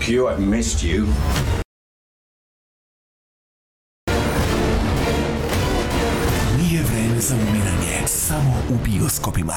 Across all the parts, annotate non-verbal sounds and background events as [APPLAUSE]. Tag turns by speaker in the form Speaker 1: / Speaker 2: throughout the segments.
Speaker 1: Q, I've missed you.
Speaker 2: Nije vreme za umiranje, samo u bioskopima.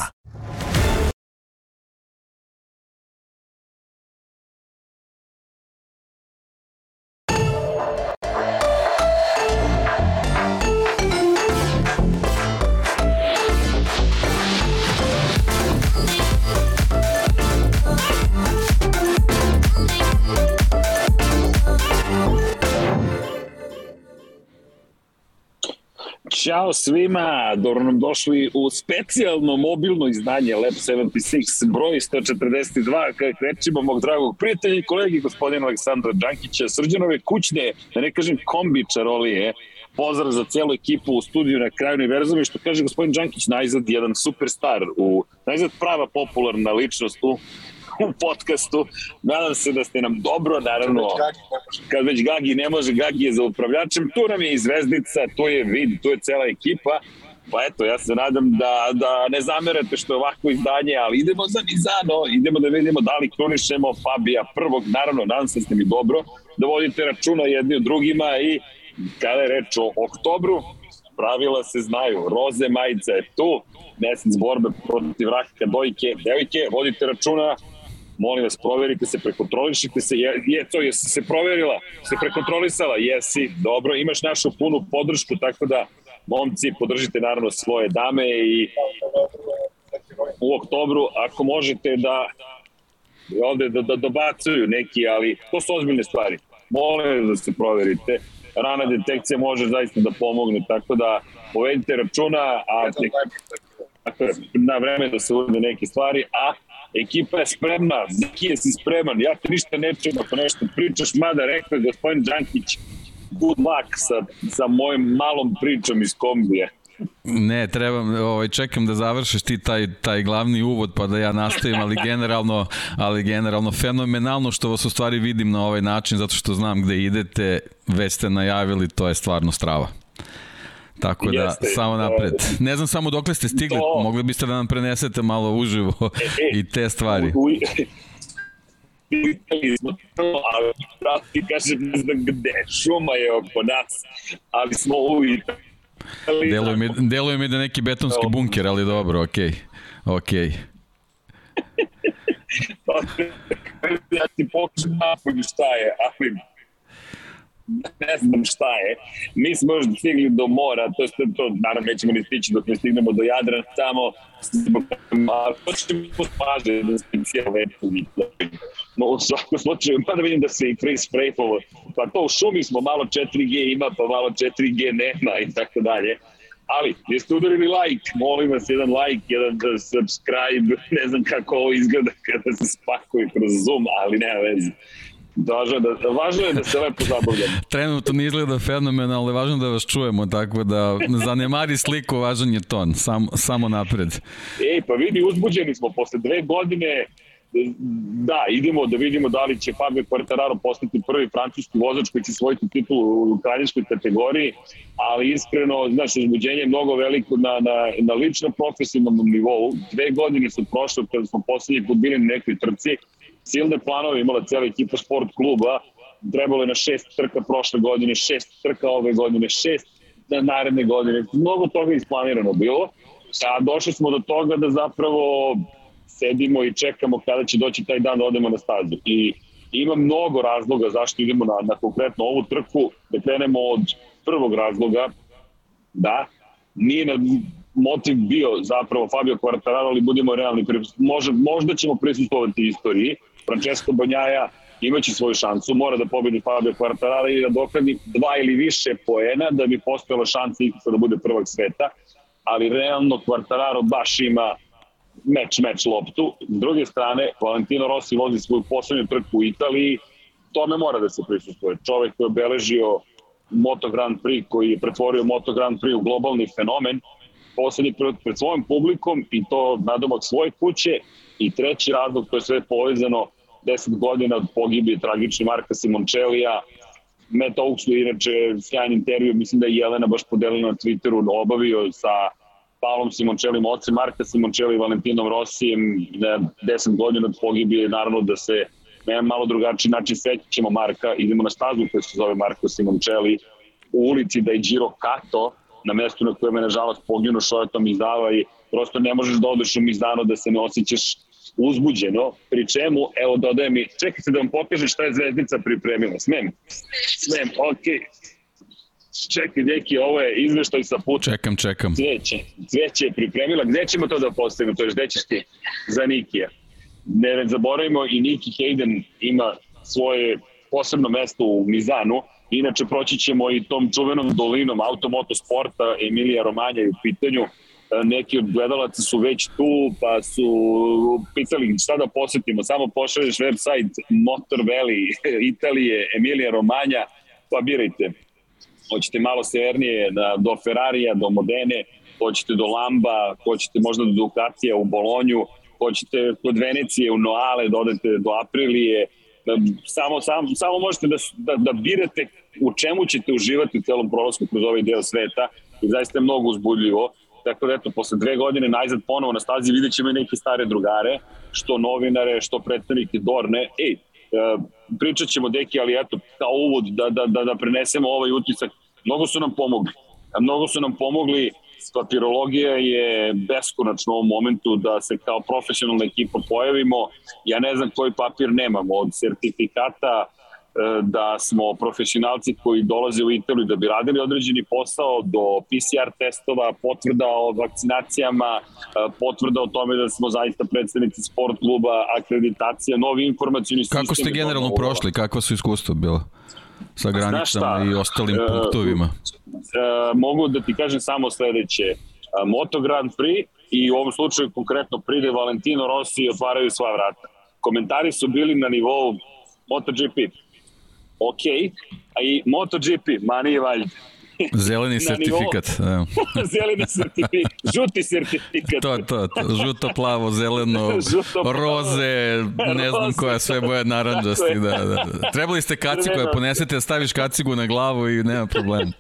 Speaker 3: Ćao svima, dobro nam došli u specijalno mobilno izdanje Lab 76, broj 142, kada krećemo mog dragog prijatelja i kolegi gospodina Aleksandra Đankića, srđanove kućne, da ne kažem kombi čarolije, pozdrav za celu ekipu u studiju na kraju univerzuma i što kaže gospodin Đankić, najzad jedan superstar, u, najzad prava popularna ličnost u u podcastu. Nadam se da ste nam dobro, naravno, kad već Gagi ne može, Gagi je za upravljačem. Tu nam je i Zvezdica, tu je Vid, tu je cela ekipa. Pa eto, ja se nadam da, da ne zamerate što je ovako izdanje, ali idemo za Nizano, idemo da vidimo da li krunišemo Fabija prvog. Naravno, nadam se da ste mi dobro, da vodite računa jedni od drugima i kada je reč o oktobru, pravila se znaju, roze majica je tu, mesec borbe protiv raka dojke, devojke, vodite računa, molim vas, proverite se, prekontrolišite se, je, je to, jesi se proverila, se prekontrolisala, jesi, dobro, imaš našu punu podršku, tako da, momci, podržite naravno svoje dame i u oktobru, ako možete da ovde da, da dobacuju neki, ali to su ozbiljne stvari. Molim da se proverite. Rana detekcija može zaista da pomogne, tako da povedite računa, a tako, na vreme da se urade neke stvari, a ekipa je spremna, Zaki je si spreman, ja te ništa nečem ako nešto pričaš, mada rekao je gospodin Đankić, good luck sa, sa mojim malom pričom iz kombije.
Speaker 4: Ne, trebam, ovaj, čekam da završiš ti taj, taj glavni uvod pa da ja nastavim, ali generalno, ali generalno fenomenalno što vas u stvari vidim na ovaj način, zato što znam gde idete, već ste najavili, to je stvarno strava. Tako da, Jeste, samo napred. Ne znam samo dokle ste stigli, to... mogli biste da nam prenesete malo uživo e, i te stvari. U, u,
Speaker 3: smo ali kažem ne znam gde, šuma je oko nas, ali smo uvijek.
Speaker 4: Deluje mi, deluje mi da neki betonski bunker, ali dobro, okej. Okay. Okej. Okay. [LAUGHS]
Speaker 3: ja ti pokažem napolju šta je, ali ne znam šta je. Mi smo još stigli do mora, to, je to naravno nećemo ni stići dok ne stignemo do Jadrana tamo, a to ćemo spaže da se cijelo No, u svakom slučaju, pa da vidim da se i free spraypovo, pa to u šumi smo, malo 4G ima, pa malo 4G nema i tako dalje. Ali, jeste udarili like, molim vas, jedan like, jedan subscribe, ne znam kako ovo izgleda kada se spakuje kroz Zoom, ali nema veze. Važno je da, važno je da se lepo zabavljamo. [LAUGHS]
Speaker 4: Trenutno ne izgleda fenomenalno, ali važno da vas čujemo, tako da zanemari sliku, važan je ton, sam, samo napred.
Speaker 3: Ej, pa vidi, uzbuđeni smo posle dve godine, da, idemo da vidimo da li će Fabio Quartararo postati prvi francuski vozač koji će svojiti titul u kraljevskoj kategoriji, ali iskreno, znaš, uzbuđenje je mnogo veliko na, na, na ličnom profesionalnom nivou. Dve godine su prošle kada smo poslednji put bili na nekoj trci, silne planove imala cijela ekipa sport kluba, trebalo je na šest trka prošle godine, šest trka ove godine, šest na naredne godine, mnogo toga isplanirano bilo, a došli smo do toga da zapravo sedimo i čekamo kada će doći taj dan da odemo na stazu. I ima mnogo razloga zašto idemo na, na konkretno ovu trku, da krenemo od prvog razloga, da, nije na motiv bio zapravo Fabio Quartararo, ali budemo realni, možda, možda ćemo prisustovati istoriji, Francesco Banjaja imaće svoju šansu, mora da pobedi Fabio Quartararo i da dokladi dva ili više poena da bi postojala šansa ikada da bude prvak sveta, ali realno Quartararo baš ima meč, meč loptu. S druge strane, Valentino Rossi vozi svoju poslednju trku u Italiji, tome mora da se prisustuje. Čovek koji je obeležio Moto Grand Prix, koji je pretvorio Moto Grand Prix u globalni fenomen, poslednji pred, pred svojim publikom i to nadomak svoje kuće i treći razlog, to je sve povezano 10 godina od pogibije tragični Marka Simoncellija, Matt Oaks je inače sjajan intervju, mislim da je Jelena baš podelila na Twitteru, obavio sa Paolom Simoncellim, ocem Marka Simoncelli i Valentinom Rosijem, 10 godina od pogibije, naravno da se na jedan malo drugačiji način svećemo Marka, idemo na stazu koja se zove Marko Simoncelli, u ulici da je Giro Kato, na mestu na kojem je nažalost poginu Šojeto Mizdava i prosto ne možeš da odeš u Mizdano da se ne osjećaš uzbuđeno, pri čemu, evo dodaje mi, čekajte da vam pokažem šta je Zvezdica pripremila, smem? Smem, okej. Okay. Čekaj, neki, ovo je izveštaj sa puta.
Speaker 4: Čekam, čekam.
Speaker 3: Cveće, cveće je pripremila. Gde ćemo to da postavimo? To je gde ćeš ti za Nikija. Ne zaboravimo i Niki Hayden ima svoje posebno mesto u Mizanu. Inače, proći ćemo i tom čuvenom dolinom automoto sporta Emilija Romanja je u pitanju neki od gledalaca su već tu, pa su pitali šta da posetimo, samo pošalješ website Motor Valley, Italije, Emilija Romanja, pa birajte. Hoćete malo severnije da, do Ferrarija, do Modene, hoćete do Lamba, hoćete možda do Ducatija u Bolonju, hoćete kod Venecije u Noale, da do Aprilije, da, samo, samo, samo možete da, da, da birate u čemu ćete uživati u celom prolazku kroz ovaj deo sveta i zaista je mnogo uzbudljivo. Tako da eto, posle dve godine najzad ponovo na stazi vidjet ćemo i neke stare drugare, što novinare, što predstavnike Dorne. Ej, E, pričat ćemo, deki, ali eto, kao uvod da, da, da, da prenesemo ovaj utisak. Mnogo su nam pomogli. Mnogo su nam pomogli papirologija je beskonačno u ovom momentu da se kao profesionalna ekipa pojavimo. Ja ne znam koji papir nemamo od sertifikata, da smo profesionalci koji dolaze u Italiju da bi radili određeni posao do PCR testova, potvrda o vakcinacijama, e, potvrda o tome da smo zaista predstavnici sport kluba, akreditacija, novi informacijni sistem.
Speaker 4: Kako ste generalno prošli? Kakva su iskustva bila? sa granicama i ostalim e, punktovima?
Speaker 3: E, mogu da ti kažem samo sledeće. Moto Grand Prix i u ovom slučaju konkretno Pride Valentino Rossi otvaraju sva vrata. Komentari su bili na nivou MotoGP ok, a i MotoGP, mani i valjde.
Speaker 4: Zeleni [LAUGHS] sertifikat. [LAUGHS]
Speaker 3: Zeleni sertifikat, žuti sertifikat.
Speaker 4: to, to, to, žuto, plavo, zeleno, [LAUGHS] žuto, roze, ne znam roze. koja sve boje naranđasti. Da, da, da. Trebali ste kacigu, ja ponesete, staviš kacigu na glavu i nema problema.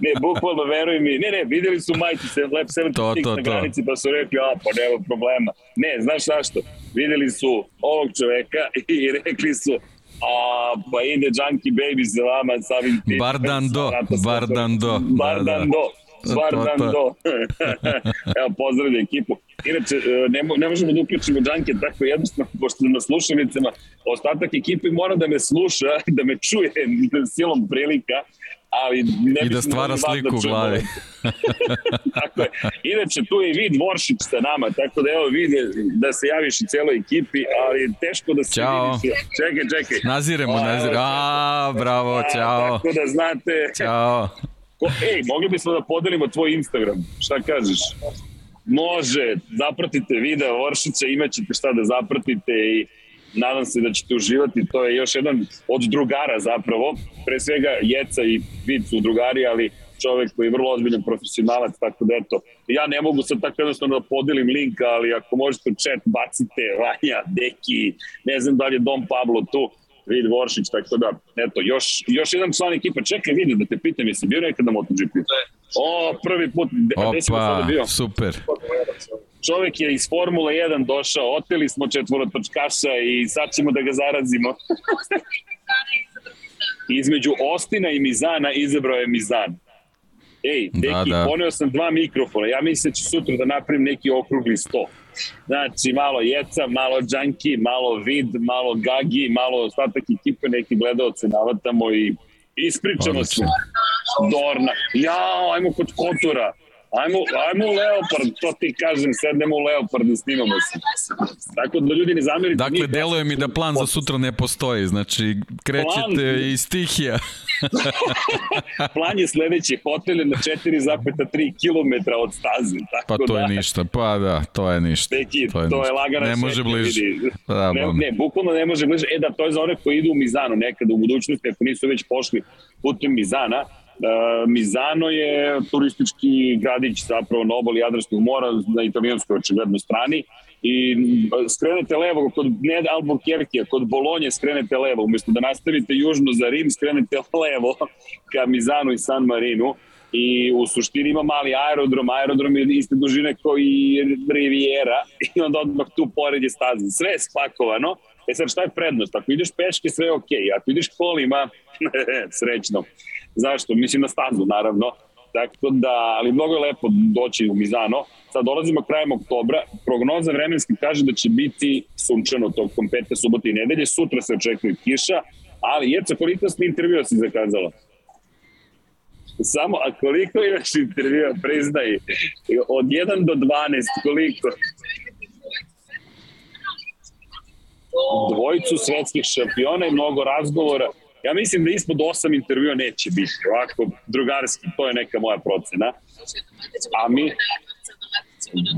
Speaker 3: ne, bukvalno, veruj mi, ne, ne, videli su majci se Lab 76 to, to, na granici, pa su rekli, a, pa nema problema. Ne, znaš zašto? Videli su ovog čoveka i rekli su, a, pa ide Junkie Baby za vama samim tim.
Speaker 4: Bardando, Bardando.
Speaker 3: Bardando. Bardando. [LAUGHS] Evo, pozdravlja ekipu. Inače, e, ne, ne možemo da uključimo Junkie tako jednostavno, pošto na slušalicama ostatak ekipe mora da me sluša, [LAUGHS] da me čuje silom prilika, ali ne
Speaker 4: I da stvara sliku u glavi. [LAUGHS]
Speaker 3: tako je. Inače, tu je vid Voršić sa nama, tako da evo vide da se javiš i celoj ekipi, ali teško da se
Speaker 4: Ćao.
Speaker 3: vidiš. Čekaj, čekaj.
Speaker 4: Naziremo, naziremo. A, bravo, a, čao.
Speaker 3: Tako da znate.
Speaker 4: Ćao.
Speaker 3: Ko, ej, mogli bismo da podelimo tvoj Instagram. Šta kažeš? Može, zapratite video Voršića, imaćete šta da zapratite i nadam se da ćete uživati, to je još jedan od drugara zapravo, pre svega Jeca i Vid su drugari, ali čovek koji je vrlo ozbiljan profesionalac, tako da eto, ja ne mogu sad tako jednostavno da podelim link, ali ako možete u chat bacite Vanja, Deki, ne znam da li je Dom Pablo tu, Vid Voršić, tako da, eto, još, još jedan član ekipa. Čekaj, vidi, da te pitam, jesi bio nekada MotoGP? O, prvi put, gde si sada bio?
Speaker 4: super
Speaker 3: čovek je iz Formule 1 došao, oteli smo četvorotočkaša i sad ćemo da ga zarazimo. [LAUGHS] Između Ostina i Mizana izabrao je Mizan. Ej, deki, da, da. poneo sam dva mikrofona, ja mislim da ću sutra da napravim neki okrugli sto. Znači, malo Jeca, malo Džanki, malo Vid, malo Gagi, malo ostatak ekipe, neki gledalce navatamo i ispričamo se. Dorna. Jao, ajmo kod Kotura. Ajmo, ajmo u Leopard, to ti kažem, sednemo u Leopard i snimamo se. Tako da ljudi ne zamerite.
Speaker 4: Dakle, deluje mi da plan za sutra ne postoji, znači krećete plan... iz stihija. [LAUGHS]
Speaker 3: plan je sledeći, hotel je na 4,3 km od staze. Tako
Speaker 4: pa to da, je ništa, pa da, to je ništa.
Speaker 3: Neki,
Speaker 4: to je,
Speaker 3: to je lagana
Speaker 4: Ne može bliže. Da,
Speaker 3: ne, ne, bukvalno ne može bliže. E da, to je za one koji idu u Mizanu nekada u budućnosti, ako nisu već pošli putem Mizana, Mizano je turistički gradić zapravo na obali Jadranskog mora na italijanskoj očiglednoj strani i skrenete levo kod ne Albuquerque, kod Bolonje skrenete levo, umesto da nastavite južno za Rim, skrenete [LAUGHS] levo ka Mizanu i San Marinu i u suštini ima mali aerodrom, aerodrom je iste dužine kao i Riviera [LAUGHS] i onda odmah tu pored je staza. Sve je spakovano, E sad šta je prednost? Ako ideš peške sve je okej, okay. ako ideš kolima, [LAUGHS] srećno. Zašto? Mislim na stazu naravno. Tako da, ali mnogo je lepo doći u Mizano. Sad dolazimo krajem oktobra. Prognoza vremenski kaže da će biti sunčano tokom pete subote i nedelje. Sutra se očekuje kiša, ali Jeca, koliko ste intervjua si zakazala? Samo, a koliko imaš intervjua, priznaj, od 1 do 12, koliko? Dvojicu svetskih šampiona i mnogo razgovora. Ja mislim da ispod 8 intervjua neće biti, ovako drugarski, to je neka moja procena. A mi,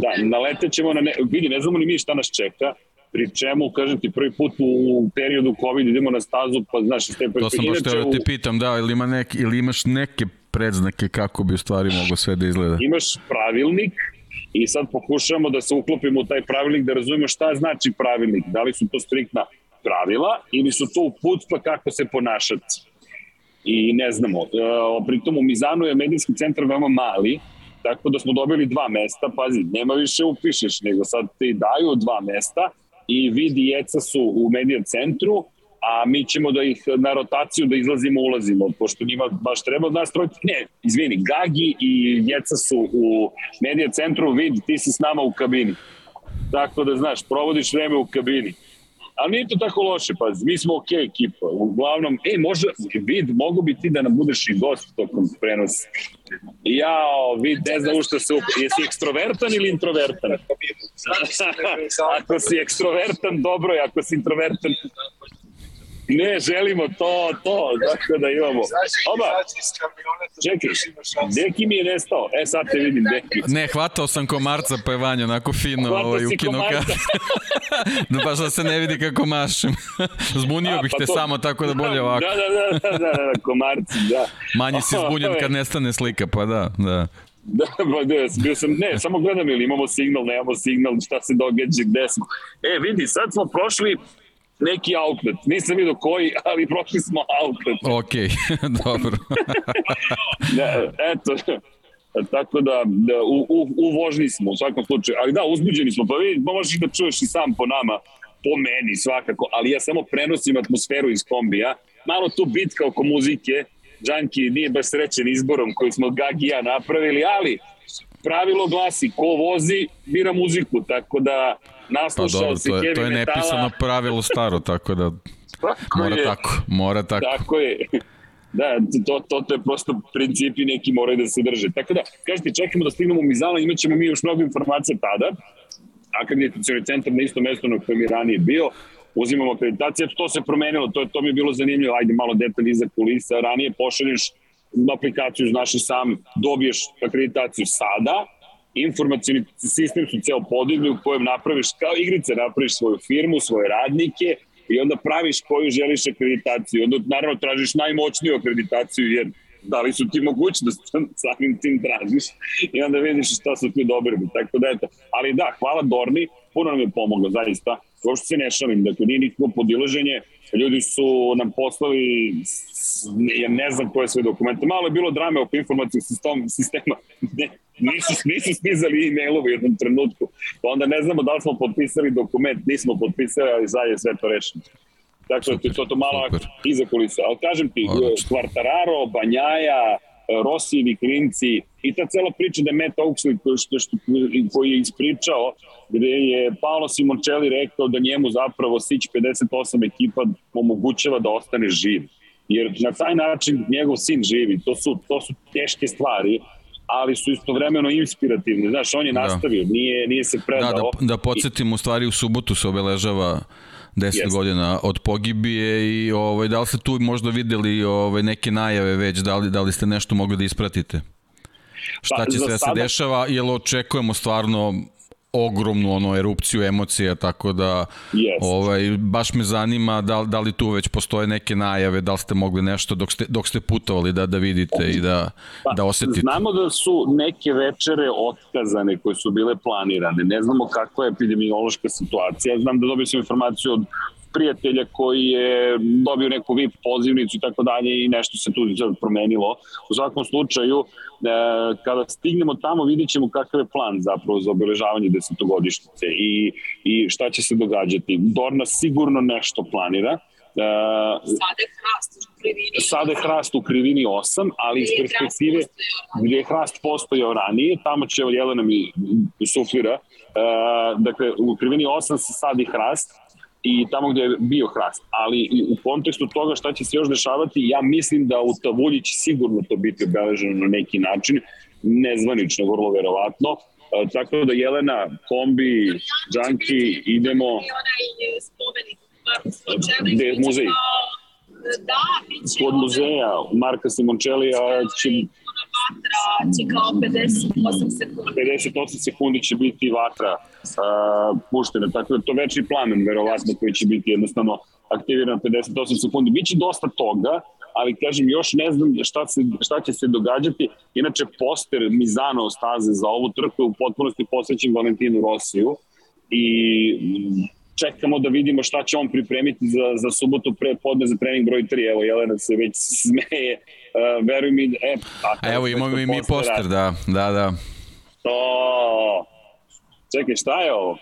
Speaker 3: da, naletet ćemo na, ne, vidi, ne znamo ni mi šta nas čeka, pri čemu, kažem ti, prvi put u periodu COVID idemo na stazu, pa znaš,
Speaker 4: te To sam baš teo da te pitam, da, ili, ima neki, ili imaš neke predznake kako bi u stvari mogo sve da izgleda?
Speaker 3: Imaš pravilnik i sad pokušavamo da se uklopimo u taj pravilnik, da razumemo šta znači pravilnik, da li su to striktna pravila ili su to uputstva kako se ponašati. I ne znamo, e, pritom u Mizanu je medijski centar veoma mali, tako da smo dobili dva mesta, pazi, nema više upišeš, nego sad ti daju dva mesta i vidi jeca su u medija centru, a mi ćemo da ih na rotaciju da izlazimo, ulazimo, pošto njima baš treba od nas trojiti. Ne, izvini, Gagi i Jeca su u medija centru, vidi, ti si s nama u kabini. Tako da, znaš, provodiš vreme u kabini. Ali nije to tako loše, pa mi smo okay ekipa. Uglavnom, ej, može, vid, mogu bi ti da nam budeš i gost tokom prenosa. Jao, vid, ne znam u što se... Jesi ekstrovertan ili introvertan? [LAUGHS] ako si ekstrovertan, dobro je, ako si introvertan, Ne, želimo to, to, tako da imamo. Oba, čekaj, Deki mi je nestao. E, sad te vidim, Deki.
Speaker 4: Ne, hvatao sam komarca pa je Vanja onako fino Hvatao ovaj, ukinuo [LAUGHS] da baš da se ne vidi kako mašem. [LAUGHS] Zbunio A, bih pa te to... samo tako da bolje ovako.
Speaker 3: Da, da, da, da, da, da komarci, da.
Speaker 4: Manje si zbunjen kad nestane slika, pa da, da.
Speaker 3: Da, pa da, bio sam, ne, samo gledam ili imamo signal, nemamo signal, šta se događa, gde smo. E, vidi, sad smo prošli neki outlet. Nisam vidio koji, ali prošli smo outlet.
Speaker 4: Ok, [LAUGHS] dobro. [LAUGHS]
Speaker 3: da, eto, tako da, da u, u, u vožnji smo u svakom slučaju. Ali da, uzbuđeni smo, pa vidi, možeš da čuješ i sam po nama, po meni svakako, ali ja samo prenosim atmosferu iz kombija. Malo tu bitka oko muzike, Džanki nije baš srećen izborom koji smo Gagi ja napravili, ali pravilo glasi, ko vozi, bira muziku, tako da naslušao pa dobro,
Speaker 4: to je, to je nepisano pravilo staro, tako da tako mora je. tako, mora tako.
Speaker 3: Tako je. Da, to, to, to je prosto principi neki moraju da se drže. Tako da, kažete, čekamo da stignemo u Mizano, imat ćemo mi još mnogo informacija tada. Akreditacioni centar na isto mesto na kojem je ranije bio, uzimamo akreditacije, to se promenilo, to, to mi je bilo zanimljivo, ajde malo detalj iza kulisa, ranije pošalješ aplikaciju, znaš i sam, dobiješ akreditaciju sada, informacijni sistem su ceo podigli u kojem napraviš kao igrice, napraviš svoju firmu, svoje radnike i onda praviš koju želiš akreditaciju. Onda naravno tražiš najmoćniju akreditaciju jer da li su ti mogući da [LAUGHS] samim tim tražiš i onda vidiš šta su ti dobri. Tako da eto. Ali da, hvala Dorni, puno nam je pomoglo, zaista. Uopšte se ne šalim, dakle nije nikako podilaženje, ljudi su nam poslali ja ne znam koje sve dokumente. Malo je bilo drame oko informacijog sistema, sistema. Ne, nisu, nisu stizali e-mailove u jednom trenutku. Pa onda ne znamo da li smo potpisali dokument, nismo potpisali, ali zaje sve to rešeno. Tako da to, to, to malo super. iza kulisa. Ali kažem ti, Kvartararo, Banjaja, Rosijevi klinci i ta cela priča da je Matt Oaksley koji, što, što, koji je ispričao gde je Paolo Simoncelli rekao da njemu zapravo Sić 58 ekipa omogućava da ostane živ. Jer na taj način njegov sin živi. To su, to su teške stvari ali su istovremeno inspirativni. Znaš, on je da. nastavio, nije, nije se predao.
Speaker 4: Da, da, da podsjetim, u stvari u subotu se obeležava 10 Jeste. godina od pogibije i ovaj, da li ste tu možda videli ovaj, neke najave već, da li, da li ste nešto mogli da ispratite? Šta pa, će se da se dešava, jel očekujemo stvarno ogromnu ono erupciju emocija tako da yes. ovaj baš me zanima da da li tu već postoje neke najave da li ste mogli nešto dok ste dok ste putovali da da vidite i da pa, da osetite?
Speaker 3: Znamo da su neke večere otkazane koje su bile planirane. Ne znamo kakva je epidemiološka situacija. Znam da dobio sam informaciju od prijatelja koji je dobio neku VIP pozivnicu i tako dalje i nešto se tu promenilo. U svakom slučaju, e, kada stignemo tamo vidjet ćemo kakav je plan zapravo za obeležavanje desetogodišnjice i, i šta će se događati. Dorna sigurno nešto planira.
Speaker 1: Uh, sada je hrast u krivini
Speaker 3: sada je hrast u krivini 8, ali iz perspektive gdje je hrast postojao ranije, tamo će Jelena mi suflira, uh, dakle u krivini 8 se sadi hrast, i tamo gde je bio hrast. Ali u kontekstu toga šta će se još dešavati, ja mislim da u Tavulji će sigurno to biti obeleženo na neki način, nezvanično, vrlo verovatno. E, tako da Jelena, Kombi, Džanki, idemo...
Speaker 1: Spomenik
Speaker 3: Gde je muzej?
Speaker 1: Da.
Speaker 3: Kod muzeja Marka Simončelija će
Speaker 1: vatra će kao 58 sekundi.
Speaker 3: 58 sekundi će biti vatra uh, puštena, tako da to večni plamen verovatno koji će biti jednostavno aktiviran 58 sekundi. Biće dosta toga, ali kažem još ne znam šta, se, šta će se događati. Inače poster Mizano staze za ovu trku u potpunosti posvećen Valentinu Rosiju i čekamo da vidimo šta će on pripremiti za, za subotu pre podne za trening broj 3. Evo, Jelena se već smeje. Uh, veruj mi, e,
Speaker 4: a evo imamo i mi poster, da, da, da.
Speaker 3: To, čekaj, šta je ovo?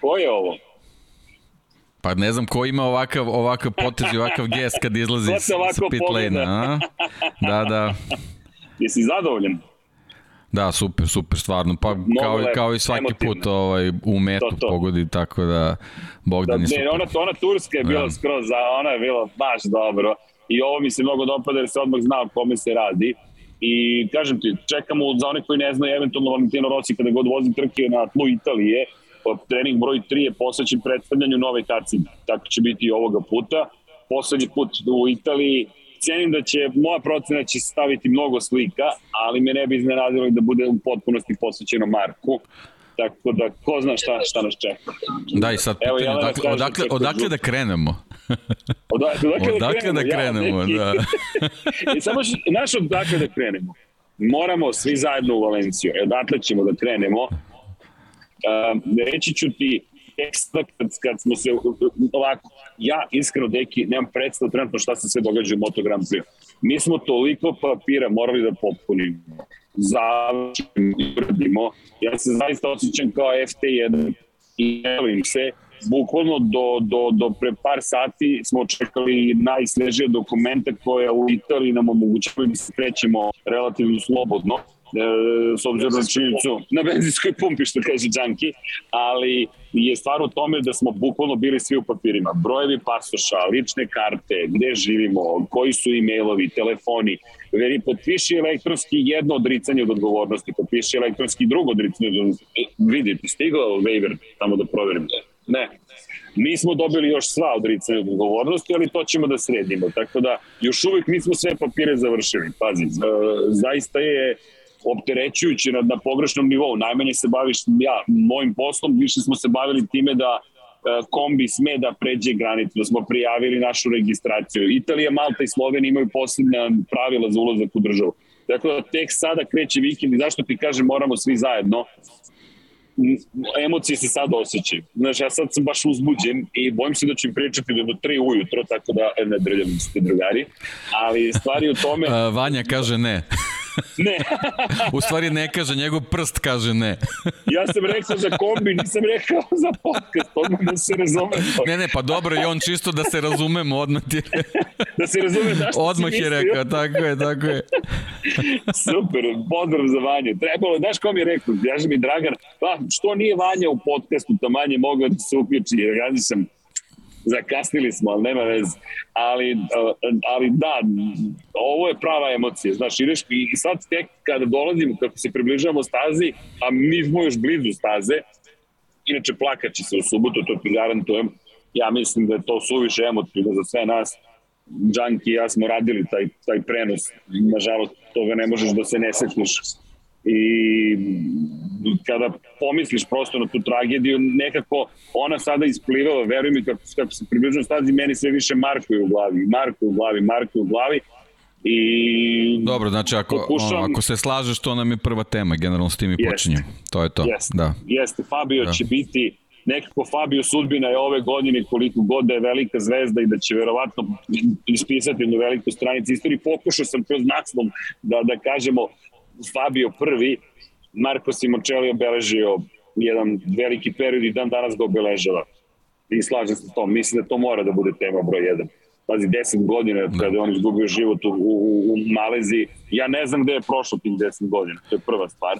Speaker 3: Ko je ovo?
Speaker 4: Pa ne znam ko ima ovakav, ovakav potez i ovakav gest kad [LAUGHS] izlazi sa pit lane-a. Da, da.
Speaker 3: Jesi zadovoljan?
Speaker 4: Da, super, super, stvarno. Pa Mnogo kao, lepo, kao i svaki put ovaj, u metu to, to. pogodi, tako da Bogdan da, je super. Ne,
Speaker 3: ona, ona Turska je bila ja. skroz, ona je bila baš dobro. I ovo mi se mnogo dopada jer se odmah zna o kome se radi. I kažem ti, čekamo za one koji ne znaju eventualno Valentino Rossi kada god vozi trke na tlu Italije, trening broj 3 je posvećen predstavljanju nove kaci. Tako će biti i ovoga puta. Poslednji put u Italiji cenim da će, moja procena će staviti mnogo slika, ali me ne bi iznenadilo da bude u potpunosti posvećeno Marku. Tako da, ko zna šta, šta nas čeka.
Speaker 4: Da, i sad pitanje, Evo, odakle, odakle, [LAUGHS] odakle da krenemo?
Speaker 3: odakle, odakle,
Speaker 4: odakle da krenemo, da. Krenemo, ja,
Speaker 3: da. I samo, znaš odakle da krenemo? Moramo svi zajedno u Valenciju. E, odatle ćemo da krenemo. Uh, reći ću ti, teksta kad, kad smo se ovako, ja iskreno deki nemam predstav trenutno šta se sve događa u Moto Grand Prix. Mi smo toliko papira morali da popunimo, završimo i uradimo. Ja se zaista osjećam kao FT1 i nevim se. Bukvalno do, do, do pre par sati smo čekali najsvežije dokumente koje u Italiji nam omogućavaju da se krećemo relativno slobodno s obzirom na činjenicu na benzinskoj pumpi, što kaže Džanki, ali je stvar u tome da smo bukvalno bili svi u papirima. Brojevi pasoša, lične karte, gde živimo, koji su e-mailovi, telefoni, veri potpiši elektronski jedno odricanje od odgovornosti, potpiši elektronski drugo odricanje od odgovornosti. E, vidi, stigao waiver, tamo da proverim. Ne, Mi smo dobili još sva odricanja od odgovornosti, ali to ćemo da sredimo. Tako da, još uvek nismo sve papire završili. Pazi, zaista je opterećujući na, na pogrešnom nivou. Najmanje se baviš ja, mojim poslom, više smo se bavili time da e, kombi sme da pređe granicu, da smo prijavili našu registraciju. Italija, Malta i Slovenija imaju posebne pravila za ulazak u državu. Dakle, tek sada kreće vikend i zašto ti kažem moramo svi zajedno, emocije se sad osjećaju. Znaš, ja sad sam baš uzbuđen i bojim se da ću im pričati do 3 ujutro, tako da, e, ne drljam ste drugari, ali stvari u tome... [LAUGHS]
Speaker 4: Vanja kaže ne. [LAUGHS] [LAUGHS]
Speaker 3: Ne. [LAUGHS]
Speaker 4: U stvari ne kaže, njegov prst kaže ne. [LAUGHS]
Speaker 3: ja sam rekao za kombi, nisam rekao za podcast, odmah da se razume.
Speaker 4: Ne, ne, pa dobro i on čisto da se razumemo, odmah ti
Speaker 3: je... da se razume da što
Speaker 4: Odmah je rekao, tako je, tako je.
Speaker 3: Super, pozdrav za Vanju. Trebalo, znaš kom je rekao, jaže mi Dragan, pa što nije Vanja u podcastu, to manje mogao da se uključi, ja nisam zakasnili smo, ali nema veze. Ali, ali da, ovo je prava emocija, znaš, ideš i sad tek kada dolazimo, kako se približavamo stazi, a mi smo još blizu staze, inače plakaće se u subotu, to ti garantujem, ja mislim da je to suviše emotivno za sve nas, Džanki i ja smo radili taj, taj prenos, nažalost toga ne možeš da se ne setiš i kada pomisliš prosto na tu tragediju, nekako ona sada isplivala, veruj mi kako, kako se približno stazi, meni sve više Marko je u glavi, Marko je u glavi, Marko je u glavi i
Speaker 4: Dobro, znači ako, pokušam... ako se slažeš, to nam je prva tema, generalno s tim i počinjem. To je to.
Speaker 3: Jeste,
Speaker 4: da.
Speaker 3: jeste. Fabio da. će biti nekako Fabio Sudbina je ove godine koliko god da je velika zvezda i da će verovatno ispisati jednu veliku stranicu istoriji. Pokušao sam kroz naslov da, da kažemo Fabio prvi, Marko Simoncelli obeležio jedan veliki period i dan danas ga obeležava. I slažem se s tom. Mislim da to mora da bude tema broj 1 pazi, 10 godina kada je on izgubio život u, u, u Maleziji. Ja ne znam gde je prošlo tih 10 godina, to je prva stvar.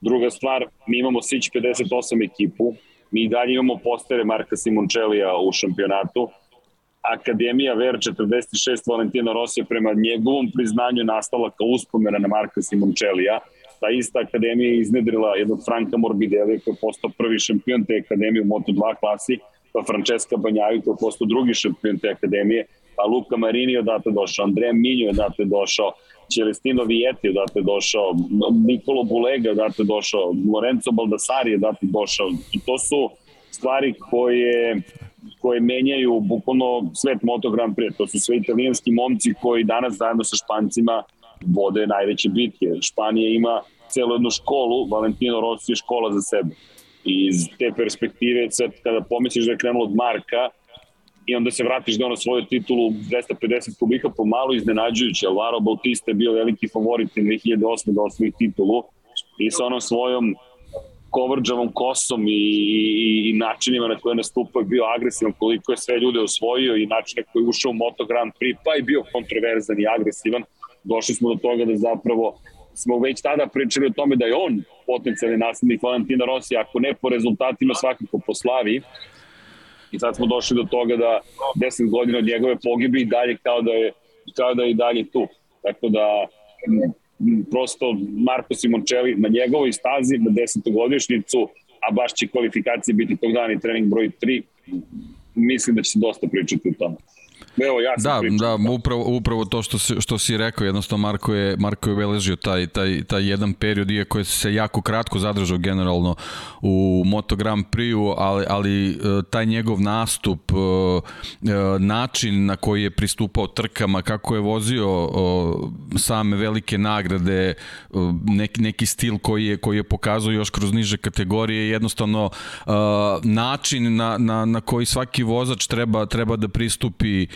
Speaker 3: Druga stvar, mi imamo Sić 58 ekipu, mi dalje imamo postere Marka Simoncellija u šampionatu, Akademija Ver 46 Valentina Rosija prema njegovom priznanju nastala kao uspomena na Marka Simoncellija. Ta ista akademija je iznedrila jednog Franka Morbidelija koji je postao prvi šampion te akademije u Moto2 klasi pa Francesca Banjaju koji je postao drugi šampion te akademije, pa Luka Marini odatle došao, Andrea Minjo odatle došao, Celestino Vieti odatle došao, Nikolo Bulega odatle došao, Lorenzo Baldassari odatle došao. To su stvari koje koje menjaju bukvalno svet Moto Grand Prix. To su sve italijanski momci koji danas zajedno sa Špancima vode najveće bitke. Španija ima celu jednu školu, Valentino Rossi je škola za sebe iz te perspektive, sad kada pomisliš da je krenulo od Marka i onda se vratiš da ono svoju titulu 250 kubika po malo iznenađujuće. Alvaro Bautista je bio veliki favorit 2008. da osvoji titulu i sa onom svojom kovrđavom kosom i, i, i načinima na koje nastupa je bio agresivan, koliko je sve ljude osvojio i način na koji je ušao u Moto Grand Prix, pa je bio kontroverzan i agresivan. Došli smo do toga da zapravo smo već tada pričali o tome da je on potencijalni naslednik Valentina Rossi, ako ne po rezultatima, svakako po slavi. I sad smo došli do toga da 10 godina od njegove pogibi i dalje kao da je, kao da je i dalje tu. Tako da prosto Marko Simoncelli na njegovoj stazi na desetogodišnjicu, a baš će kvalifikacije biti tog dana i trening broj 3, mislim da će se dosta pričati o tome. Evo, ja
Speaker 4: da, da, upravo, upravo to što si, što si rekao, jednostavno Marko je, Marko je obeležio taj, taj, taj jedan period, iako je se jako kratko zadržao generalno u Moto Grand Prix-u, ali, ali e, taj njegov nastup, e, e, način na koji je pristupao trkama, kako je vozio same velike nagrade, neki, neki stil koji je, koji je pokazao još kroz niže kategorije, jednostavno način na, na, na koji svaki vozač treba, treba da pristupi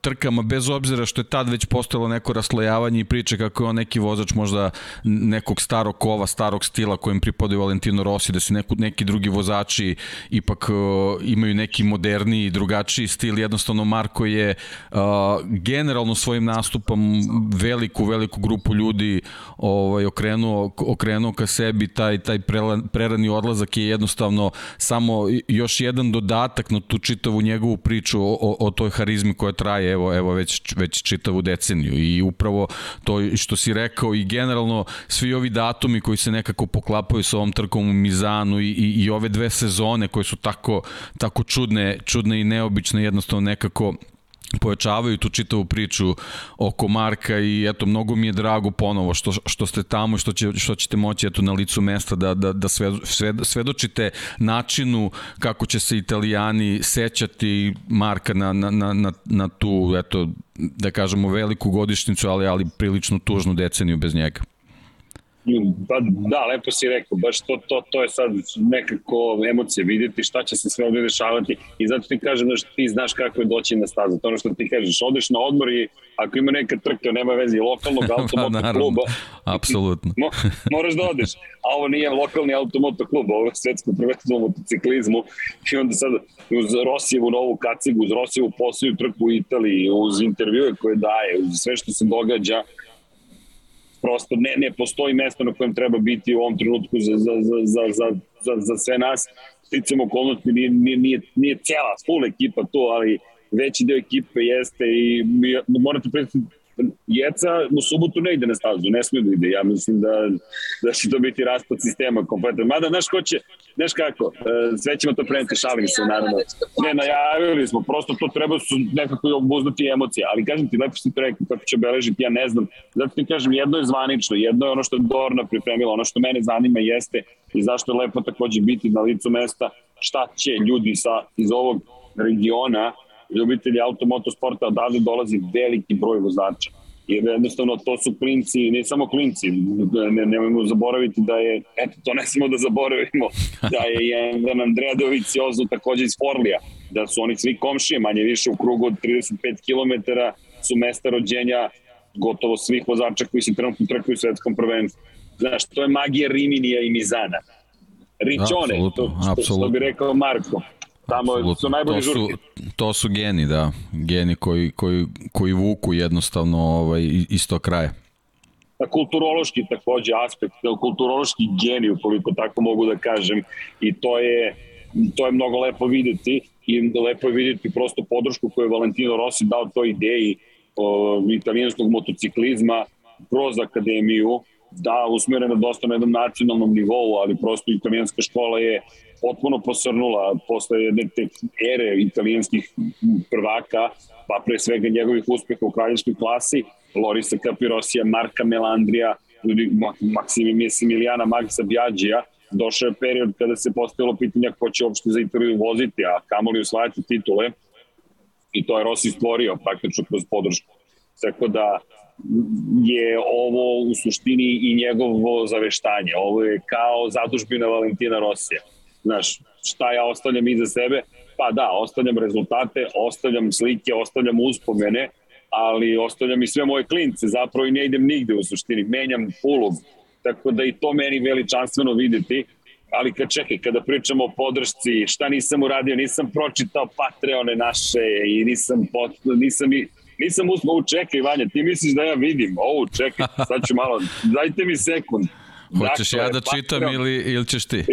Speaker 4: trkama, bez obzira što je tad već postojalo neko raslojavanje i priče kako je on neki vozač možda nekog starog kova, starog stila kojem pripadaju Valentino Rossi, da se neku, neki drugi vozači ipak uh, imaju neki moderniji, drugačiji stil. Jednostavno Marko je uh, generalno svojim nastupom veliku, veliku grupu ljudi ovaj, okrenuo, okrenuo ka sebi. Taj, taj prerani odlazak je jednostavno samo još jedan dodatak na tu čitavu njegovu priču o, o, o toj harizmi koja traje evo evo već već čitavu deceniju. I upravo to što si rekao i generalno svi ovi datumi koji se nekako poklapaju sa ovom trkom u Mizanu i, i, i ove dve sezone koje su tako tako čudne čudne i neobične jednostavno nekako pojačavaju tu čitavu priču oko Marka i eto mnogo mi je drago ponovo što što ste tamo i što će što ćete moći eto na licu mesta da da da sve, sve svedočite načinu kako će se Italijani sećati Marka na na na na, na tu eto da kažemo veliku godišnjicu ali ali prilično tužnu deceniju bez njega.
Speaker 3: Pa da, lepo si rekao, baš to, to, to je sad nekako emocije vidjeti šta će se sve ovde dešavati i zato ti kažem da ti znaš kako je doći na stazu. To ono što ti kažeš, odeš na odmor i ako ima neka trka, nema veze, lokalnog pa [LAUGHS] automoto kluba.
Speaker 4: Apsolutno.
Speaker 3: mo, moraš da odeš. A ovo nije lokalni automoto klub, ovo je svetsko prvenstvo u motociklizmu i onda sad uz Rosijevu novu kacigu, uz Rosijevu posliju trku u Italiji, uz intervjue koje daje, uz sve što se događa, prosto ne, ne postoji mesto na kojem treba biti u ovom trenutku za, za, za, za, za, za, za sve nas. Sticamo okolnosti, nije, nije, nije, nije cijela, full ekipa tu, ali veći deo ekipe jeste i morate predstaviti Jeca u subotu ne ide na stazu, ne smije da ide. Ja mislim da, da će to biti raspad sistema kompletno. Mada, znaš ko će, znaš kako, e, sve ćemo to preneti, šalim se, naravno. Ne, najavili smo, prosto to treba su nekako obuzdati emocije, ali kažem ti, lepo si to rekao, kako će obeležiti, ja ne znam. Zato ti kažem, jedno je zvanično, jedno je ono što je Dorna pripremila, ono što mene zanima jeste i zašto je lepo takođe biti na licu mesta, šta će ljudi sa, iz ovog regiona ljubitelji automotosporta, odavde dolazi veliki broj vozača. jer jednostavno to su klinci, ne samo klinci, ne, nemojmo zaboraviti da je, eto, to ne samo da zaboravimo, [LAUGHS] da je jedan Andreja Doviciozo takođe iz Forlija, da su oni svi komšije, manje više u krugu od 35 km su mesta rođenja gotovo svih vozača koji se trenutno trkuju u svetskom prvenstvu. Znaš, to je magija Riminija i Mizana. Ričone, to, što, što bi rekao Marko. Tamo Absolutno. su najbolji
Speaker 4: to su,
Speaker 3: žurke.
Speaker 4: To su geni, da. Geni koji, koji, koji vuku jednostavno ovaj, iz tog kraja.
Speaker 3: Da, kulturološki takođe aspekt, kulturološki geni, ukoliko tako mogu da kažem, i to je, to je mnogo lepo videti i lepo je videti prosto podršku koju je Valentino Rossi dao toj ideji o, italijanskog motociklizma kroz akademiju, da, usmjerena dosta na jednom nacionalnom nivou, ali prosto italijanska škola je potpuno posrnula posle jedne te ere italijanskih prvaka, pa pre svega njegovih uspeha u kraljevskoj klasi, Lorisa Capirosija, Marka Melandrija, Maksimi Similijana, Magisa Bjađija, došao je period kada se postavilo pitanja ko će uopšte za Italiju voziti, a kamoli usvajati titule i to je Rossi stvorio praktično kroz podršku. Tako da je ovo u suštini i njegovo zaveštanje. Ovo je kao zadužbina Valentina Rosija. Znaš, šta ja ostavljam iza sebe? Pa da, ostavljam rezultate, ostavljam slike, ostavljam uspomene, ali ostavljam i sve moje klince, zapravo i ne idem nigde u suštini, menjam ulogu. Tako da i to meni veličanstveno videti, ali kad čekaj, kada pričamo o podršci, šta nisam uradio, nisam pročitao Patreone naše i nisam, pot, nisam i nisam uspio, čekaj Vanja, ti misliš da ja vidim, ovo čekaj, sad ću malo, dajte mi sekund.
Speaker 4: Hoćeš dakle, ja da čitam Patreon, ili, ili ćeš ti?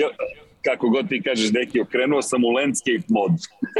Speaker 3: Kako god ti kažeš, deki, okrenuo sam u landscape mod.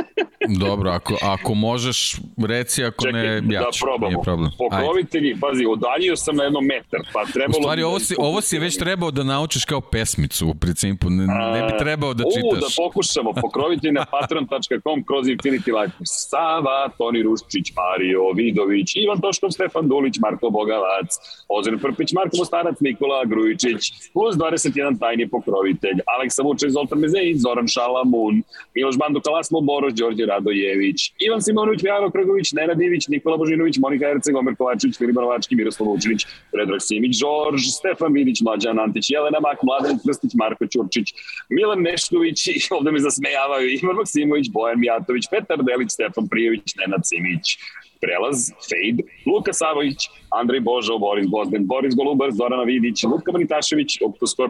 Speaker 3: [LAUGHS]
Speaker 4: Dobro, ako, ako možeš, reci, ako Čekaj, ne, ja da ću, probamo. nije problem.
Speaker 3: Pokrovitelji, Ajde. pazi, udaljio sam na jednom metar, pa trebalo...
Speaker 4: U stvari, ovo si, ovo si već trebao da naučiš kao pesmicu, u principu, ne, ne bi trebao da čitaš.
Speaker 3: U, da pokušamo, pokrovitelji na [LAUGHS] patron.com kroz Infinity Life. Sava, Toni Ruščić, Mario Vidović, Ivan Toškov, Stefan Dulić, Marko Bogavac, Ozren Prpić, Marko Mostarac, Nikola Grujičić, plus 21 tajni pokrovitelj, Aleksa Vučević, Zoltan Mezejić, Zoran Šalamun, Miloš Banduka, Lasmo Boroš, Đorđe Radojević, Ivan Simonović, Mijano Krgović, Nenad Ivić, Nikola Božinović, Monika Erceg, Omer Kovačević, Filip Novački, Miroslav Vučinić, Predrag Simić, Žorž, Stefan Vidić, Mlađan Antić, Jelena Mak, Mladen Krstić, Marko Ćurčić, Milan Nešković, ovde me zasmejavaju, Ivan Maksimović, Bojan Mijatović, Petar Delić, Stefan Prijević, Nenad Simić, Prelaz, Fade, Luka Savović, Andrej Božo, Boris Gozden, Boris Golubar, Zorana Vidić, Luka Manitašević,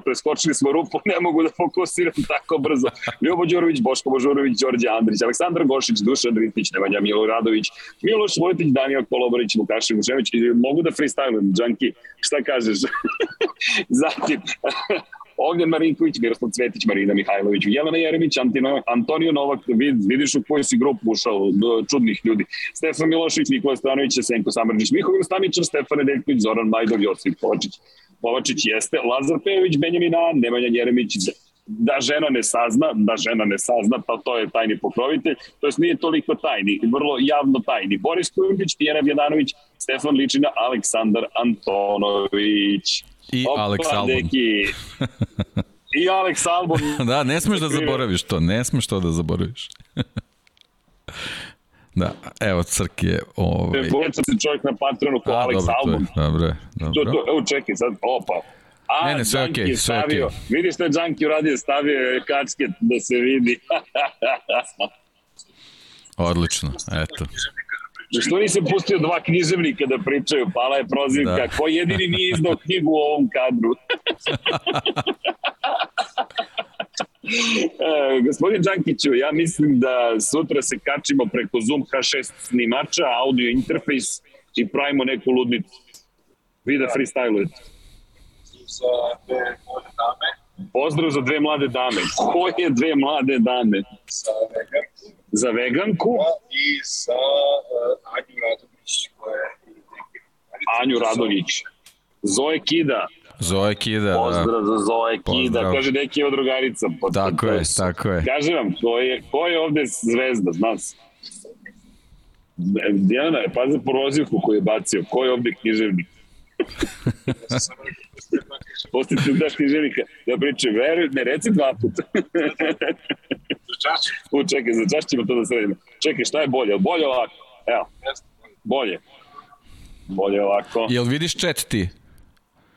Speaker 3: preskočili smo rupu, [LAUGHS] ne mogu da fokusiram tako brzo, Ljubo Đurović, Boško Božurović, Đorđe Andrić, Aleksandar Gošić, Dušan Ritić, Nemanja Milo Radović, Miloš Vojtić, Daniel Koloborić, Vukašin Vučević, mogu da freestylujem, Džanki, šta kažeš? [LAUGHS] Zatim, Ognjen Marinković, Miroslav Cvetić, Marina Mihajlović, Jelena Jeremić, Antino, Antonio Novak, vid, vidiš u koju si grupu ušao čudnih ljudi. Stefan Milošević, Nikola Stanović, Senko Samrđić, Mihovil Stamičar, Stefan Nedeljković, Zoran Majdov, Josip Kovačić. Kovačić jeste, Lazar Pejović, Benjamin A, Nemanja Jeremić, da žena ne sazna, da žena ne sazna, pa to je tajni pokrovitelj, to jest nije toliko tajni, vrlo javno tajni. Boris Kujundić, Tijena Vjedanović, Stefan Ličina, Aleksandar Antonović.
Speaker 4: I Opa, Alex Albon. Deki.
Speaker 3: I Alex Albon. [LAUGHS]
Speaker 4: da, ne smeš da zaboraviš to, ne smeš to da zaboraviš. [LAUGHS] Da, evo Crk je... Ovaj...
Speaker 3: Poveća se čovjek na patronu kao Alex dobro, Albon.
Speaker 4: Dobro, dobro.
Speaker 3: To, to, evo čekaj sad, opa. A,
Speaker 4: ne, ne, sve okej, okay, sve okej. Okay.
Speaker 3: Vidiš što je Džanki uradio, stavio je kačke da se vidi. [LAUGHS]
Speaker 4: Odlično, eto.
Speaker 3: Što nisi pustio dva književnika da pričaju? Pala je prozivka. Da. Ko jedini nije izdao knjigu u ovom kadru? [LAUGHS] e, gospodin Đankiću, ja mislim da sutra se kačimo preko Zoom H6 snimača, audio interfejs i pravimo neku ludnicu. Vi da freestylujete.
Speaker 5: Za dve mlade dame.
Speaker 3: Pozdrav za dve mlade dame. Koje dve mlade dame?
Speaker 5: Za veganku
Speaker 3: za veganku.
Speaker 5: I za uh, Anju Radović, koja je
Speaker 3: Anju Radović. Zoe Kida.
Speaker 4: Zoe Kida.
Speaker 3: Da. Pozdrav za Zoe Kida. Pozdrav. Kaže neki je drugarica.
Speaker 4: Tako je, tako je.
Speaker 3: Kaže vam, ko je, ko je ovde zvezda, zna se. Dijana, pazi po rozivku koju je bacio. Ko je ovde književnik? [LAUGHS] Postite daš književnika da priče, veruj, ne reci dva puta. U, čekaj, za čas ćemo to da sredimo. Čekaj, šta je bolje? Bolje ovako? Evo. Bolje. Bolje ovako.
Speaker 4: Jel vidiš chat ti?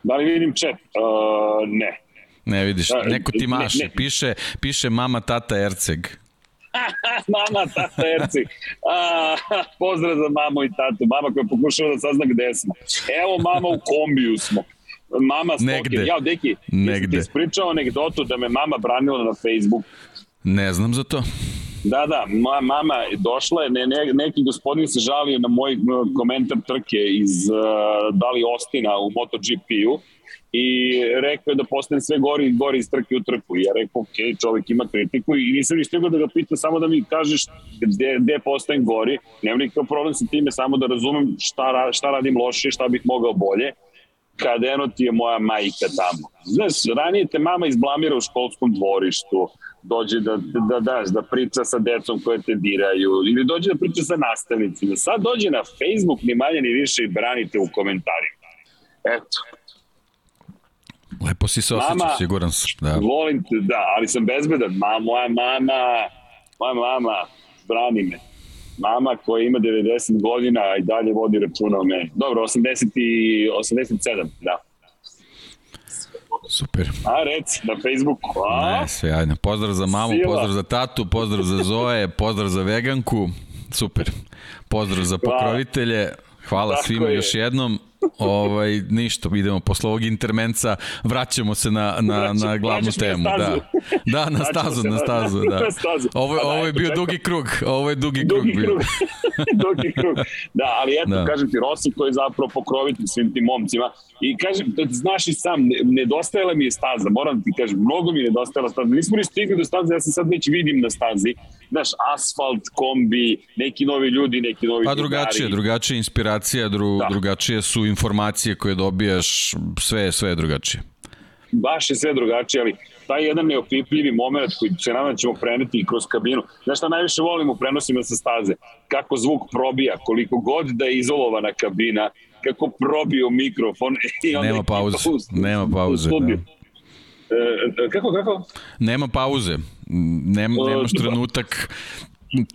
Speaker 3: Da li vidim chat? Uh, ne.
Speaker 4: Ne vidiš,
Speaker 3: Da,
Speaker 4: neko ti
Speaker 3: ne,
Speaker 4: maše,
Speaker 3: ne.
Speaker 4: piše, piše mama, tata, Erceg. [LAUGHS]
Speaker 3: mama, tata, Erci. A, pozdrav za mamu i tatu. Mama koja pokušava da sazna gde smo. Evo mama u kombiju smo. Mama.
Speaker 4: Negde.
Speaker 3: Ja, deki,
Speaker 4: Negde.
Speaker 3: ti ispričao anegdotu da me mama branila na Facebook.
Speaker 4: Ne znam za to.
Speaker 3: Da, da, moja mama je došla, je, ne, ne, neki gospodin se žalio na moj komentar trke iz uh, Dali Ostina u MotoGP-u i rekao je da postane sve gori i gori iz trke u trku. I ja rekao, ok, čovjek ima kritiku i nisam ni stigao da ga pitam, samo da mi kažeš gde, gde postajem gori. Nemam nikakav problem sa time, samo da razumem šta, šta radim loše, šta bih mogao bolje kad eno ti je moja majka tamo. Znaš, ranije te mama izblamira u školskom dvorištu, dođe da, da, da, da priča sa decom koje te diraju, ili dođe da priča sa nastavnicima. Sad dođe na Facebook, ni manje ni više i branite u komentarima. Eto,
Speaker 4: Lepo si se osjećao,
Speaker 3: Mama,
Speaker 4: siguran sam. Da.
Speaker 3: volim te, da, ali sam bezbedan. Ma, moja mama, moja mama, brani me. Mama koja ima 90 godina i dalje vodi računa o meni. Dobro, 80 i 87, da.
Speaker 4: Super.
Speaker 3: A, rec, na Facebooku. A?
Speaker 4: Ne, sve ajde. Pozdrav za mamu,
Speaker 3: Sila.
Speaker 4: pozdrav za tatu, pozdrav za Zoe, pozdrav za veganku. Super. Pozdrav za pokrovitelje. Hvala
Speaker 3: Tako
Speaker 4: svima
Speaker 3: je.
Speaker 4: još jednom. Ovaj ništa, idemo posle ovog intermenca, vraćamo se na na
Speaker 3: Vraćamo-
Speaker 4: na glavnu
Speaker 3: me na
Speaker 4: temu, da. Da, na stazu, na
Speaker 3: na-
Speaker 4: stazu, da. [LAUGHS]
Speaker 3: na stazu.
Speaker 4: Ovo
Speaker 3: da,
Speaker 4: ovo je bio dugi krug, ovo je dugi krug
Speaker 3: Dugi
Speaker 4: bio.
Speaker 3: krug. [LAUGHS] Dugi krug. Da, ali eto,
Speaker 4: Da.
Speaker 3: kažem ti, Rossi koji je zapravo pokrovitelj svim tim momcima. I kažem, da znaš i sam, ne- nedostajala mi je staza, moram ti kažem, mnogo mi je nedostajala staza. Nismo ni stigli do staze, ja se sad već vidim na stazi. Znaš, asfalt, kombi, neki novi ljudi, neki novi
Speaker 4: Pa drugačije, drugačija inspiracija, dru,
Speaker 3: Da.
Speaker 4: drugačije su informacije koje dobijaš, sve je sve je drugačije.
Speaker 3: baš je sve drugačije, ali taj jedan neopipljivi moment koji se nama ćemo preneti kroz kabinu. Znaš šta najviše volim u prenosima sa staze? Kako zvuk probija, koliko god da je izolovana kabina, kako probio mikrofon [LAUGHS] i
Speaker 4: Nema pauze, nema pauze, da.
Speaker 3: E, e, kako, kako?
Speaker 4: Nema pauze, Nem, nemaš
Speaker 3: da.
Speaker 4: trenutak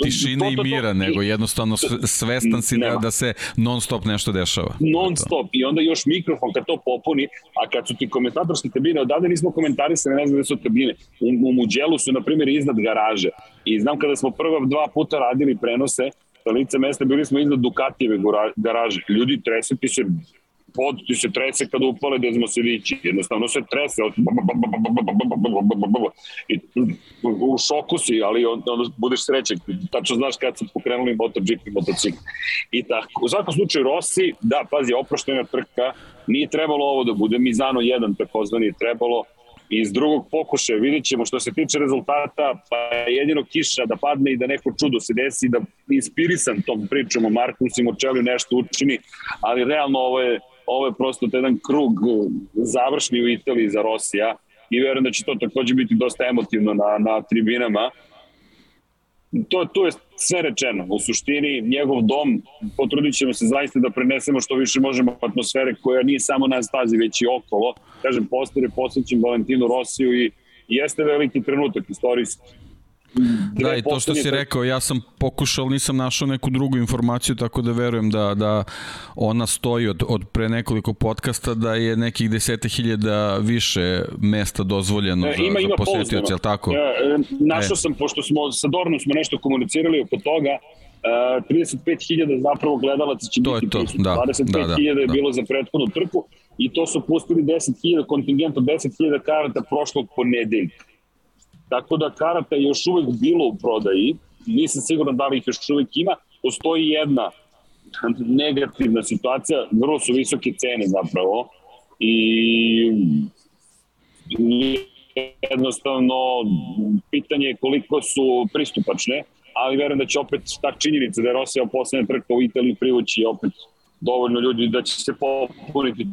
Speaker 4: tišine i mira, nego jednostavno svestan si da, da se non stop nešto dešava.
Speaker 3: non stop. I onda još mikrofon kad to popuni, a kad su ti komentatorske kabine, odavde nismo komentarisali, ne znam gde su kabine, u, u Muđelu su na primjer iznad garaže. I znam kada smo prva dva puta radili prenose, sa lice mesta bili smo iznad Dukatijeve garaže, ljudi trese ti se pod ti se trese kada upale Dezmosilići, jednostavno se trese i u šoku si, ali onda budeš srećan, tačno znaš kad su pokrenuli MotoGP motocikl. I tako. U svakom slučaju Rossi, da, pazi, oproštena trka, nije trebalo ovo da bude Mizano 1 takozvani je trebalo iz drugog pokušaja vidjet ćemo što se tiče rezultata, pa jedino kiša da padne i da neko čudo se desi, da inspirisan tom pričom o Marku Simočelju nešto učini, ali realno ovo je, ovo je prosto jedan krug završni u Italiji za Rosija i verujem da će to takođe biti dosta emotivno na, na tribinama. To, to je sve rečeno. U suštini, njegov dom, potrudit ćemo se zaista da prenesemo što više možemo atmosfere koja nije samo na stazi, već i okolo. Kažem, poster je Valentinu Rosiju i jeste veliki trenutak istorijski.
Speaker 4: Da, i to što si rekao, ja sam pokušao, nisam našao neku drugu informaciju, tako da verujem da, da ona stoji od, od pre nekoliko podcasta, da je nekih desete hiljada više mesta dozvoljeno
Speaker 3: E,
Speaker 4: za,
Speaker 3: ima,
Speaker 4: za
Speaker 3: ima
Speaker 4: je li tako?
Speaker 3: E, e, našao
Speaker 4: E.
Speaker 3: sam, pošto smo sa Dornom smo nešto komunicirali oko toga, e, 35.000 zapravo gledalaca će
Speaker 4: To je
Speaker 3: biti
Speaker 4: to,
Speaker 3: prisutno.
Speaker 4: da,
Speaker 3: 25.000
Speaker 4: da, da,
Speaker 3: je
Speaker 4: da.
Speaker 3: bilo za prethodnu trku i to su pustili 10.000 kontingent od 10.000 karata prošlog ponedeljka. Tako da karata je još uvek bilo u prodaji, nisam siguran da li ih još uvek ima, postoji jedna negativna situacija, vrlo su visoke cene zapravo i jednostavno pitanje je koliko su pristupačne, ali verujem da će opet ta činjenica da je Rosija poslednja trka u Italiji privući opet dovoljno ljudi da će se popuniti.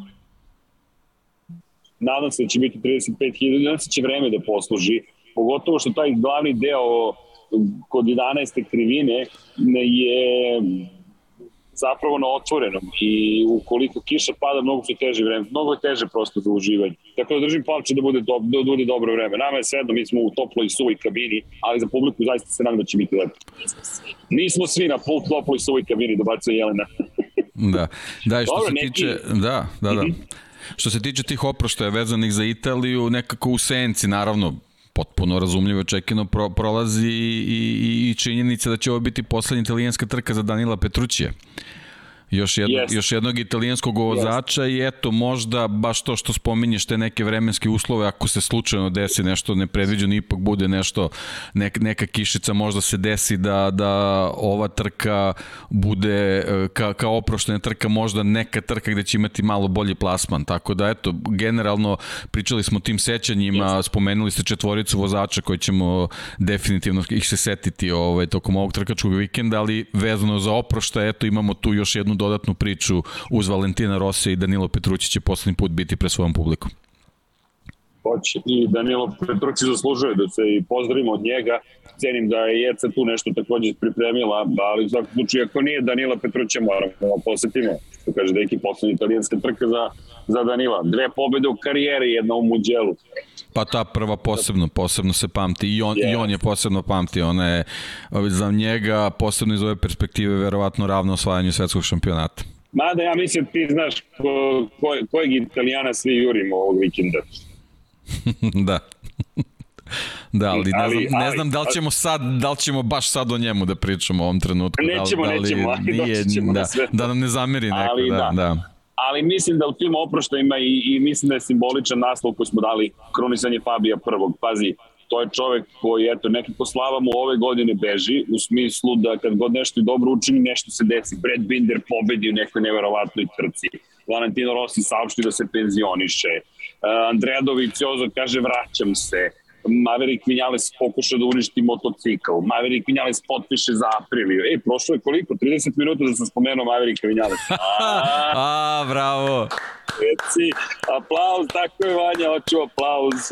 Speaker 3: Nadam se da će biti 35.000, nadam se da će vreme da posluži, pogotovo što taj glavni deo kod 11. krivine je zapravo na otvorenom i ukoliko kiša pada mnogo su teže vreme, mnogo je teže prosto za uživanje. Tako da držim palče da bude, do, da bude dobro vreme. Nama je svejedno, mi smo u toploj i suvoj kabini, ali za publiku zaista se nadam da će biti lepo.
Speaker 1: Nismo svi.
Speaker 3: Nismo svi na pol toploj i suvoj kabini, dobacuje Jelena. [LAUGHS]
Speaker 4: Da, da i što
Speaker 3: Dobro,
Speaker 4: se
Speaker 3: neki-
Speaker 4: tiče, da, da, da. Što se tiče tih oproštaja vezanih za Italiju, nekako u senci, naravno, potpuno razumljivo očekino pro, prolazi i, i, i činjenica da će ovo biti poslednja italijanska trka za Danila Petrućija. Još, jedno,
Speaker 3: Jeste.
Speaker 4: još jednog italijanskog vozača i eto možda baš to što spominješ te neke vremenske uslove ako se slučajno desi nešto nepredviđeno ipak bude nešto nek, neka kišica možda se desi da, da ova trka bude e, ka, kao oproštena trka možda neka trka gde će imati malo bolji plasman tako da eto generalno pričali smo o tim sećanjima spomenuli ste četvoricu vozača koji ćemo definitivno ih se setiti ovaj, tokom ovog trkačkog vikenda ali vezano za oprošta eto imamo tu još jednu dodatnu priču uz Valentina Rosija i Danilo Petrući će poslednji put biti pre svojom publikom.
Speaker 3: Hoće. I Danilo Petrući zaslužuje da se i pozdravimo od njega. Cenim da je Jeca tu nešto takođe pripremila, ali u svakom slučaju, ako nije Danila Petruća, moramo da posetimo. Što kaže neki poslednji italijanska trka za, za Danila. Dve pobede u karijeri, jedna u Muđelu.
Speaker 4: Pa ta prva posebno, posebno se pamti i on,
Speaker 3: Yes.
Speaker 4: i on je posebno pamti, ona je za njega posebno iz ove perspektive verovatno ravno osvajanju svetskog šampionata.
Speaker 3: Mada ja mislim ti znaš ko, ko, kojeg italijana svi jurimo ovog vikenda. [LAUGHS]
Speaker 4: da. Da, ali, ne,
Speaker 3: Ali-
Speaker 4: znam, ne
Speaker 3: ali-
Speaker 4: znam da li ćemo sad, da li ćemo baš sad o njemu da pričamo u ovom trenutku.
Speaker 3: Nećemo,
Speaker 4: da, li, da li
Speaker 3: nećemo, ali doći ćemo
Speaker 4: da,
Speaker 3: na sve to.
Speaker 4: da nam ne zameri neko.
Speaker 3: Ali
Speaker 4: da,
Speaker 3: da.
Speaker 4: da.
Speaker 3: Ali mislim da u tim oproštajima i, i mislim da je simboličan naslov koji smo dali krunisanje Fabija prvog. Pazi, to je čovek koji, eto, nekako slava mu ove godine beži, u smislu da kad god nešto dobro učini, nešto se desi. Brad Binder pobedi u nekoj neverovatnoj trci. Valentino Rossi saopšti da se penzioniše. Uh, Andrea Dovizioso kaže vraćam se. Maverick Vinales pokuša da uništi motocikl. Maverick Vinales potpiše za Apriliju. Ej, prošlo je koliko? 30 minuta da sam spomenuo Maverick Vinales. [LAUGHS] A,
Speaker 4: A, bravo.
Speaker 3: Reci, aplauz, tako je Vanja, hoću aplauz.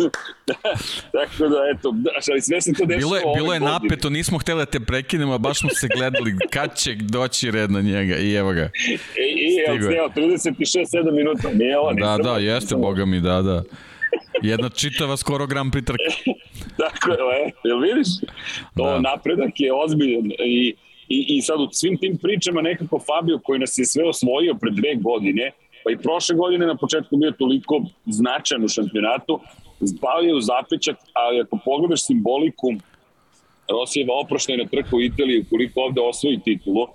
Speaker 3: [LAUGHS] tako da, eto, daš, ali sve se to dešava
Speaker 4: Bilo je, bilo je
Speaker 3: godine.
Speaker 4: napeto, nismo hteli da te prekinemo, a baš smo se gledali kad će doći red na njega i evo ga.
Speaker 3: I, i evo,
Speaker 4: Stigo je.
Speaker 3: evo, 36-7 minuta, nije ovo,
Speaker 4: Da, da, jeste, boga mi, da, da. Jedna čitava skoro Grand Prix trka. [LAUGHS]
Speaker 3: Tako je, e, jel vidiš? To
Speaker 4: Da.
Speaker 3: da. napredak je ozbiljan i, i, i sad u svim tim pričama nekako Fabio koji nas je sve osvojio pre dve godine, pa i prošle godine na početku bio toliko značajan u šampionatu, spao je u zapećak, ali ako pogledaš simboliku Rosijeva oproštajna trka u Italiji, koliko ovde osvoji titulu,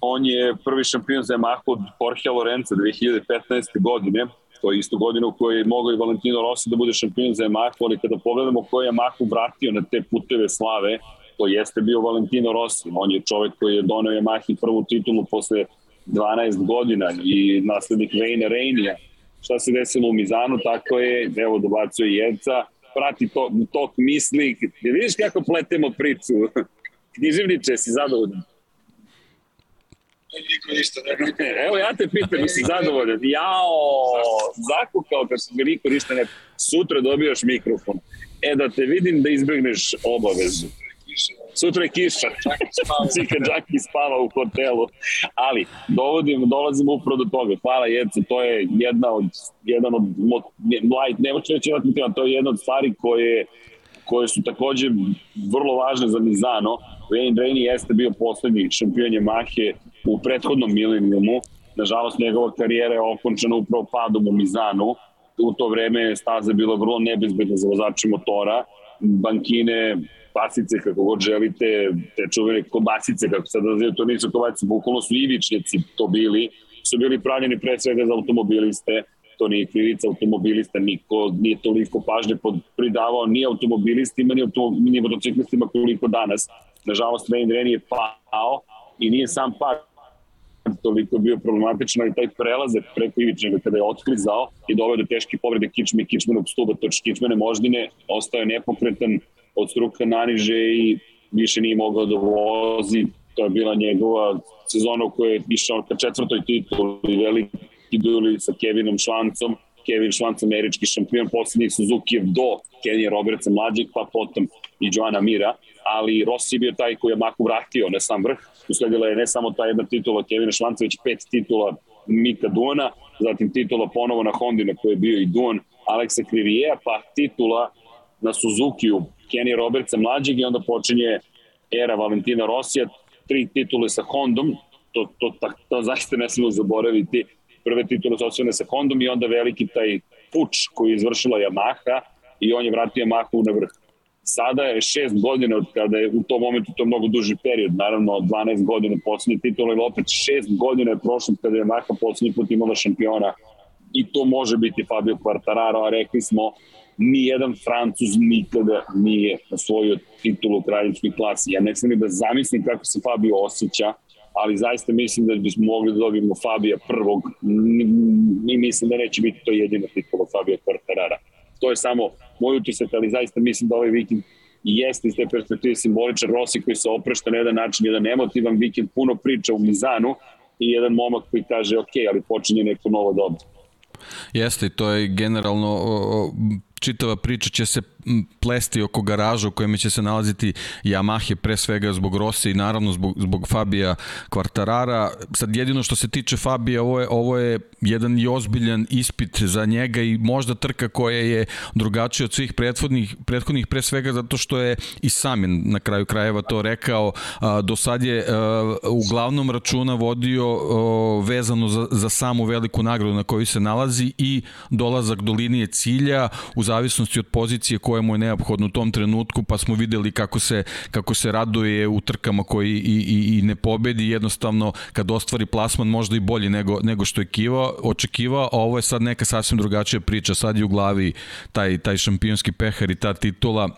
Speaker 3: on je prvi šampion za Yamaha od Jorge Lorenza 2015. godine, to je isto godina u kojoj je mogao i Valentino Rossi da bude šampion za Yamaha, ali kada pogledamo ko je Yamaha vratio na te puteve slave, to jeste bio Valentino Rossi. On je čovek koji je doneo Yamahi prvu titulu posle 12 godina i naslednik Vejna Rejnija. Šta se desilo u Mizanu, tako je, evo dobacuje Jedca, prati to, tok misli. Vidiš kako pletemo priču? [LAUGHS] Književniče, si zadovoljan?
Speaker 5: Niko ništa ne pita. [LAUGHS]
Speaker 3: Evo ja te pitam, jesi zadovoljan? Jao, zakukao kad se ga niko ništa ne... Sutra dobijaš mikrofon. E, da te vidim da izbegneš obavezu. Sutra je kiša. Čika Džaki [LAUGHS] spava u hotelu. Ali, dovodim, dolazimo upravo do toga. Hvala Jece, to je jedna od, jedan od, light, ne možete reći jedna to je jedna od stvari koje, koje su takođe vrlo važne za Mizano. Wayne Rainey jeste bio poslednji šampion Yamahe u prethodnom milenijumu. Nažalost, njegova karijera je okončena upravo padom u Mizanu. U to vreme je staza bila vrlo nebezbedna za vozače motora. Bankine, pasice, kako god želite, te čuvene kobasice, kako sad nazivaju, to nisu kobasice, bukvalno su ivičnjaci to bili, su bili pravljeni pre svega za automobiliste, to nije krivica automobilista, niko nije toliko pažnje pod, pridavao ni automobilistima, ni, automo, ni motociklistima koliko danas. Nažalost, Wayne Rainey je pao i nije sam pad toliko bio problematično i taj prelazak preko ivičnjega kada je otklizao i doveo do teške povrede kičme i kičmenog stuba, toč kičmene moždine, ostao je nepokretan od struka naniže i više nije mogao da vozi. To je bila njegova sezona u kojoj je išao ka četvrtoj tituli veliki dueli sa Kevinom Švancom. Kevin Švanc, američki šampion, poslednjih Suzuki do Kenija Robertsa mlađeg, pa potom i Joana Mira, ali Rossi bio taj koji je Maku vratio na sam vrh. Usledila je ne samo ta jedna titula Kevina Švanca, već pet titula Mika Duona, zatim titula ponovo na Hondi na kojoj je bio i Duon Aleksa Krivijeja, pa titula na Suzukiju Kenija Robertsa mlađeg i onda počinje era Valentina Rosija, tri titule sa Hondom, to, to, to, to zaista ne smemo zaboraviti. Prve titule su osvojene sa Hondom i onda veliki taj puč koji je izvršila Yamaha i on je vratio Yamahu na vrh. Sada je šest godina od kada je u tom momentu to mnogo duži period, naravno 12 godina poslednje titule, ili opet šest godina je prošlo kada je Yamaha poslednji put imala šampiona i to može biti Fabio Quartararo, a rekli smo ni jedan Francuz nikada nije osvojio titulu u kraljevskoj klasi. Ja ne znam da zamislim kako se Fabio osjeća, ali zaista mislim da bismo mogli da dobijemo Fabija prvog i mislim da neće biti to jedina titula Fabija Quartarara. To je samo moj utisak, ali zaista mislim da ovaj vikend jeste iz te perspektive simboličan Rossi koji se oprešta na jedan način, jedan emotivan vikend, puno priča u Mizanu i jedan momak koji kaže ok, ali počinje neko novo dobro.
Speaker 4: Jeste, to je generalno čitava priča će se plesti oko garaža u kojem će se nalaziti Yamahe pre svega zbog Rossi i naravno zbog, zbog Fabija Kvartarara. Sad jedino što se tiče Fabija, ovo je, ovo je jedan i ozbiljan ispit za njega i možda trka koja je drugačija od svih prethodnih, prethodnih pre svega zato što je i sam je na kraju krajeva to rekao. A, do sad je a, uglavnom računa vodio a, vezano za, za samu veliku nagradu na kojoj se nalazi i dolazak do linije cilja u zavisnosti od pozicije koje mu je neophodno u tom trenutku, pa smo videli kako se, kako se raduje u trkama koji i, i, i ne pobedi, jednostavno kad ostvari plasman možda i bolji nego, nego što je kiva, očekivao, a ovo je sad neka sasvim drugačija priča, sad je u glavi taj, taj šampionski pehar i ta titula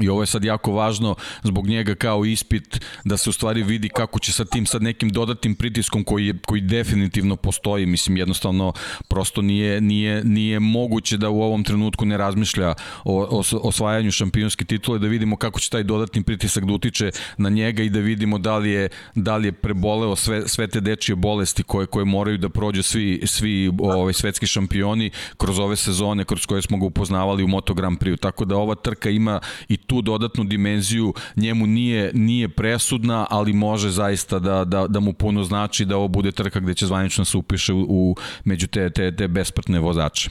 Speaker 4: I ovo je sad jako važno zbog njega kao ispit da se u stvari vidi kako će sa tim sad nekim dodatnim pritiskom koji je, koji definitivno postoji, mislim jednostavno prosto nije nije nije moguće da u ovom trenutku ne razmišlja o, o osvajanju šampionske titule da vidimo kako će taj dodatni pritisak da utiče na njega i da vidimo da li je da li je preboleo sve sve te dečije bolesti koje koje moraju da prođu svi svi ovaj svetski šampioni kroz ove sezone kroz koje smo ga upoznavali u Moto Grand Prix tako da ova trka ima i tu dodatnu dimenziju njemu nije, nije presudna, ali može zaista da, da, da mu puno znači da ovo bude trka gde će zvanično se upiše u, u među te, te, te besprtne vozače.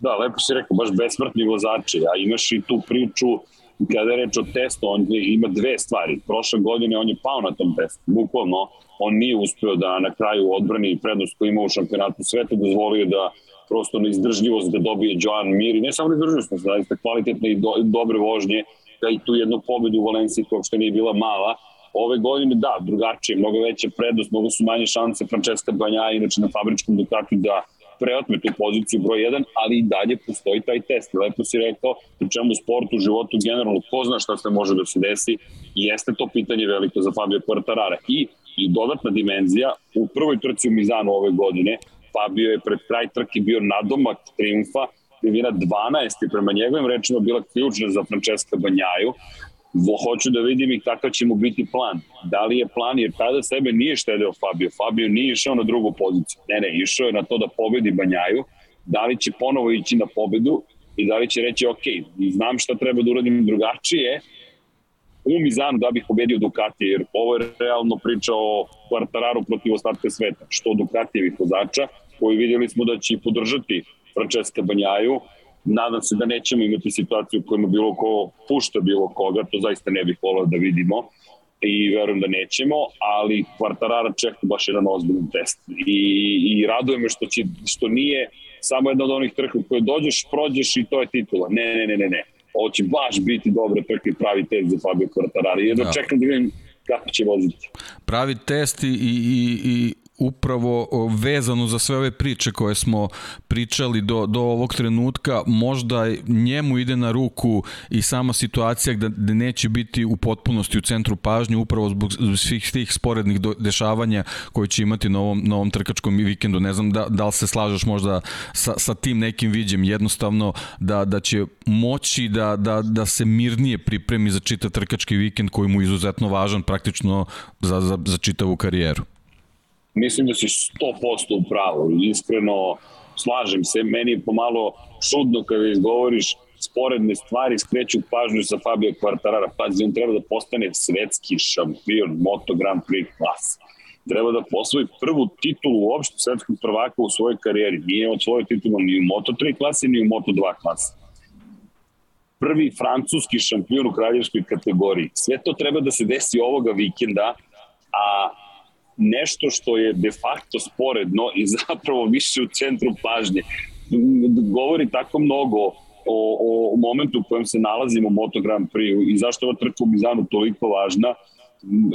Speaker 3: Da, lepo si rekao, baš besmrtni vozači, a imaš i tu priču kada je reč o testu, on ima dve stvari. Prošle godine on je pao na tom testu, bukvalno on nije uspeo da na kraju odbrani prednost koju ima u šampionatu sveta, dozvolio da prosto neizdržljivost da dobije Joan Mir i ne samo neizdržljivost, nego zaista kvalitetne i do, dobre vožnje, da i tu jednu pobedu u Valenciji koja uopšte nije bila mala. Ove godine da, drugačije, mnogo veća prednost, mnogo su manje šanse Francesca Banja, inače na fabričkom Ducatu da preotme tu poziciju broj 1, ali i dalje postoji taj test. Lepo si rekao, u čemu sportu, u životu, generalno, ko zna šta se može da se desi, jeste to pitanje veliko za Fabio Quartarara. I, i dodatna dimenzija, u prvoj trci u Mizanu ove godine, Fabio je pred kraj trke bio nadomak triumfa, krivina 12 i prema njegovim rečima bila ključna za Francesca Banjaju. Hoću da vidim i kakav će mu biti plan. Da li je plan, jer tada sebe nije štedeo Fabio. Fabio nije išao na drugu poziciju. Ne, ne, išao je na to da pobedi Banjaju. Da li će ponovo ići na pobedu i da li će reći, ok, znam šta treba da uradim drugačije, u Mizanu da bih pobedio Ducati, jer ovo je realno priča o Quartararu protiv ostatka sveta, što Ducatijevih vozača, koji vidjeli smo da će podržati Francesca Banjaju. Nadam se da nećemo imati situaciju u kojima bilo ko pušta bilo koga, to zaista ne bih volao da vidimo i verujem da nećemo, ali Quartarara čeka baš jedan ozbiljan test. I, i raduje me što, će, što nije samo jedna od onih trka koje dođeš, prođeš i to je titula. Ne, ne, ne, ne, ne. Ovo će baš biti dobra trka i pravi test za Fabio Quartarara. Jedno da. čekam da vidim kako će voziti.
Speaker 4: Pravi test i, i, i upravo vezano za sve ove priče koje smo pričali do, do ovog trenutka, možda njemu ide na ruku i sama situacija gde, neće biti u potpunosti u centru pažnje upravo zbog svih tih sporednih dešavanja koje će imati na ovom, na ovom trkačkom vikendu. Ne znam da, da li se slažeš možda sa, sa tim nekim viđem, jednostavno da, da će moći da, da, da se mirnije pripremi za čitav trkački vikend koji mu je izuzetno važan praktično za, za, za čitavu karijeru.
Speaker 3: Mislim da si 100% u pravu. Iskreno, slažem se. Meni je pomalo čudno kada izgovoriš sporedne stvari skreću pažnju sa Fabio Quartarara. Pazi, on treba da postane svetski šampion Moto Grand Prix klasa. Treba da posvoji prvu titulu uopšte svetskog prvaka u svojoj karijeri. Nije od svoje titulu ni u Moto 3 klasi, ni u Moto 2 klasi. Prvi francuski šampion u kraljevskoj kategoriji. Sve to treba da se desi ovoga vikenda, a nešto što je de facto sporedno i [LAUGHS] zapravo više u centru pažnje. Govori tako mnogo o, o momentu u kojem se nalazimo u Moto Grand Prix i zašto ova trka u Mizanu toliko važna,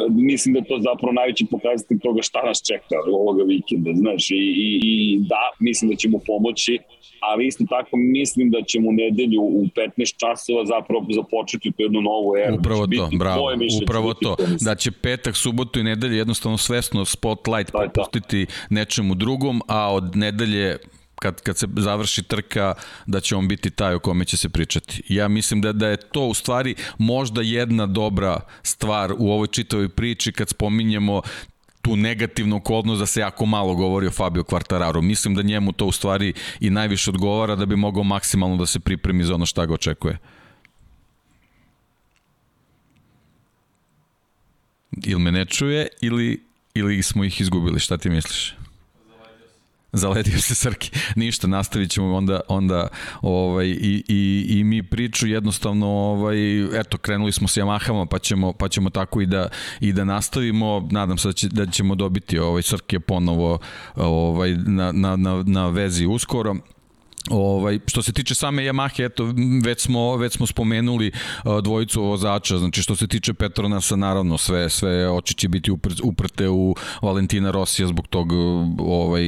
Speaker 3: mislim da to zapravo najveći pokazatelj toga šta nas čeka ovoga vikenda, znaš, i, i, i da, mislim da ćemo pomoći, ali isto tako mislim da ćemo u nedelju u 15 časova zapravo započeti tu jednu novu eru.
Speaker 4: Upravo to, bravo, upravo to, da će petak, subotu i nedelje jednostavno svesno spotlight popustiti nečemu drugom, a od nedelje kad, kad se završi trka da će on biti taj o kome će se pričati. Ja mislim da, da je to u stvari možda jedna dobra stvar u ovoj čitavoj priči kad spominjemo tu negativnu okolnost da se jako malo govori o Fabio Quartararo. Mislim da njemu to u stvari i najviše odgovara da bi mogao maksimalno da se pripremi za ono šta ga očekuje. Ili me ne čuje ili, ili smo ih izgubili, šta ti misliš? Zaledio se Srki. Ništa, nastavit ćemo onda, onda ovaj, i, i, i mi priču jednostavno, ovaj, eto, krenuli smo s Yamahama, pa ćemo, pa ćemo tako i da, i da nastavimo. Nadam se da, će, da ćemo dobiti ovaj, Srke ponovo ovaj, na, na, na, na vezi uskoro. Ovaj, što se tiče same Yamahe, eto, već smo, već smo spomenuli uh, dvojicu vozača, znači što se tiče Petronasa, naravno, sve, sve oči će biti upr, uprte u Valentina Rosija zbog tog ovaj,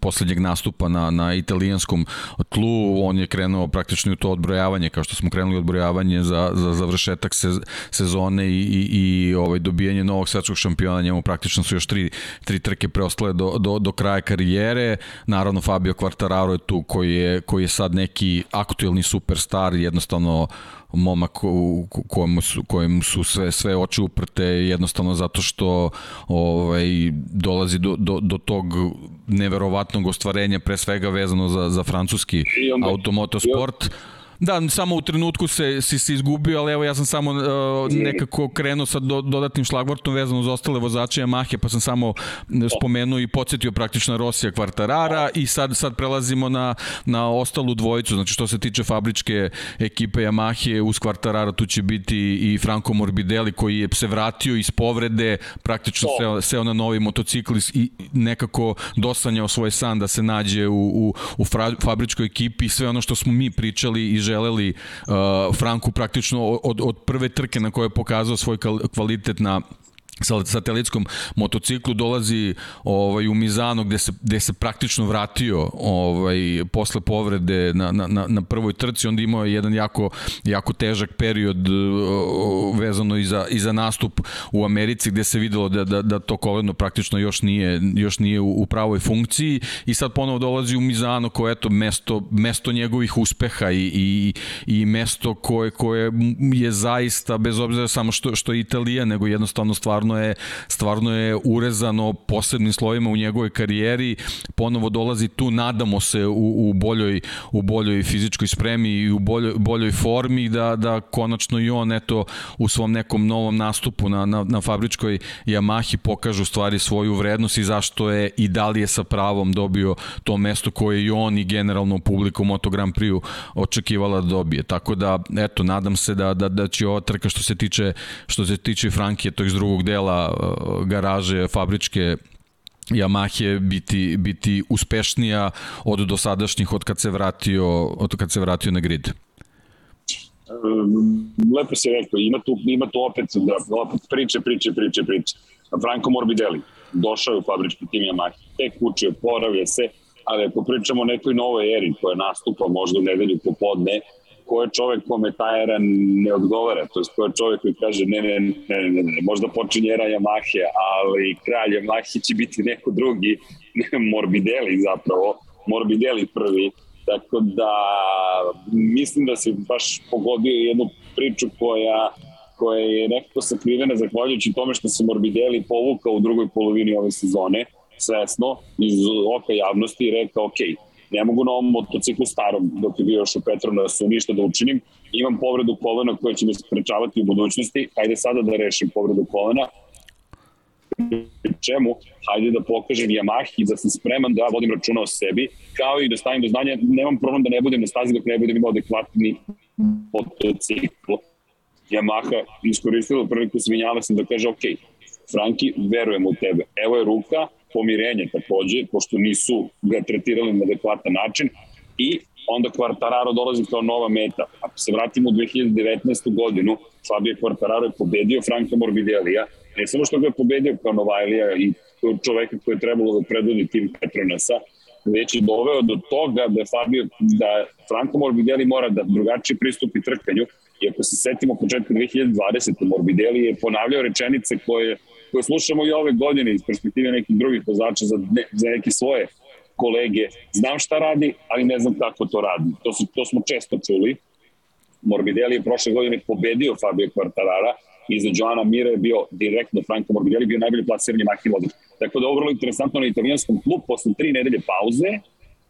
Speaker 4: poslednjeg nastupa na, na italijanskom tlu, on je krenuo praktično u to odbrojavanje, kao što smo krenuli odbrojavanje za, za završetak se, sezone i, i, i ovaj, dobijanje novog svetskog šampiona, njemu praktično su još tri, tri trke preostale do, do, do kraja karijere, naravno Fabio Quartararo je tu koji je koji je sad neki aktuelni superstar, jednostavno momak kojemu su, kojemu su sve, sve oči uprte jednostavno zato što ovaj, dolazi do, do, do tog neverovatnog ostvarenja pre svega vezano za, za francuski automotosport. I Da, samo u trenutku se, si se izgubio, ali evo ja sam samo uh, nekako krenuo sa do, dodatnim šlagvortom vezano za ostale vozače Yamahe, pa sam samo spomenuo i podsjetio praktično Rosija Kvartarara i sad, sad prelazimo na, na ostalu dvojicu, znači što se tiče fabričke ekipe Yamahe uz Kvartarara tu će biti i Franco Morbidelli koji je se vratio iz povrede, praktično seo, seo na novi motocikl i nekako dosanjao svoj san da se nađe u, u, u fabričkoj ekipi i sve ono što smo mi pričali i želeli uh, Franku praktično od, od prve trke na koje je pokazao svoj kvalitet na sa satelitskom motociklu dolazi ovaj u Mizano gde se gde se praktično vratio ovaj posle povrede na na na prvoj trci onda imao je jedan jako jako težak period vezano i za i za nastup u Americi gde se videlo da da da to koleno praktično još nije još nije u, u pravoj funkciji i sad ponovo dolazi u Mizano koje eto mesto mesto njegovih uspeha i i i mesto koje koje je zaista bez obzira samo što što je Italija nego jednostavno stvarno stvarno je, stvarno je urezano posebnim slovima u njegovoj karijeri, ponovo dolazi tu, nadamo se u, u, boljoj, u boljoj fizičkoj spremi i u boljoj, boljoj formi da, da konačno i on eto u svom nekom novom nastupu na, na, na fabričkoj Yamahi pokažu stvari svoju vrednost i zašto je i da li je sa pravom dobio to mesto koje i on i generalno publika u Moto Grand Prix očekivala da dobije. Tako da, eto, nadam se da, da, da će ova trka što se tiče, što se tiče Frankije, to iz drugog dela uh, garaže fabričke Yamahe biti biti uspešnija od dosadašnjih od kad se vratio od kad se vratio na grid.
Speaker 3: Um, lepo se rekao, ima tu, ima tu opet, da, opet priče, priče, priče, priče. Franco Morbidelli došao je u fabrički tim Yamaha, tek učio, poravlja se, ali ako pričamo o nekoj novoj eri koja nastupa možda u nedelju popodne, ko je čovek kome ta era ne odgovara, to je ko je čovek koji kaže ne, ne, ne, ne, ne, možda počinje era Yamahe, ali kralj Yamahe će biti neko drugi, [LAUGHS] Morbidelli zapravo, Morbidelli prvi, tako da mislim da se baš pogodio jednu priču koja koja je nekako sakrivena zahvaljujući tome što se Morbidelli povukao u drugoj polovini ove sezone, svesno, iz oka javnosti i rekao, ok, ne mogu na ovom motociklu starom, dok je bio još u Petronasu, ništa da učinim. Imam povredu kolena koja će me sprečavati u budućnosti. Hajde sada da rešim povredu kolena. Čemu? Hajde da pokažem Yamahi da sam spreman da vodim računa o sebi, kao i da stavim do znanja, nemam problem da ne budem na stazi dok ne budem imao adekvatni motocikl. Yamaha iskoristila priliku svinjala sam da kaže, ok, Franki, verujem u tebe. Evo je ruka, pomirenje takođe, pošto nisu ga tretirali na adekvatan način i onda Quartararo dolazi kao nova meta. Ako se vratimo u 2019. godinu, Fabio Quartararo je pobedio Franka Morbidelija, ne samo što ga je pobedio kao Novajlija i čoveka koji je trebalo da predvodi tim Petronasa, već je doveo do toga da Fabio, da Franco Morbidelli mora da drugačije pristupi trkanju i ako se setimo početka 2020. Morbidelli je ponavljao rečenice koje, koje slušamo i ove godine iz perspektive nekih drugih vozača za, ne, za neke svoje kolege. Znam šta radi, ali ne znam kako to radi. To, su, to smo često čuli. Morbidelli je prošle godine pobedio Fabio Quartarara i za Joana Mira je bio direktno Franco Morbidelli bio najbolji plasirani Mahil vozač. Tako da ovo interesantno na italijanskom klubu posle tri nedelje pauze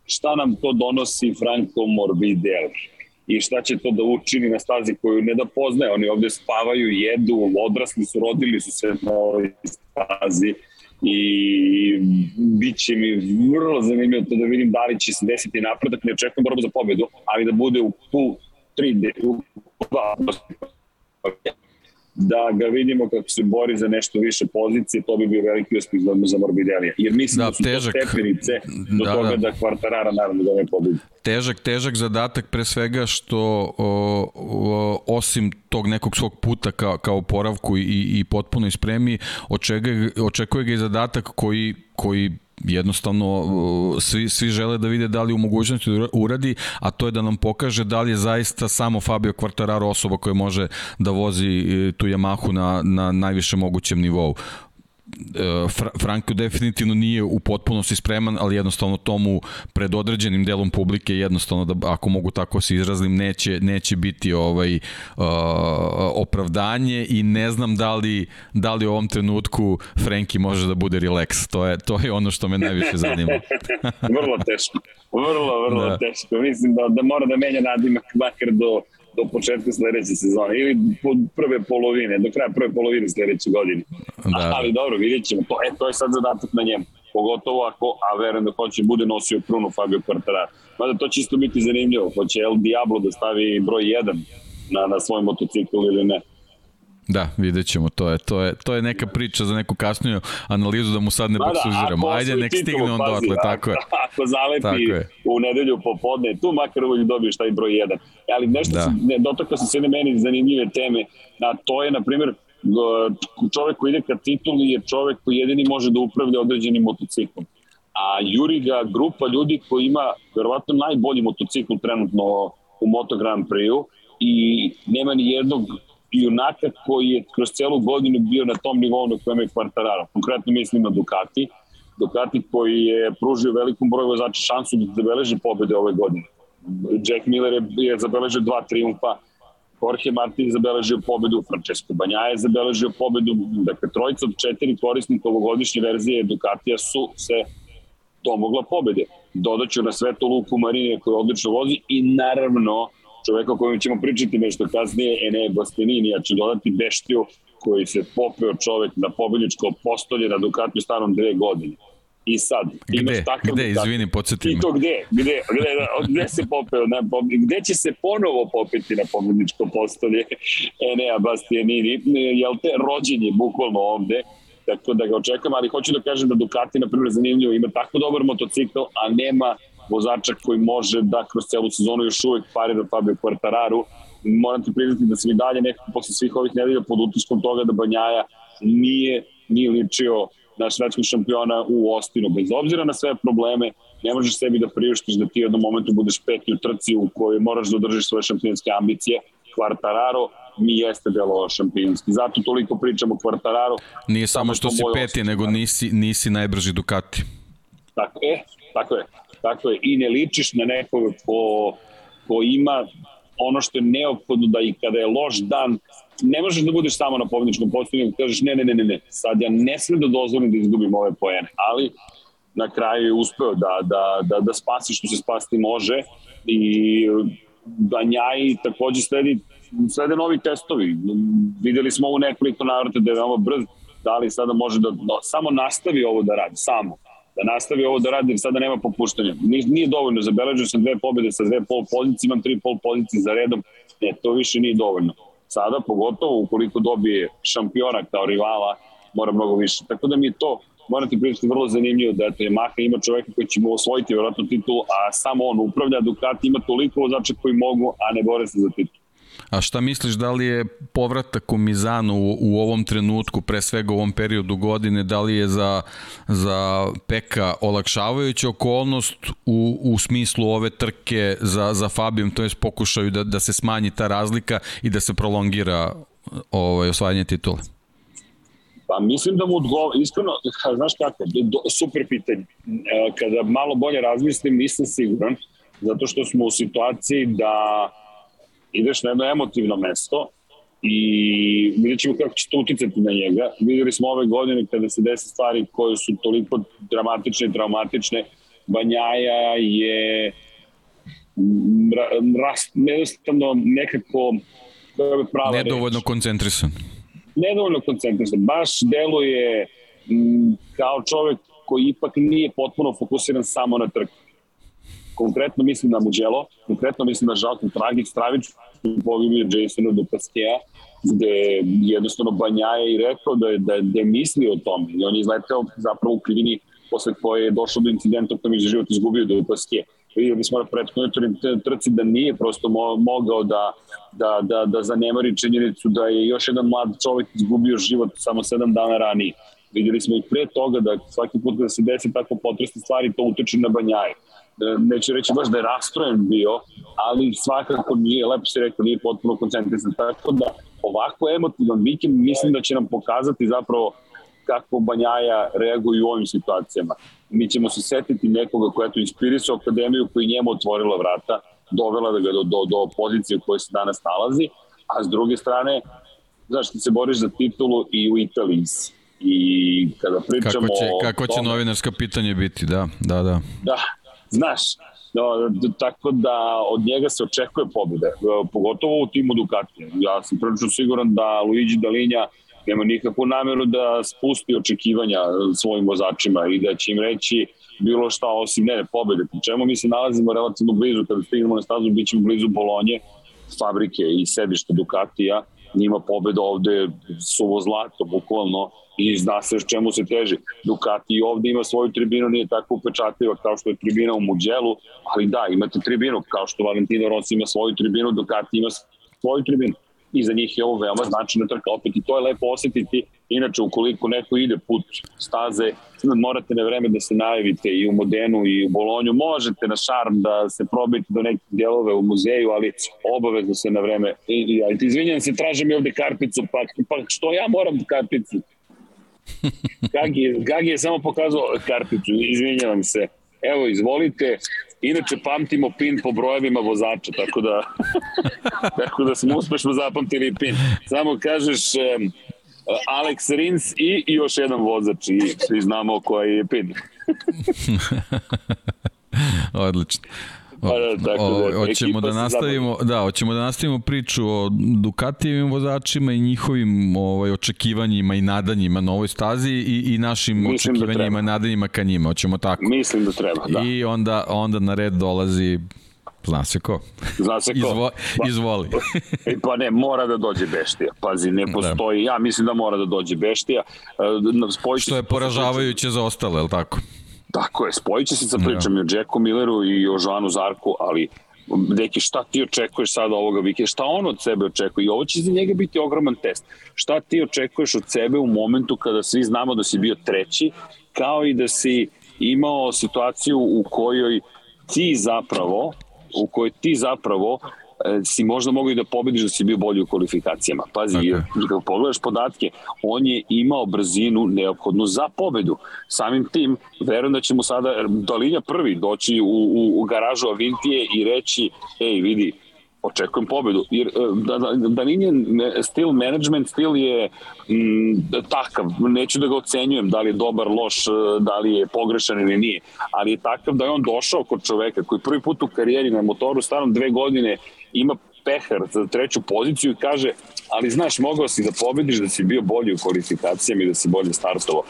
Speaker 3: šta nam to donosi Franco Morbidelli i šta će to da učini na stazi koju ne da poznaje. Oni ovde spavaju, jedu, odrasli su, rodili su se na ovoj stazi i bit će mi vrlo zanimljivo to da vidim da li će se desiti napredak, ne očekujem borbu za pobedu, ali da bude u tu tri, u dva da ga vidimo kako se bori za nešto više pozicije, to bi bio veliki uspeh za, za Morbidelija. Jer mislim da, da su težak, to stepenice do da, toga da, da Kvartarara naravno da ne pobedi.
Speaker 4: Težak, težak zadatak pre svega što o, o, osim tog nekog svog puta ka, kao poravku i, i potpuno ispremi, očekuje, očekuje ga i zadatak koji, koji jednostavno svi, svi žele da vide da li u mogućnosti da uradi, a to je da nam pokaže da li je zaista samo Fabio Quartararo osoba koja može da vozi e, tu Yamahu na, na najviše mogućem nivou. E, Franko definitivno nije u potpunosti spreman, ali jednostavno tomu pred određenim delom publike jednostavno da ako mogu tako se izrazim neće neće biti ovaj uh, opravdanje i ne znam da li da li u ovom trenutku Frenki može da bude relax. To je to je ono što me najviše zanima. [LAUGHS]
Speaker 3: vrlo teško. Vrlo, vrlo da. teško. Mislim da, da mora da menja nadimak makar do do početka sledeće sezone ili pod prve polovine, do kraja prve polovine sledeće godine. Da. Ali dobro, vidjet ćemo. To, e, to je sad zadatak na njemu. Pogotovo ako, a verujem da hoće bude nosio krunu Fabio Quartararo. Mada to će isto biti zanimljivo. Hoće El Diablo da stavi broj 1 na, na svoj motocikl ili ne.
Speaker 4: Da, vidjet ćemo, to je, to je, to je neka priča za neku kasniju analizu da mu sad ne da, boksuziramo. Da, Ajde, nek stigne on dotle, da, tako je. [LAUGHS]
Speaker 3: Ako zalepi tako je. u nedelju popodne, tu makar uvijek dobiješ taj broj 1. Ali nešto da. se, ne, dotakao sam se jedne meni zanimljive teme, a to je, na primjer, čovek koji ide ka tituli je čovek koji jedini može da upravlja određenim motociklom. A juri ga grupa ljudi koji ima verovatno najbolji motocikl trenutno u Moto Grand Prix-u i nema ni jednog junaka koji je kroz celu godinu bio na tom nivou na kojem je Quartararo. Konkretno mislim na Ducati. Ducati koji je pružio velikom broju vozača šansu da zabeleže pobede ove godine. Jack Miller je, je zabeležio dva triumfa, Jorge Martin je zabeležio pobedu, Francesco Banja je zabeležio pobedu, dakle trojica od četiri korisnika ovogodišnje verzije Ducatija su se domogla pobede. Dodaću na sve to Luku Marinije koji odlično vozi i naravno čoveka o kojem ćemo pričati nešto kasnije, Ene Bastianini, ja ću dodati Beštiju, koji se popeo čovek na pobedničko postolje na Ducatiju starom dve godine. I sad,
Speaker 4: gde, imaš takav gde, Ducati. izvini, podsjeti
Speaker 3: I to gde, gde, gde, gde se popeo, na, gde će se ponovo popeti na pobedničko postolje Enea Bastianini, jel te rođen je bukvalno ovde, tako da ga očekam, ali hoću da kažem da Ducati, na primjer, zanimljivo, ima tako dobar motocikl, a nema vozača koji može da kroz celu sezonu još uvek parira Fabio Quartararu. Moram ti priznati da sam i dalje nekako posle svih ovih nedelja pod utiskom toga da Banjaja nije, nije ličio na svetskog šampiona u Ostinu. Bez obzira na sve probleme, ne možeš sebi da priuštiš da ti u jednom momentu budeš peti u trci u kojoj moraš da održiš svoje šampionske ambicije. Quartararo mi jeste delo šampionski. Zato toliko pričamo o Quartararo.
Speaker 4: Nije samo što si peti, nego nisi, nisi najbrži Ducati.
Speaker 3: Tako, e, tako je. Dakle, i ne ličiš na nekoga ko, ko ima ono što je neophodno da i kada je loš dan, ne možeš da budeš samo na pobedničkom i kažeš ne, ne, ne, ne, ne, sad ja ne smem da dozvolim da izgubim ove poene, ali na kraju je uspeo da, da, da, da spasi što se spasti može i Banjaji takođe sledi, slede novi testovi. Videli smo ovo nekoliko navrata da je veoma brz, da li sada može da, da samo nastavi ovo da radi, samo da nastavi ovo da radi, jer sada nema popuštanja. Nije, nije dovoljno, zabeležio sam dve pobede sa dve pol pozicije, imam tri pol pozicije za redom, ne, to više nije dovoljno. Sada, pogotovo ukoliko dobije šampiona kao rivala, mora mnogo više. Tako da mi je to, moram ti pričati, vrlo zanimljivo da eto, Yamaha ima čoveka koji će mu osvojiti vjerojatno titulu, a samo on upravlja, Ducati ima toliko vozača koji mogu, a ne bore se za titulu.
Speaker 4: A šta misliš, da li je povratak u Mizanu u, u ovom trenutku, pre svega u ovom periodu godine, da li je za, za Peka olakšavajuća okolnost u, u smislu ove trke za, za Fabijom, to je pokušaju da, da se smanji ta razlika i da se prolongira ovaj, osvajanje titula?
Speaker 3: Pa mislim da mu odgovor, iskreno, znaš kako, do, super pitanje. E, kada malo bolje razmislim, nisam siguran, zato što smo u situaciji da ideš na jedno emotivno mesto i vidjet ćemo kako će to uticati na njega. Videli smo ove godine kada se desi stvari koje su toliko dramatične i traumatične, Banjaja je rast, jednostavno nekako
Speaker 4: prava Nedovoljno reč. koncentrisan.
Speaker 3: Nedovoljno koncentrisan. Baš deluje m, kao čovek koji ipak nije potpuno fokusiran samo na trku konkretno mislim na Mugello, konkretno mislim na Žalko Tragic, Stravić, pogibio Jasona do Paskeja, gde jednostavno Banjaja i rekao da je, da, da je misli o tome i on je izletao zapravo u krivini posle koje je došlo do incidenta u kojem je život izgubio do Paskeja. Videli smo na prethodnoj trci da nije prosto mo, mogao da, da, da, da zanemari činjenicu da je još jedan mlad čovjek izgubio život samo sedam dana ranije. Videli smo i pre toga da svaki put kada se desi tako potresne stvari, to uteče na banjaju. E, neću reći baš da je rastrojen bio, ali svakako nije, lepo se rekao, nije potpuno koncentrisan. Tako da ovako emotivan vikend mislim da će nam pokazati zapravo kako Banjaja reaguju u ovim situacijama. Mi ćemo se setiti nekoga koja je to inspirisao akademiju koji njemu otvorila vrata, dovela da ga do, do, do pozicije u kojoj se danas nalazi, a s druge strane, znaš, ti se boriš za titulu i u Italiji I kada pričamo
Speaker 4: kako će, kako će tome, novinarska pitanje biti, da, da, da.
Speaker 3: Da, Znaš, No, tako da od njega se očekuje pobjede, pogotovo u timu Ducati. Ja sam prilično siguran da Luigi Dalinja nema nikakvu nameru da spusti očekivanja svojim vozačima i da će im reći bilo šta osim ne, pobjede. Pri čemu mi se nalazimo relativno blizu, kada stignemo na stazu, bit ćemo blizu Bolonje, fabrike i sedište Ducatija, njima pobeda ovde suvo zlato, bukvalno, i zna se čemu se teži. Ducati ovde ima svoju tribinu, nije tako upečatljiva kao što je tribina u Mugellu, ali da, imate tribinu, kao što Valentino Rossi ima svoju tribinu, Ducati ima svoju tribinu. I za njih je ovo veoma značajna trka. Opet i to je lepo osetiti. Inače ukoliko neko ide put staze morate na vreme da se najavite i u Modenu i u Bolonju. Možete na šarm da se probite do nekih dijelove u muzeju ali obavezno se na vreme i, ja, izvinjam se tražem mi ovde karticu pa, pa što ja moram karticu Gagi, Gagi je samo pokazao karticu, izvinjavam se. Evo, izvolite. Inače, pamtimo pin po brojevima vozača, tako da, [LAUGHS] tako da smo uspešno zapamtili pin. Samo kažeš um, Alex Rins i, još jedan vozač i svi znamo koji je pin. [LAUGHS]
Speaker 4: Odlično. Pa da, da, hoćemo da nastavimo, da, hoćemo da nastavimo priču o Ducatijevim vozačima i njihovim ovaj očekivanjima i nadanjima na ovoj stazi i i našim Mislim da očekivanjima da i nadanjima ka njima. Hoćemo tako.
Speaker 3: Mislim da treba, da.
Speaker 4: I onda onda na red dolazi Zna se ko.
Speaker 3: Zna se ko.
Speaker 4: Izvo, pa, izvoli.
Speaker 3: pa ne, mora da dođe Beštija. Pazi, ne da. postoji, da. ja mislim da mora da dođe Beštija.
Speaker 4: E, Spojići Što je poražavajuće za ostale, je li tako?
Speaker 3: Tako je, spojit će se sa pričom i o Jacku Milleru i o Žanu Zarku, ali neki šta ti očekuješ sada ovoga vikenda, šta on od sebe očekuje? I ovo će za njega biti ogroman test. Šta ti očekuješ od sebe u momentu kada svi znamo da si bio treći, kao i da si imao situaciju u kojoj ti zapravo u kojoj ti zapravo si možda mogao i da pobediš da si bio bolji u kvalifikacijama. Pazi, okay. kada pogledaš podatke, on je imao brzinu neophodnu za pobedu. Samim tim, verujem da će mu sada Dalinja prvi doći u, u, u garažu Avintije i reći, ej, vidi, očekujem pobedu. Jer e, da, da, da nije stil management, stil je m, takav. Neću da ga ocenjujem da li je dobar, loš, e, da li je pogrešan ili nije. Ali je takav da je on došao kod čoveka koji prvi put u karijeri na motoru starom dve godine ima pehar za treću poziciju i kaže, ali znaš, mogao si da pobediš da si bio bolji u kvalifikacijama i da si bolje startovao.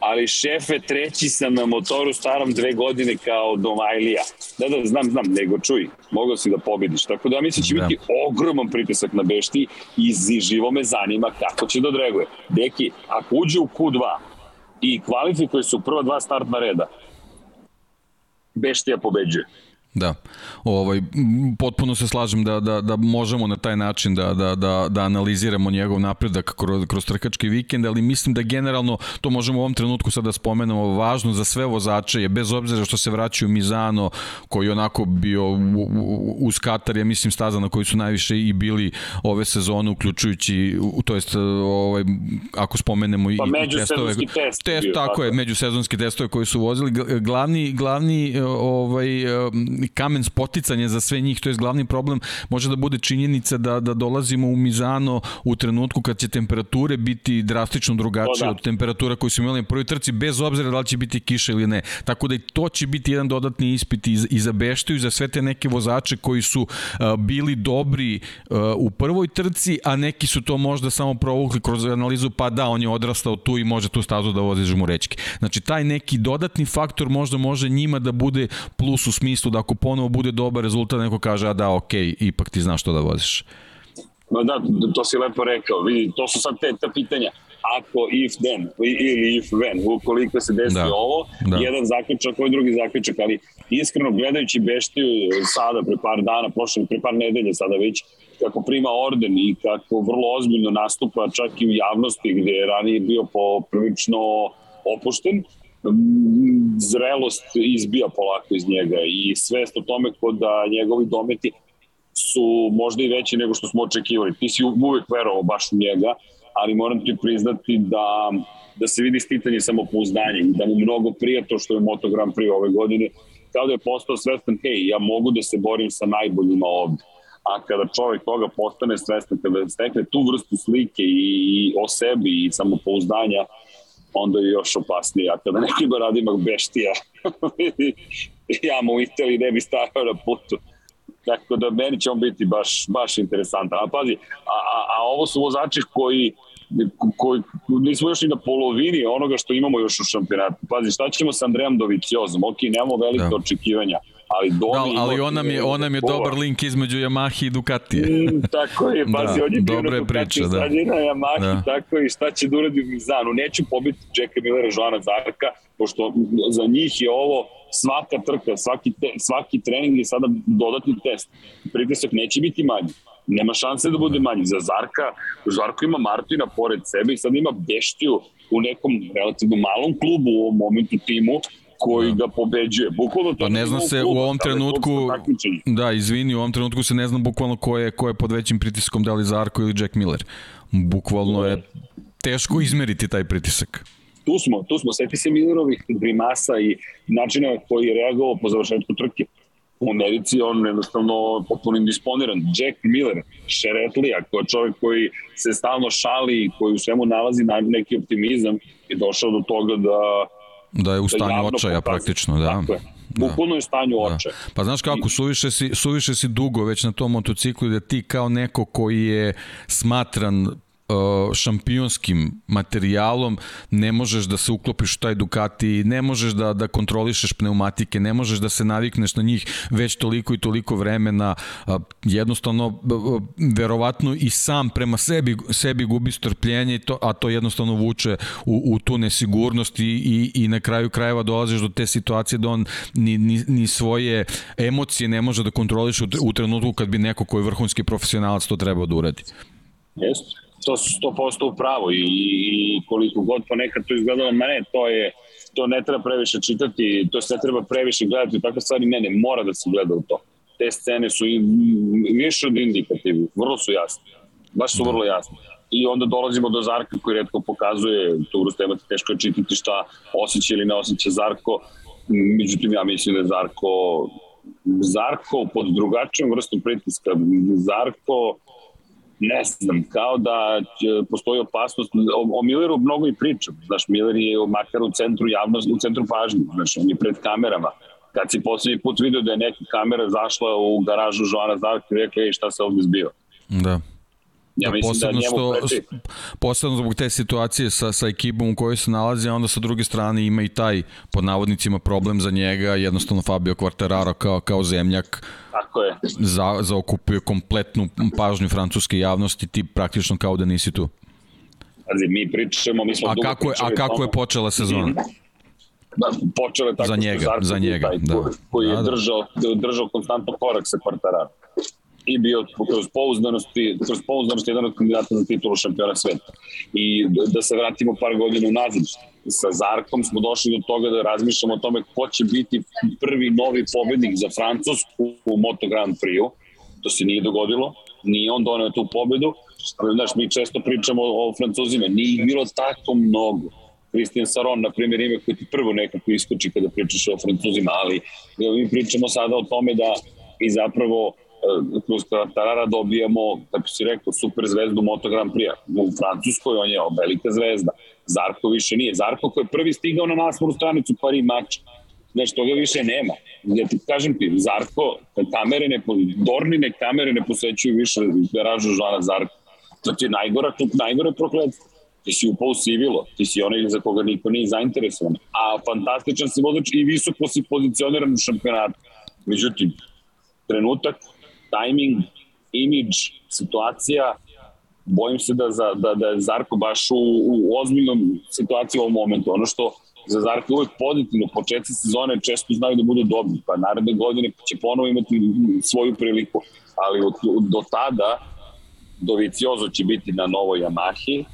Speaker 3: Ali šefe, treći sam na motoru starom dve godine kao Domajlija. Da, da, znam, znam, nego čuj, mogao si da pobediš. Tako da mislim da će
Speaker 4: Da.
Speaker 3: biti ogroman pritisak na Bešti i živo me zanima kako će da odreaguje. Deki, ako uđe u Q2 i kvalifikuje se u prva dva startna reda, Beštija pobeđuje.
Speaker 4: Da. Ovaj, potpuno se slažem da, da, da možemo na taj način da, da, da, da analiziramo njegov napredak kroz, kroz trkački vikend, ali mislim da generalno to možemo u ovom trenutku sad da spomenemo važno za sve vozače je bez obzira što se vraćaju Mizano koji je onako bio uz Katar, ja mislim staza na koji su najviše i bili ove sezone uključujući, to jest ovaj, ako spomenemo
Speaker 3: Pa
Speaker 4: i
Speaker 3: međusezonski test
Speaker 4: test
Speaker 3: bio,
Speaker 4: tako
Speaker 3: tako
Speaker 4: je, međusezonski testove koji su vozili. Glavni, glavni ovaj, kamen spoticanja za sve njih, to je glavni problem, može da bude činjenica da, da dolazimo u Mizano u trenutku kad će temperature biti drastično drugačije
Speaker 3: da.
Speaker 4: od temperatura koju su imali na prvoj trci, bez obzira da li će biti kiša ili ne. Tako da i to će biti jedan dodatni ispit i, i za Beštiju i za sve te neke vozače koji su a, bili dobri a, u prvoj trci, a neki su to možda samo provukli kroz analizu, pa da, on je odrastao tu i može tu stazu da vozi žmurečki. Znači, taj neki dodatni faktor možda može njima da bude plus u smislu da ako ponovo bude dobar rezultat, neko kaže, a da, okej, ipak ti znaš što da voziš.
Speaker 3: Ma da, to si lepo rekao. Vidi, to su sad te, ta pitanja. Ako, if, then, ili if, when, ukoliko se desi
Speaker 4: Da.
Speaker 3: ovo,
Speaker 4: Da.
Speaker 3: da. jedan zaključak, ovaj drugi zaključak, ali iskreno gledajući Beštiju sada, pre par dana, prošle, pre par nedelje sada već, kako prima orden i kako vrlo ozbiljno nastupa čak i u javnosti gde je ranije bio poprilično opušten, zrelost izbija polako iz njega i svest o tome kod da njegovi dometi su možda i veći nego što smo očekivali. Ti si uvek verovao baš u njega, ali moram ti priznati da, da se vidi stitanje samopouzdanja i da mu mnogo prija to što je Moto Grand Prix ove godine, kao da je postao svestan, hej, ja mogu da se borim sa najboljima ovde. A kada čovjek toga postane svestan, kada stekne tu vrstu slike i, i o sebi i samopouzdanja, onda je još opasnije. A kada neki radimak beštija, [LAUGHS] ja mu u Italiji ne bi stavio na putu. Tako da meni će on biti baš, baš interesantan. A pazi, a, a, a ovo su vozači koji koji nismo još i na polovini onoga što imamo još u šampionatu. Pazi, šta ćemo sa Andrejom Doviciozom? Ok, nemamo velike
Speaker 4: Da.
Speaker 3: da. očekivanja, ali Domi...
Speaker 4: Da, ali on nam je, on nam je dobar link između Yamaha i Ducatije.
Speaker 3: Mm, tako je, pazi,
Speaker 4: Da,
Speaker 3: on je bio na Ducati,
Speaker 4: priča, da.
Speaker 3: sad je na Yamahi,
Speaker 4: Da.
Speaker 3: da. tako je, šta će da uradi u Mizanu. Neću pobiti Jacka Millera, Joana Zarka, pošto za njih je ovo svaka trka, svaki, te, svaki trening je sada dodatni test. Pritisak neće biti manji. Nema šanse da bude manji. Za Zarka, Zarko ima Martina pored sebe i sad ima Beštiju u nekom relativno malom klubu u ovom momentu timu koji ga pobeđuje. Bukvalno to
Speaker 4: Pa ne zna se u ovom trenutku, da, izvini, u ovom trenutku se ne zna bukvalno ko je, ko je pod većim pritiskom, da li Zarko ili Jack Miller. Bukvalno je teško izmeriti taj pritisak.
Speaker 3: tu smo, tu smo, seti se Millerovih grimasa i načina koji je reagovao po završetku trke. U Americi on jednostavno potpuno indisponiran. Jack Miller, šeretlija, ko je čovjek koji se stalno šali i koji u svemu nalazi na neki optimizam je došao do toga da
Speaker 4: Da je u
Speaker 3: da
Speaker 4: stanju očaja praktično, da.
Speaker 3: Tako je. Bukvalno je u stanju
Speaker 4: Da.
Speaker 3: očaja.
Speaker 4: Pa znaš kako, suviše si, suviše si dugo već na tom motociklu da ti kao neko koji je smatran šampionskim materijalom ne možeš da se uklopiš u taj Ducati, ne možeš da, da kontrolišeš pneumatike, ne možeš da se navikneš na njih već toliko i toliko vremena, jednostavno verovatno i sam prema sebi, sebi gubi strpljenje, to, a to jednostavno vuče u, u tu nesigurnost i, i, i na kraju krajeva dolaziš do te situacije da on ni, ni, ni svoje emocije ne može da kontroliše u, u trenutku kad bi neko koji je vrhunski profesionalac to trebao da uradi.
Speaker 3: Jeste. To su 100% u pravo i, i koliko god ponekad to izgledalo, ma ne, to je to ne treba previše čitati, to se ne treba previše gledati, takve stvari ne, ne, mora da se gleda u to. Te scene su i više od indikativne, vrlo su jasne, baš su vrlo jasne. I onda dolazimo do Zarka koji redko pokazuje tu vrstu emocije, teško je čitati šta osjeća ili ne osjeća Zarko, međutim ja mislim da je Zarko Zarko pod drugačijom vrstom pritiska, Zarko ne znam, kao da će, postoji opasnost, o, o Milleru mnogo i pričam, znaš, Miller je makar u centru javnosti, u centru pažnje, znaš, on je pred kamerama, Kad si poslednji put vidio da je neka kamera zašla u garažu Joana Zarka i rekla, ej, šta se ovde zbiva?
Speaker 4: Da.
Speaker 3: Ja
Speaker 4: Da,
Speaker 3: mislim da
Speaker 4: posebno,
Speaker 3: njemu
Speaker 4: što,
Speaker 3: preči.
Speaker 4: posebno zbog te situacije sa, sa ekipom u kojoj se nalazi, a onda sa druge strane ima i taj, pod navodnicima, problem za njega, jednostavno Fabio Quartararo kao, kao zemljak
Speaker 3: Tako je.
Speaker 4: za, zaokupuje kompletnu pažnju francuske javnosti, ti praktično kao da nisi tu.
Speaker 3: Pazi, mi pričamo, mi smo
Speaker 4: A
Speaker 3: dugo
Speaker 4: kako je, a kako je počela sezona?
Speaker 3: Da, počele tako
Speaker 4: Za njega, za njega,
Speaker 3: taj
Speaker 4: da.
Speaker 3: koji- koji je
Speaker 4: Da, da.
Speaker 3: držao, držao konstantno korak sa Quartararo i bio kroz pouzdanosti, kroz pouzdanosti jedan od kandidata za titulu šampiona sveta. I da se vratimo par godina unazad, sa Zarkom smo došli do toga da razmišljamo o tome ko će biti prvi novi pobednik za Francusku u Moto Grand Prix-u. To se nije dogodilo, nije on doneo tu pobedu. Znaš, mi često pričamo o, Francuzima, nije ih bilo tako mnogo. Christian Saron, na primjer, ime koji ti prvo nekako iskoči kada pričaš o Francuzima, ali mi pričamo sada o tome da i zapravo kroz Tarara dobijamo, kako si rekao, super zvezdu Moto Grand Prix-a. U Francuskoj on je velika zvezda. Zarko više nije. Zarko koji je prvi stigao na nasmoru stranicu Paris Match. Znaš, toga više nema. Ja ti kažem ti, Zarko, kamere ne, Dornine kamere ne posećuju više garažu Žana Zarka. To ti je najgora, to najgore prokledstvo. Ti si upao u sivilo, ti si onaj za koga niko nije zainteresovan. A fantastičan si vozač i visoko si pozicioniran u šampionatu. Međutim, trenutak, tajming, imidž, situacija, bojim se da, za, da, da je Zarko baš u, u ozbiljnom situaciji u ovom momentu. Ono što za Zarko je uvek pozitivno, početci sezone često znaju da budu dobri, pa naredne godine će ponovo imati svoju priliku. Ali od, do tada Doviciozo će biti na novoj Yamahi,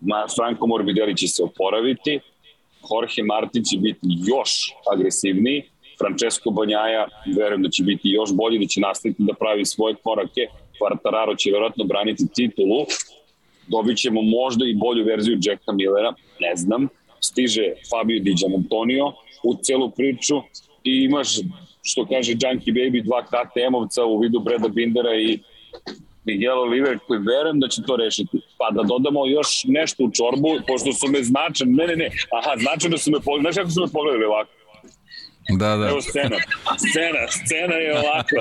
Speaker 3: Ma, Franco Morbidelli će se oporaviti, Jorge Martin će biti još agresivniji, Francesco Banjaja verujem da će biti još bolji, da će nastaviti da pravi svoje korake, Quartararo će verovatno braniti titulu, dobit ćemo možda i bolju verziju Jacka Millera, ne znam, stiže Fabio Di Gianantonio u celu priču i imaš, što kaže Junkie Baby, dva KTM-ovca u vidu Breda Bindera i Miguel Oliver koji verujem da će to rešiti. Pa da dodamo još nešto u čorbu, pošto su me značajno, ne, ne, ne, aha, značajno su me pogledali, znaš kako su me pogledali ovako?
Speaker 4: Da, da.
Speaker 3: Evo scena, scena, scena je ovako.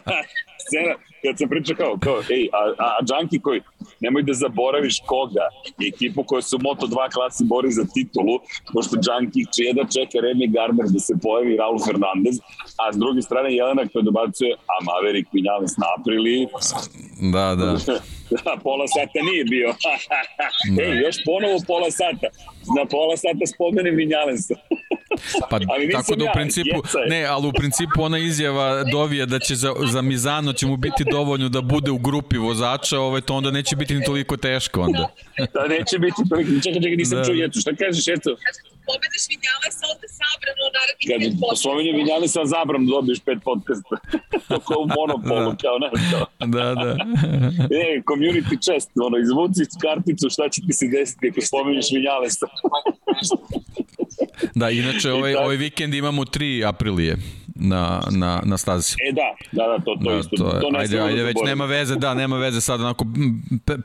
Speaker 3: [LAUGHS] scena, kad sam pričao kao, kao ej, a, a, a Junkie koji, nemoj da zaboraviš koga, ekipu koja se u Moto2 klasi bori za titulu, pošto Junkie čije da čeka Remy Gardner da se pojavi Raul Fernandez, a s druge strane Jelena koja dobacuje, a Maverick Vinales na aprili,
Speaker 4: Da, da. [LAUGHS]
Speaker 3: Da, pola sata nije bio. [LAUGHS] Ej, još ponovo pola sata. Na pola sata spomenem Vinjalensa.
Speaker 4: Pa tako da u
Speaker 3: ja,
Speaker 4: principu,
Speaker 3: je.
Speaker 4: ne, ali u principu ona izjava Dovija da će za, za Mizano će mu biti dovoljno da bude u grupi vozača, ovaj, to onda neće biti ni toliko teško onda.
Speaker 3: Da neće biti toliko. Čekaj, čekaj, nisam
Speaker 4: Da.
Speaker 3: čuo, Jecu, šta kažeš, Jecu?
Speaker 1: Pobediš Vinjalesa, onda sabrano narednih
Speaker 3: Kad
Speaker 1: pet podcasta.
Speaker 3: spominje Vinjalensa, zabram da dobiješ pet podcasta. [LAUGHS] to kao u monopolu,
Speaker 4: Da.
Speaker 3: kao ne, kao.
Speaker 4: Da, da. [LAUGHS]
Speaker 3: E, community chest, ono, izvuci karticu, šta će ti se desiti ako spominješ Vinjalesa. [LAUGHS]
Speaker 4: Da, inače ovaj,
Speaker 3: tako-
Speaker 4: ovaj vikend imamo tri aprilije na, na, na stazi.
Speaker 3: E, da, da, da, to, to
Speaker 4: Da,
Speaker 3: isto.
Speaker 4: to je,
Speaker 3: to ne
Speaker 4: ajde,
Speaker 3: smemo da
Speaker 4: ajde, već nema veze, da, nema veze sad onako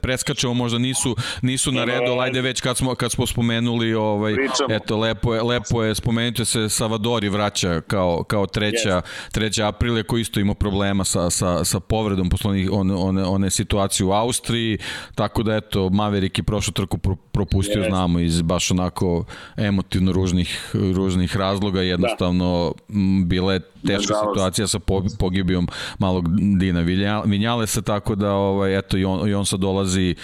Speaker 4: preskačemo, možda nisu nisu na redu, ali ajde već kad smo kad smo spomenuli ovaj
Speaker 3: Pričamo.
Speaker 4: eto lepo je lepo je spomenuti se Salvadori vraća kao kao treća treća aprile koji isto ima problema sa sa sa povredom poslovnih one one one situacije u Austriji, tako da eto Maverick je prošlu trku pro, propustio
Speaker 3: Jeste.
Speaker 4: znamo iz baš onako emotivno ružnih ružnih razloga, jednostavno m, bile teška
Speaker 3: Nažalost.
Speaker 4: situacija sa po- pogibijom malog Dina Vinja- Vinjalesa, tako da ovaj, eto, i on, i on sad dolazi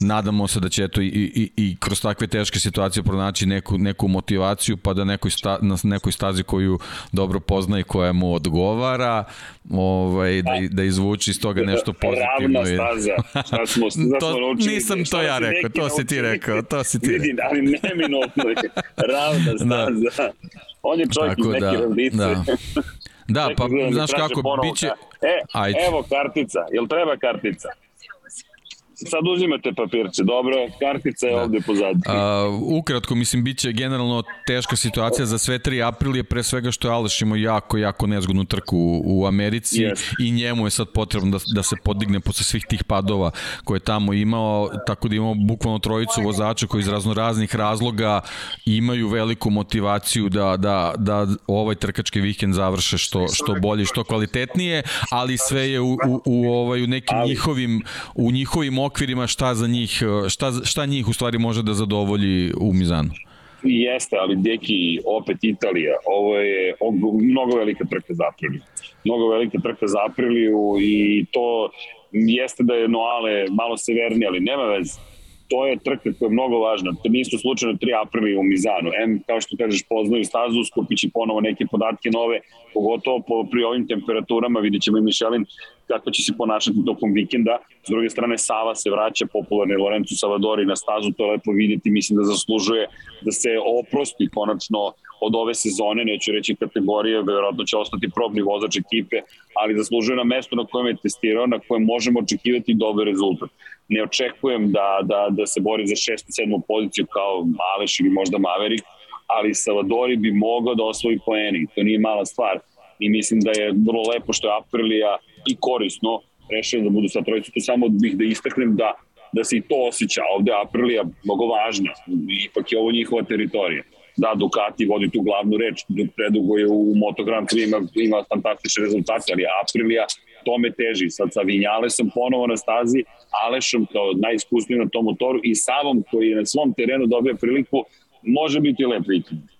Speaker 4: nadamo se da će eto i, i, i kroz takve teške situacije pronaći neku, neku motivaciju pa da nekoj sta, na nekoj stazi koju dobro pozna i koja mu odgovara ovaj, da, da izvuči iz toga nešto pozitivno.
Speaker 3: Ravna staza. Šta smo, šta [LAUGHS]
Speaker 4: To
Speaker 3: smo naučili?
Speaker 4: nisam to ja rekao, to si ti rekao, to si ti
Speaker 3: Vidim, ali neminovno je. Ravna staza. On je čovjek iz
Speaker 4: Tako
Speaker 3: neke
Speaker 4: da,
Speaker 3: ravnice.
Speaker 4: da. Da, [LAUGHS] pa
Speaker 3: da
Speaker 4: znaš kako,
Speaker 3: ka- E,
Speaker 4: Ajde.
Speaker 3: evo kartica. Jel treba kartica? Sad uzimate papirče, dobro, kartica je da. ovde pozadnje.
Speaker 4: Uh, ukratko, mislim, bit će generalno teška situacija za sve tri aprilije, pre svega što je Aleš imao jako, jako nezgodnu trku u, u Americi yes. i njemu je sad potrebno da, da se podigne posle svih tih padova koje je tamo imao, tako da imamo bukvalno trojicu vozača koji iz razno raznih razloga imaju veliku motivaciju da, da, da ovaj trkački vikend završe što, što bolje, što kvalitetnije, ali sve je u, u, u, ovaj, u nekim njihovim, u njihovim okvirima šta za njih, šta, šta njih u stvari može da zadovolji u Mizanu.
Speaker 3: Jeste, ali deki, opet Italija, ovo je mnogo velika trka za Apriliju. Mnogo velika trka za Apriliju i to jeste da je Noale malo severnije, ali nema veze to je trka koja je mnogo važna. To nisu slučajno 3 aprili u Mizanu. M, kao što kažeš, poznaju stazu, skupići ponovo neke podatke nove, pogotovo po, pri ovim temperaturama, vidit ćemo i Mišelin kako će se ponašati tokom vikenda. S druge strane, Sava se vraća, popularni Lorenzo Savadori na stazu, to je lepo videti, mislim da zaslužuje da se oprosti konačno od ove sezone, neću reći kategorije, verovatno će ostati probni vozač ekipe, ali zaslužuje na mesto na kojem je testirao, na kojem možemo očekivati dobar rezultat. Ne očekujem da, da, da se bori za šestu, sedmu poziciju kao Maleš ili možda Maverick, ali Salvadori bi mogao da osvoji poeni, to nije mala stvar. I mislim da je vrlo lepo što je Aprilija i korisno rešio da budu sa trojicu. Tu samo bih da istaknem da, da se i to osjeća. Ovde Aprilija mnogo važna. Ipak je ovo njihova teritorija. Da, Ducati vodi tu glavnu reč. Predugo je u Moto Grand Prix ima, ima fantastične rezultate, ali Aprilija tome teži. Sad sa Vinjalesom ponovo na stazi, Alešom kao najiskusnijim na tom motoru i Savom koji je na svom terenu dobio priliku, može biti lep vikend.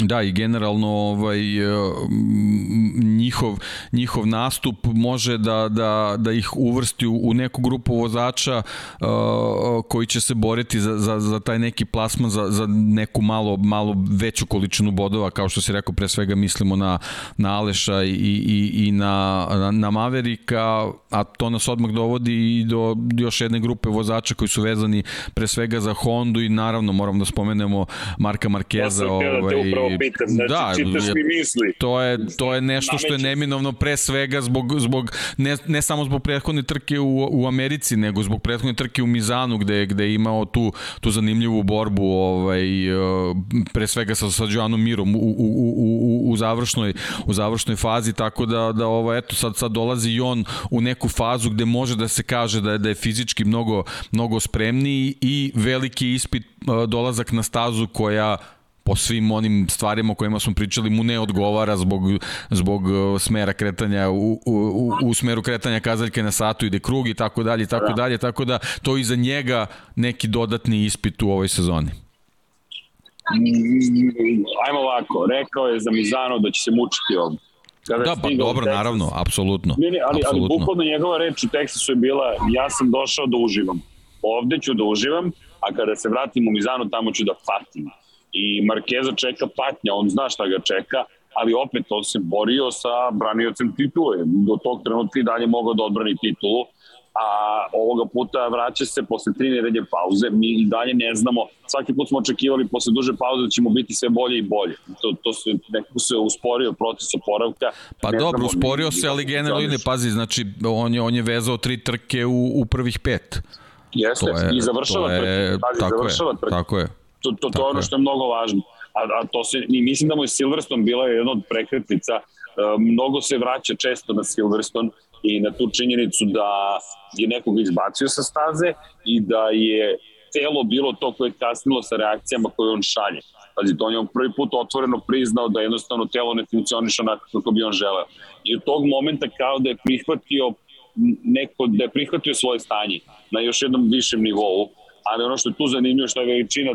Speaker 4: Da, i generalno ovaj, njihov, njihov nastup može da, da, da ih uvrsti u, u neku grupu vozača uh, koji će se boriti za, za, za taj neki plasman, za, za neku malo, malo veću količinu bodova, kao što si rekao, pre svega mislimo na, na Aleša i, i, i na, na, na Maverika, a to nas odmah dovodi i do još jedne grupe vozača koji su vezani pre svega za Hondu i naravno moram da spomenemo Marka Markeza.
Speaker 3: Ovaj, upravo pitam, znači da, čitaš mi misli.
Speaker 4: To je, to je nešto što je neminovno pre svega zbog, zbog ne, ne samo zbog prethodne trke u, u Americi, nego zbog prethodne trke u Mizanu gde, gde je imao tu, tu zanimljivu borbu ovaj, e, pre svega sa, sa Joanom Mirom u, u, u, u, u, završnoj, u završnoj fazi, tako da, da ovo, eto, sad, sad dolazi i on u neku fazu gde može da se kaže da je, da je fizički mnogo, mnogo spremniji i veliki ispit e, dolazak na stazu koja po svim onim stvarima o kojima smo pričali mu ne odgovara zbog, zbog uh, smera kretanja u, u, u, smeru kretanja kazaljke na satu ide krug i tako dalje i tako da. dalje tako da to i za njega neki dodatni ispit u ovoj sezoni
Speaker 3: ajmo ovako rekao je za Mizano da će se mučiti ovdje
Speaker 4: Kada da, pa dobro, Texas, naravno, apsolutno.
Speaker 3: Ne, ne, ali, apsolutno. ali bukvalno njegova reč u Teksasu je bila ja sam došao da uživam. Ovde ću da uživam, a kada se vratim u Mizanu, tamo ću da patim i Markeza čeka patnja, on zna šta ga čeka, ali opet on se borio sa braniocem titule. Do tog trenutka i dalje mogao da odbrani titulu, a ovoga puta vraća se posle tri nedelje pauze. Mi i dalje ne znamo, svaki put smo očekivali posle duže pauze da ćemo biti sve bolje i bolje. To, to se nekako se usporio proces oporavka.
Speaker 4: Pa ne dobro, usporio se, ali generalno ne pazi, znači on je, on je vezao tri trke u, u prvih pet.
Speaker 3: Jeste, je, i završava je, trke. Pazi, tako završava
Speaker 4: je, trke. Tako je.
Speaker 3: To, to, to je ono što je mnogo važno. A, a to se, i mislim da mu je Silverstone bila jedna od prekretnica. E, mnogo se vraća često na Silverstone i na tu činjenicu da je nekoga izbacio sa staze i da je telo bilo to koje je kasnilo sa reakcijama koje on šalje. Pazi, to on je prvi put otvoreno priznao da jednostavno telo ne funkcioniše onako kako bi on želeo. I od tog momenta kao da je prihvatio neko, da je prihvatio svoje stanje na još jednom višem nivou ali ono što je tu zanimljivo što je veličina,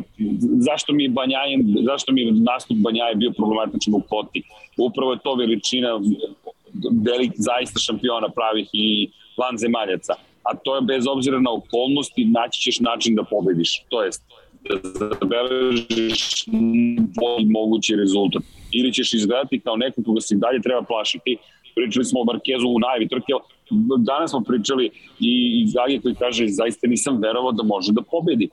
Speaker 3: zašto mi Banjaje, zašto mi nastup Banjaje bio problematičan u Koti? Upravo je to veličina velik, zaista šampiona pravih i van zemaljaca. A to je bez obzira na okolnosti, naći ćeš način da pobediš. To jest, da zabeležiš bolji mogući rezultat. Ili ćeš izgledati kao neko koga se dalje treba plašiti. Pričali smo o Markezu u najavi trke, danas smo pričali i, i Zagi koji kaže zaista nisam verovao da može da pobedi.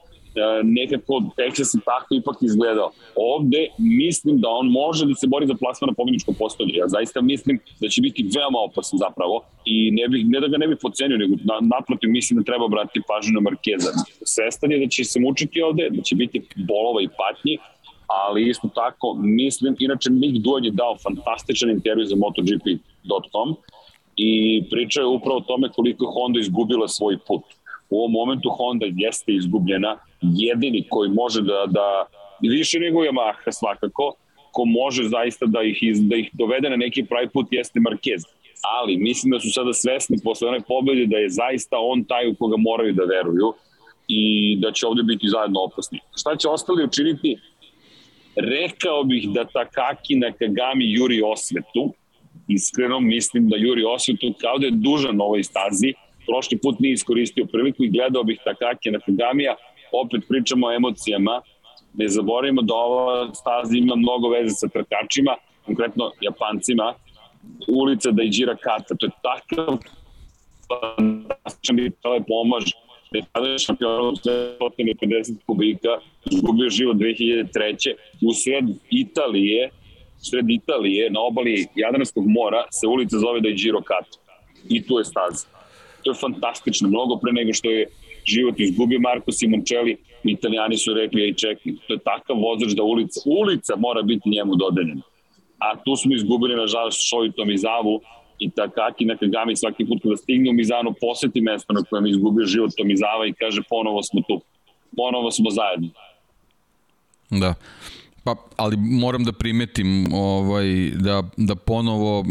Speaker 3: nekako Texas je tako ipak izgledao. Ovde mislim da on može da se bori za plasman na pobjedičko postolje. Ja zaista mislim da će biti veoma opasan zapravo i ne, bih, ne da ga ne bih pocenio, nego na, naprotiv mislim da treba obratiti pažnju na Markeza. Svestan je da će se mučiti ovde, da će biti bolova i patnji, ali isto tako mislim, inače Mick Duan je dao fantastičan intervju za MotoGP.com i pričao je upravo o tome koliko je Honda izgubila svoj put. U ovom momentu Honda jeste izgubljena, jedini koji može da, da više nego Yamaha svakako, ko može zaista da ih, iz, da ih dovede na neki pravi put jeste Marquez. Ali mislim da su sada svesni posle one pobede da je zaista on taj u koga moraju da veruju i da će ovde biti zajedno opasni. Šta će ostali učiniti? Rekao bih da Takaki na Kagami juri osvetu. Iskreno mislim da juri osvetu kao da je dužan ovoj stazi. Prošli put nije iskoristio priliku i gledao bih Takaki na Kagamija. Opet pričamo o emocijama. Ne zaboravimo da ova staza ima mnogo veze sa trkačima, konkretno Japancima. Ulica da Dajđira Kata, to je takav fantastičan i pomaž da je tada šampion 150 kubika, izgubio život 2003. U sred Italije, sred Italije, na obali Jadranskog mora, se ulica zove da je Giro Kato. I tu je staza. To je fantastično, mnogo pre nego što je život izgubio Marko Simoncelli, italijani su rekli, ej čekaj, to je takav vozač da ulica, ulica mora biti njemu dodeljena. A tu smo izgubili, nažalost, Šoju Tomizavu, i Takaki na Kagami svaki put kada stigne u Mizanu poseti mesto na kojem je izgubio život Tomizava i kaže ponovo smo tu, ponovo smo zajedno.
Speaker 4: Da. Pa, ali moram da primetim ovaj, da, da ponovo,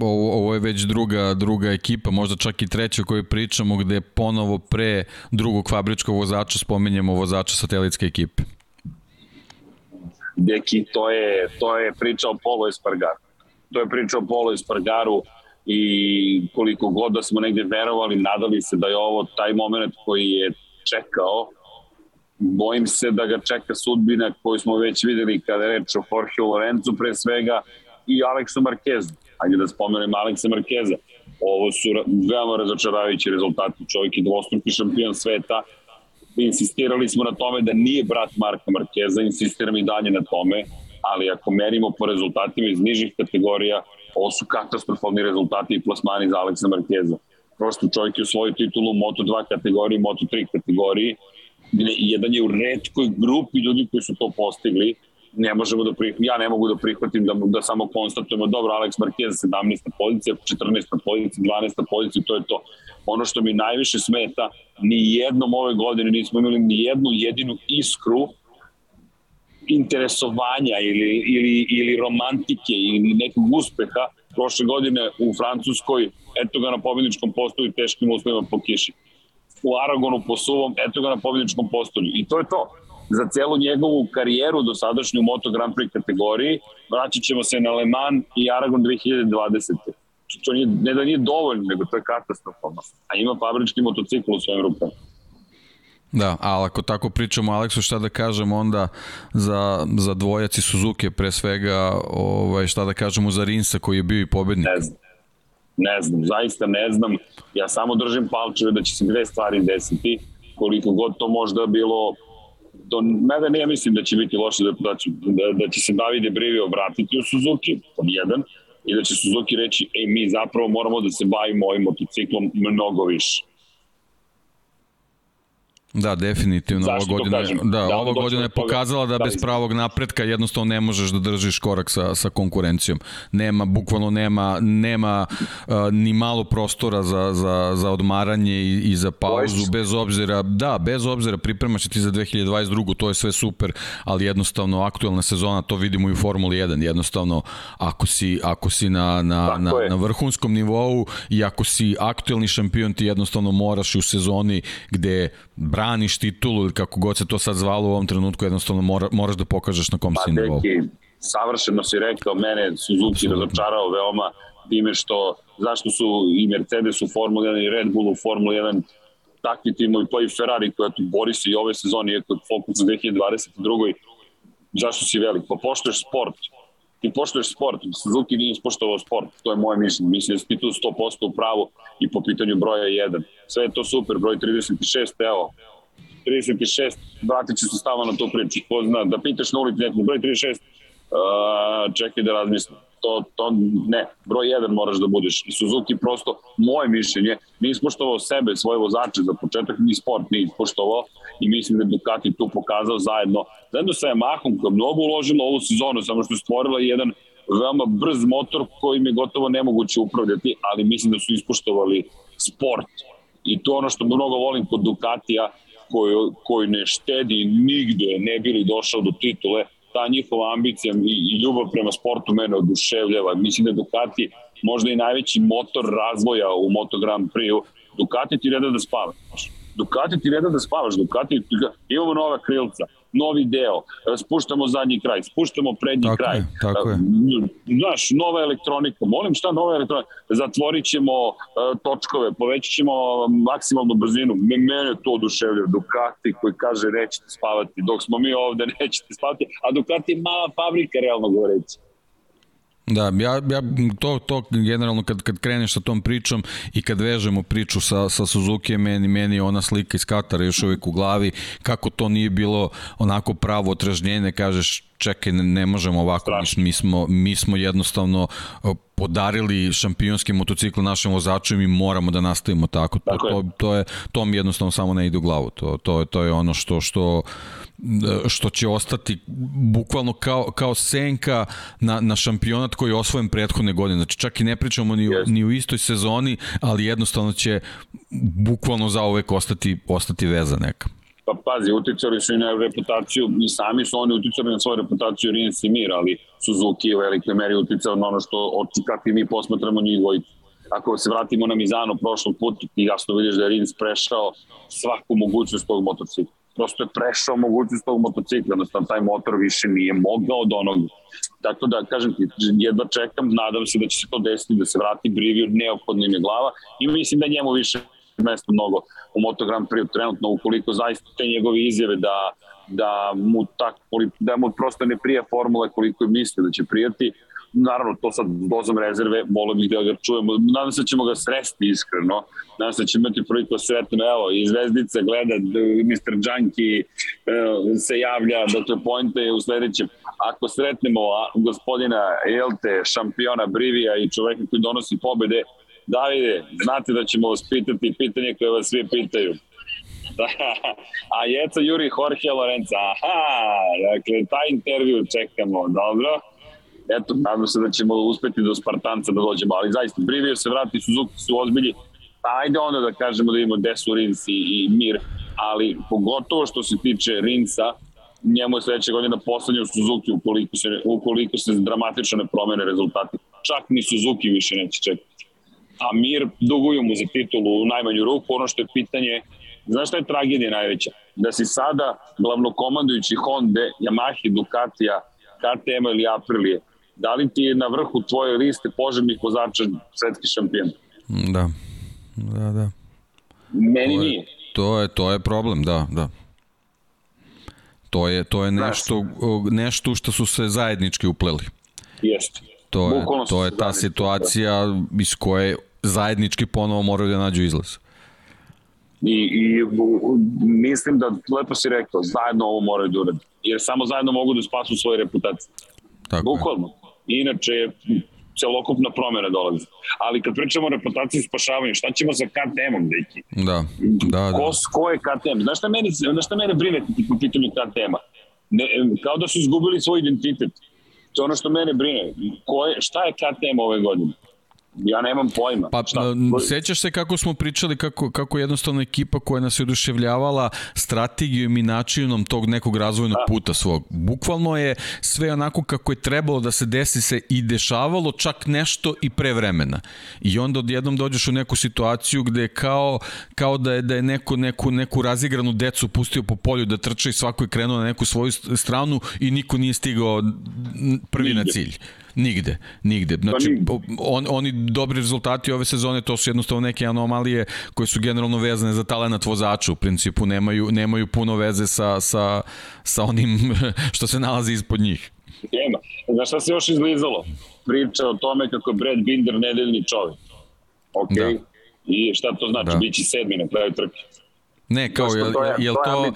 Speaker 4: ovo, ovo je već druga, druga ekipa, možda čak i treća o kojoj pričamo, gde ponovo pre drugog fabričkog vozača spominjemo vozača satelitske ekipe.
Speaker 3: Deki, to je, to je priča o Polo Espargaru. To je priča o Polo Espargaru i koliko god da smo negde verovali, nadali se da je ovo taj moment koji je čekao, bojim se da ga čeka sudbina koju smo već videli kada je reč o Jorge Lorenzu pre svega i Aleksu Markezu. Hajde da spomenem Aleksa Markeza. Ovo su veoma razočaravajući rezultati. Čovjek je dvostruki šampion sveta. Insistirali smo na tome da nije brat Marka Markeza, insistiram i dalje na tome, ali ako merimo po rezultatima iz nižih kategorija, ovo su katastrofalni rezultati i plasmani za Aleksa Markeza. Prosto čovjek je osvojio titulu u Moto2 kategoriji, Moto3 kategoriji, jedan je u redkoj grupi ljudi koji su to postigli, ne možemo da prihvatim, ja ne mogu da prihvatim da, da samo konstatujemo, dobro, Alex Marquez 17. pozicija, 14. pozicija, 12. pozicija, to je to. Ono što mi najviše smeta, ni jednom ove godine nismo imali ni jednu jedinu iskru interesovanja ili, ili, ili romantike ili nekog uspeha prošle godine u Francuskoj, eto ga na pobjedničkom postoju teškim uslovima po kiši u Aragonu po suvom, eto ga na pobjedičkom postolju. I to je to. Za celu njegovu karijeru do sadašnju Moto Grand Prix kategoriji vraćat ćemo se na Le Mans i Aragon 2020. To nije, ne da nije dovoljno, nego to je katastrofalno. A ima fabrički motocikl u svojim rukama.
Speaker 4: Da, ali ako tako pričamo Aleksu, šta da kažemo onda za, za dvojaci Suzuki, pre svega ovaj, šta da kažemo za Rinsa koji je bio i pobednik?
Speaker 3: Ne znam Ne znam, zaista ne znam. Ja samo držim palčeve da će se dve stvari desiti, koliko god to možda bilo to, mada ne mislim da će biti loše da, da, će, da, da će se Davide Brivio vratiti u Suzuki, pod jedan, i da će Suzuki reći, ej, mi zapravo moramo da se bavimo ovim motociklom mnogo više.
Speaker 4: Da, definitivno.
Speaker 3: Zašto
Speaker 4: ova godina,
Speaker 3: kažem?
Speaker 4: da,
Speaker 3: Da,
Speaker 4: ova godina je pokazala da
Speaker 3: Da,
Speaker 4: bez pravog napretka jednostavno ne možeš da držiš korak sa, sa konkurencijom. Nema, bukvalno nema, nema uh, ni malo prostora za, za, za odmaranje i, i za pauzu, bez obzira, da, bez obzira pripremaš ti za 2022. To je sve super, ali jednostavno aktuelna sezona, to vidimo i u Formuli 1. Jednostavno, ako si, ako si na, na,
Speaker 3: Tako
Speaker 4: na,
Speaker 3: je.
Speaker 4: na vrhunskom nivou i ako si aktuelni šampion, ti jednostavno moraš i u sezoni gde braniš titulu ili kako god se to sad zvalo u ovom trenutku, jednostavno mora, moraš da pokažeš na kom
Speaker 3: Pa,
Speaker 4: si nivou.
Speaker 3: deki, savršeno si rekao, mene Suzuki razočarao veoma time što, zašto su i Mercedes u Formula 1 i Red Bull u Formula 1 takvi timovi, pa i Ferrari koja tu bori se i ove sezone, iako je fokus u 2022. Zašto si velik? Pa poštoješ sport. Ti poštoješ sport. Suzuki nije ispoštovao sport. To je moje mišljenje. Mislim da si ti tu 100% u pravu i po pitanju broja 1. Sve je to super. Broj 36, evo, 36, vratit ću se stalno na tu priču. Ko zna, da pitaš na ulici nekog broj 36, uh, čekaj da razmislim. To, to ne, broj 1 moraš da budeš. I Suzuki prosto, moje mišljenje, nije ispoštovao sebe, svoje vozače za početak, ni sport nije ispoštovao i mislim da je Ducati tu pokazao zajedno, zajedno sa Yamahom koja je mnogo uložila ovu sezonu, samo što je stvorila jedan veoma brz motor kojim je gotovo nemoguće upravljati, ali mislim da su ispoštovali sport. I to ono što mnogo volim kod Ducatija, koji, koji ne štedi nigde, ne bili došao do titule, ta njihova ambicija i, i ljubav prema sportu mene oduševljava. Mislim da Ducati možda i najveći motor razvoja u Moto Grand Prix-u. Ducati ti reda da spavaš. Ducati ti reda da spavaš. Ducati, imamo nova krilca novi deo, spuštamo zadnji kraj, spuštamo prednji
Speaker 4: tako
Speaker 3: kraj.
Speaker 4: Je, tako je.
Speaker 3: Znaš, nova elektronika, molim šta nova elektronika, zatvorit ćemo uh, točkove, povećat ćemo maksimalnu brzinu, mene to oduševljaju, Ducati koji kaže nećete spavati, dok smo mi ovde [LAUGHS] nećete spavati, a Ducati je mala fabrika, realno govoreći.
Speaker 4: Da, ja, ja to, to generalno kad, kad kreneš sa tom pričom i kad vežemo priču sa, sa Suzuki, meni, meni ona slika iz Katara još uvijek u glavi, kako to nije bilo onako pravo otražnjenje, kažeš čekaj, ne, ne možemo ovako, mi, mi, smo, mi smo jednostavno podarili šampionski motocikl našem vozaču i mi moramo da nastavimo tako. To, to, to, je, to mi jednostavno samo ne ide u glavu. To, to, to je ono što, što što će ostati bukvalno kao, kao senka na, na šampionat koji je osvojen prethodne godine. Znači čak i ne pričamo ni, yes. ni u istoj sezoni, ali jednostavno će bukvalno za uvek ostati, ostati veza neka.
Speaker 3: Pa pazi, uticali su i na reputaciju, i sami su oni uticali na svoju reputaciju Rins i Mir, ali Suzuki je u velikoj meri uticao na ono što, od kakvi mi posmatramo njih dvojicu. Ako se vratimo na Mizano prošlog puta, ti jasno vidiš da je Rins prešao svaku mogućnost tog motocikla prosto je prešao mogućnost tog motocikla, jednostavno taj motor više nije mogao od onog. Tako da, kažem ti, jedva čekam, nadam se da će se to desiti, da se vrati Brivio, neophodno im je glava i mislim da njemu više mesta mnogo u Moto Grand Prix trenutno, ukoliko zaista te njegove izjave da, da mu, tak, da mu prosto ne prija formula koliko je misli da će prijati, naravno to sad dozom rezerve, volio bih da ga čujemo, nadam se da ćemo ga sresti iskreno, nadam se da će imati priliku da sretno, evo, i Zvezdica gleda, Mr. Junkie e, se javlja da to je u sledećem, ako sretnemo gospodina Elte, šampiona Brivija i čoveka koji donosi pobede, Davide, znate da ćemo vas pitati pitanje koje vas svi pitaju. [LAUGHS] A Jeca Juri Jorge Lorenza, aha, dakle, taj intervju čekamo, dobro eto, nadam se da ćemo uspeti do Spartanca da dođemo, ali zaista, Brivio se vrati, Suzuki su ozbilji, pa ajde onda da kažemo da imamo Desu Rins i, i Mir, ali pogotovo što se tiče Rinsa, njemu je sledeće godine poslednje u Suzuki ukoliko se, ukoliko se dramatično ne promene rezultati. Čak ni Suzuki više neće čekati. A Mir duguju mu za titulu u najmanju ruku, ono što je pitanje Znaš šta je tragedija najveća? Da si sada glavnokomandujući Honda, Yamaha, Ducatija, KTM ili Aprilije da li ti je na vrhu tvoje liste poželjnih vozača svetski šampion?
Speaker 4: Da, da, da.
Speaker 3: Meni
Speaker 4: to
Speaker 3: je, nije.
Speaker 4: To je, to je problem, da, da. To je, to je nešto, nešto što su se zajednički upleli.
Speaker 3: Jeste.
Speaker 4: To je, to je ta situacija iz koje zajednički ponovo moraju da nađu izlaz.
Speaker 3: I, i mislim da, lepo si rekao, zajedno ovo moraju da uradi. Jer samo zajedno mogu da spasu svoje reputacije.
Speaker 4: Tako
Speaker 3: Bukvalno. Je. Inače, celokupna promjena dolazi. Ali kad pričamo o reputaciji i spašavanju, šta ćemo sa KTM-om, deki?
Speaker 4: Da, da, da.
Speaker 3: Ko, ko je KTM? Znaš šta mene, znaš šta mene brine po pitanju KTM-a? Ne, kao da su izgubili svoj identitet. To je ono što mene brine. Ko je, šta je KTM ove godine? Ja nemam pojma.
Speaker 4: Pa, Šta? sećaš se kako smo pričali, kako, kako jednostavno ekipa koja nas je oduševljavala strategijom i načinom tog nekog razvojnog da. puta svog. Bukvalno je sve onako kako je trebalo da se desi se i dešavalo, čak nešto i pre vremena. I onda odjednom dođeš u neku situaciju gde kao, kao da je, da je neko, neku, neku razigranu decu pustio po polju da trče i svako je krenuo na neku svoju stranu i niko nije stigao prvi Nigde. na cilj. Nigde, nigde. Pa znači, on, oni dobri rezultati ove sezone, to su jednostavno neke anomalije koje su generalno vezane za talenat vozača, u principu nemaju, nemaju puno veze sa, sa, sa onim [LAUGHS] što se nalazi ispod njih.
Speaker 3: Nema. Znaš šta se još izlizalo? Priča o tome kako je Brad Binder nedeljni čovjek. Ok. Da. I šta to znači? Da. Bići sedmi na kraju trke.
Speaker 4: Ne, kao,
Speaker 3: To
Speaker 4: je,
Speaker 3: što to je-
Speaker 4: je,
Speaker 3: to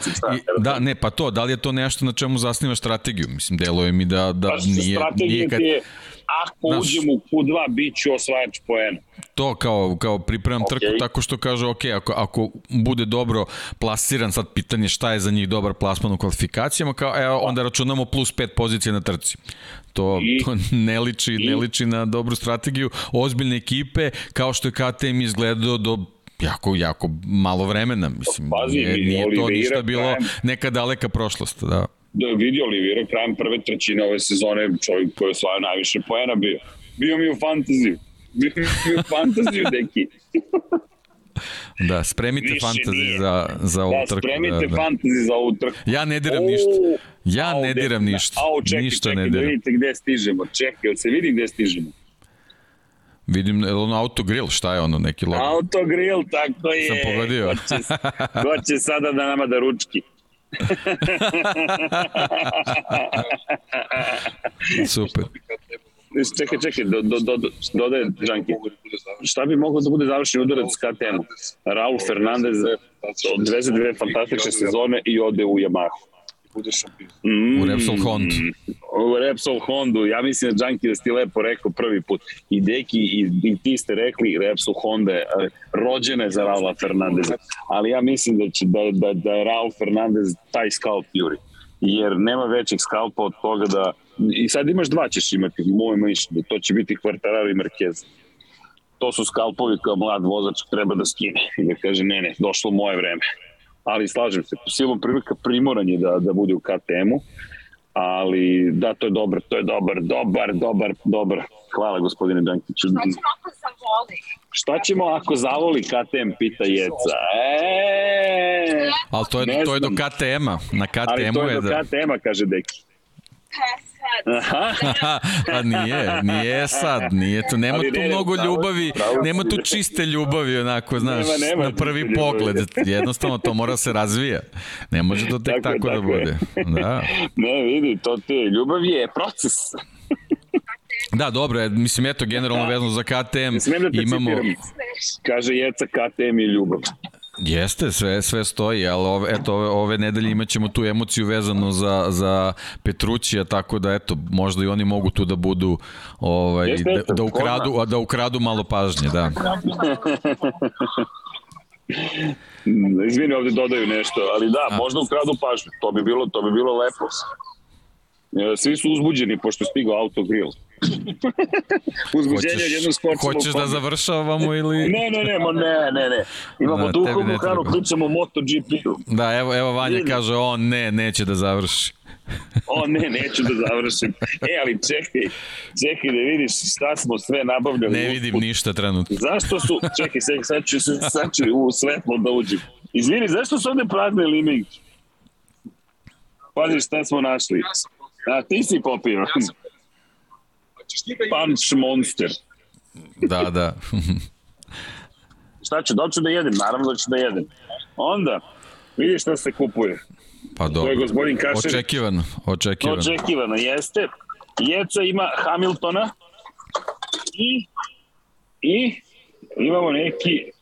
Speaker 4: da, ne, pa to, da li je to nešto na čemu zasnivaš strategiju? Mislim, deluje mi da, da
Speaker 3: Pa
Speaker 4: nije, nije kad,
Speaker 3: je, ako
Speaker 4: Znaš-
Speaker 3: uđem u Q2, bit ću osvajač poena.
Speaker 4: to kao, kao pripremam
Speaker 3: Okej.
Speaker 4: trku tako što kaže, ok, ako, ako bude dobro plasiran, sad pitanje šta je za njih dobar plasman u kvalifikacijama, kao, evo, onda računamo plus 5 pozicije na trci. To,
Speaker 3: I-
Speaker 4: to ne, liči,
Speaker 3: i-
Speaker 4: ne liči na dobru strategiju. Ozbiljne ekipe, kao što je KTM izgledao do jako, jako malo vremena. Mislim,
Speaker 3: Pazi,
Speaker 4: nije, nije to ništa bilo
Speaker 3: krajem-
Speaker 4: neka daleka prošlost. Da.
Speaker 3: Da vidi Olivira krajem prve trećine ove sezone, čovjek koji je osvajao najviše poena bio. Bio mi u fantaziju. Bio mi u fantaziju, [LAUGHS] deki.
Speaker 4: Da, spremite
Speaker 3: Više
Speaker 4: fantazi
Speaker 3: nije.
Speaker 4: za, za ovu
Speaker 3: Da,
Speaker 4: trku.
Speaker 3: spremite
Speaker 4: Da, da.
Speaker 3: za ovu trku.
Speaker 4: Ja ne diram
Speaker 3: O,
Speaker 4: ništa. Ja
Speaker 3: au,
Speaker 4: ne diram ništa.
Speaker 3: Au, čekaj,
Speaker 4: Ništa
Speaker 3: čekaj,
Speaker 4: ne
Speaker 3: da
Speaker 4: diram.
Speaker 3: vidite gde stižemo. Čekaj, jel se vidi gde stižemo?
Speaker 4: Vidim, je ono autogrill, šta je ono, neki logo?
Speaker 3: Autogrill, tako je.
Speaker 4: Sam pogodio.
Speaker 3: Ko će, ko će sada da nama da ručki? [LAUGHS]
Speaker 4: Super.
Speaker 3: Čekaj, čekaj, do, do, do, do, dodaje Džanki. Šta bi moglo da bude završen udarac KTM-u? Raul Fernandez odveze dve fantastične sezone i ode u Yamahu.
Speaker 5: Bude šampion.
Speaker 3: Mm,
Speaker 4: U Repsol Honda.
Speaker 3: U Repsol Hondu. Ja mislim da Džanki da si ti lepo rekao prvi put. I Deki i, i ti ste rekli Repsol Honda je eh, rođena je za Raula Fernandeza. Ali ja mislim da, će, da, da, da je Raul Fernandez taj scalp Fury. Jer nema većeg skalpa od toga da... I sad imaš dva ćeš imati, moje mišljenje. To će biti Quartararo i Marquez. To su skalpovi kao mlad vozač treba da skine i da kaže ne, ne, došlo moje vreme. Ali slažem se, po silom prilika primoran je da, da bude u KTM-u, ali da, to je dobar, to je dobar, dobar, dobar, dobar. Hvala gospodine Đankiću.
Speaker 1: Šta ćemo ako zavoli?
Speaker 3: Šta ćemo ako zavoli KTM, pita Jeca. E,
Speaker 4: Ali to je, to je do. KTM-a. Na
Speaker 3: ali
Speaker 4: KTM-u
Speaker 3: to je
Speaker 4: je
Speaker 3: do
Speaker 4: da...
Speaker 3: KTM-a, kaže Deki. [LAUGHS]
Speaker 1: Pa
Speaker 4: nije, nije sad, nije to, nema
Speaker 3: Ali
Speaker 4: tu
Speaker 3: ne,
Speaker 4: mnogo
Speaker 3: pravo-
Speaker 4: ljubavi,
Speaker 3: pravo
Speaker 4: nema tu čiste ljubavi, onako, znaš,
Speaker 3: Nema, nema
Speaker 4: na prvi
Speaker 3: čiste ljubavi.
Speaker 4: pogled, jednostavno to mora se razvija. Ne može to tek
Speaker 3: Tako
Speaker 4: tako, da bude. Da.
Speaker 3: Ne, vidi, to ti je, ljubav je proces.
Speaker 4: da, dobro, je, mislim, eto, generalno vezano za KTM,
Speaker 3: da
Speaker 4: imamo...
Speaker 3: citiram? Kaže Jeca, KTM je ljubav.
Speaker 4: Jeste, sve, sve stoji, ali ove, eto, ove, ove nedelje imat ćemo tu emociju vezano za, za Petrućija, tako da eto, možda i oni mogu tu da budu, ovaj,
Speaker 3: Jeste,
Speaker 4: da,
Speaker 3: jeste,
Speaker 4: da, ukradu, a da ukradu malo pažnje, da. [LAUGHS]
Speaker 3: Izvini, ovde dodaju nešto, ali da, možda ukradu pažnju. To bi bilo, to bi bilo lepo. E, Svi su uzbuđeni pošto je stigao autogrill. [LAUGHS] Uzbuđenje od jednog sportskog
Speaker 4: hoćeš da završavamo ili...
Speaker 3: Ne, ne, ne, mo, ne, ne, ne. Imamo
Speaker 4: Da,
Speaker 3: duhovnu
Speaker 4: ne
Speaker 3: hranu, pričamo o MotoGP-u.
Speaker 4: Da, evo, evo Vanja
Speaker 3: Vidi.
Speaker 4: kaže, on ne, neće da završi. [LAUGHS]
Speaker 3: O ne, neću da završim. E, ali čekaj, čekaj da vidiš šta smo sve nabavljali.
Speaker 4: Ne vidim
Speaker 3: usput.
Speaker 4: ništa trenutno.
Speaker 3: Zašto su, [LAUGHS] čekaj, sad, sad, ću, sad ću u svetlo da uđem. Izvini, zašto su ovde prazne limenke? Pazi šta smo našli. A ti si popio.
Speaker 5: Da ideš?
Speaker 3: Punch Monster.
Speaker 4: Da, da.
Speaker 3: Šta ću, da ću da jedem? Naravno da ću da jedem. Onda, vidi šta se kupuje.
Speaker 4: Pa
Speaker 3: To je
Speaker 4: dobro.
Speaker 3: gospodin Kašer.
Speaker 4: Očekivano, očekivano.
Speaker 3: Očekivano jeste. Jeca ima Hamiltona i, i imamo neki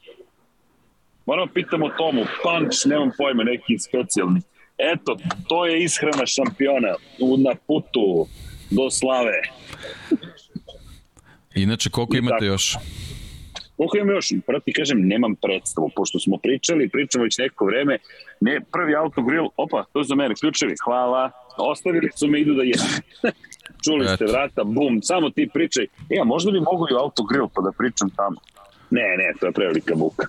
Speaker 3: moramo pitamo Tomu, punch, nemam pojma, neki specijalni. Eto, to je ishrana šampiona u, na putu do slave.
Speaker 4: Inače, koliko
Speaker 3: I
Speaker 4: imate
Speaker 3: tako.
Speaker 4: još?
Speaker 3: Koliko imam još? Prvo ti kažem, nemam predstavu, pošto smo pričali, pričamo već neko vreme, ne, prvi autogrill, opa, to je za mene, ključevi, hvala, ostavili su me, idu da jedem. [LAUGHS] Čuli ste vrata, bum, samo ti pričaj. E, a možda bi mogu i autogrill pa da pričam tamo. Ne, ne, to je prevelika buka.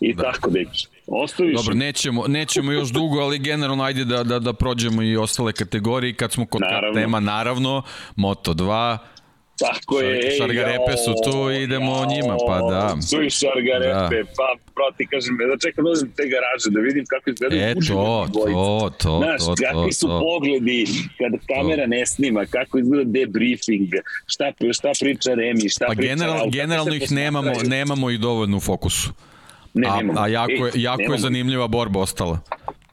Speaker 3: I da. tako, deki. Ostaviš...
Speaker 4: Dobro, nećemo, nećemo još dugo, ali generalno ajde da, da, da prođemo i ostale kategorije. Kad smo kod
Speaker 3: Naravno.
Speaker 4: tema, naravno, Moto 2,
Speaker 3: Tako je.
Speaker 4: Šar- šargarepe su tu, idemo o njima, pa da.
Speaker 3: Su i šargarepe, da. pa proti, kažem, da čekam da te garaže, da vidim kako izgledaju
Speaker 4: E, to,
Speaker 3: dvojica.
Speaker 4: to, to,
Speaker 3: Znaš,
Speaker 4: to,
Speaker 3: kakvi
Speaker 4: to,
Speaker 3: su
Speaker 4: to.
Speaker 3: pogledi kad kamera ne snima, kako izgleda debriefing, šta, šta priča Remi, šta
Speaker 4: Pa
Speaker 3: priča
Speaker 4: general, generalno
Speaker 3: se
Speaker 4: ih nemamo, nemamo ih dovoljno u fokusu.
Speaker 3: Ne,
Speaker 4: A,
Speaker 3: nemamo.
Speaker 4: a jako, je,
Speaker 3: Ej,
Speaker 4: jako je
Speaker 3: nemamo.
Speaker 4: zanimljiva borba ostala.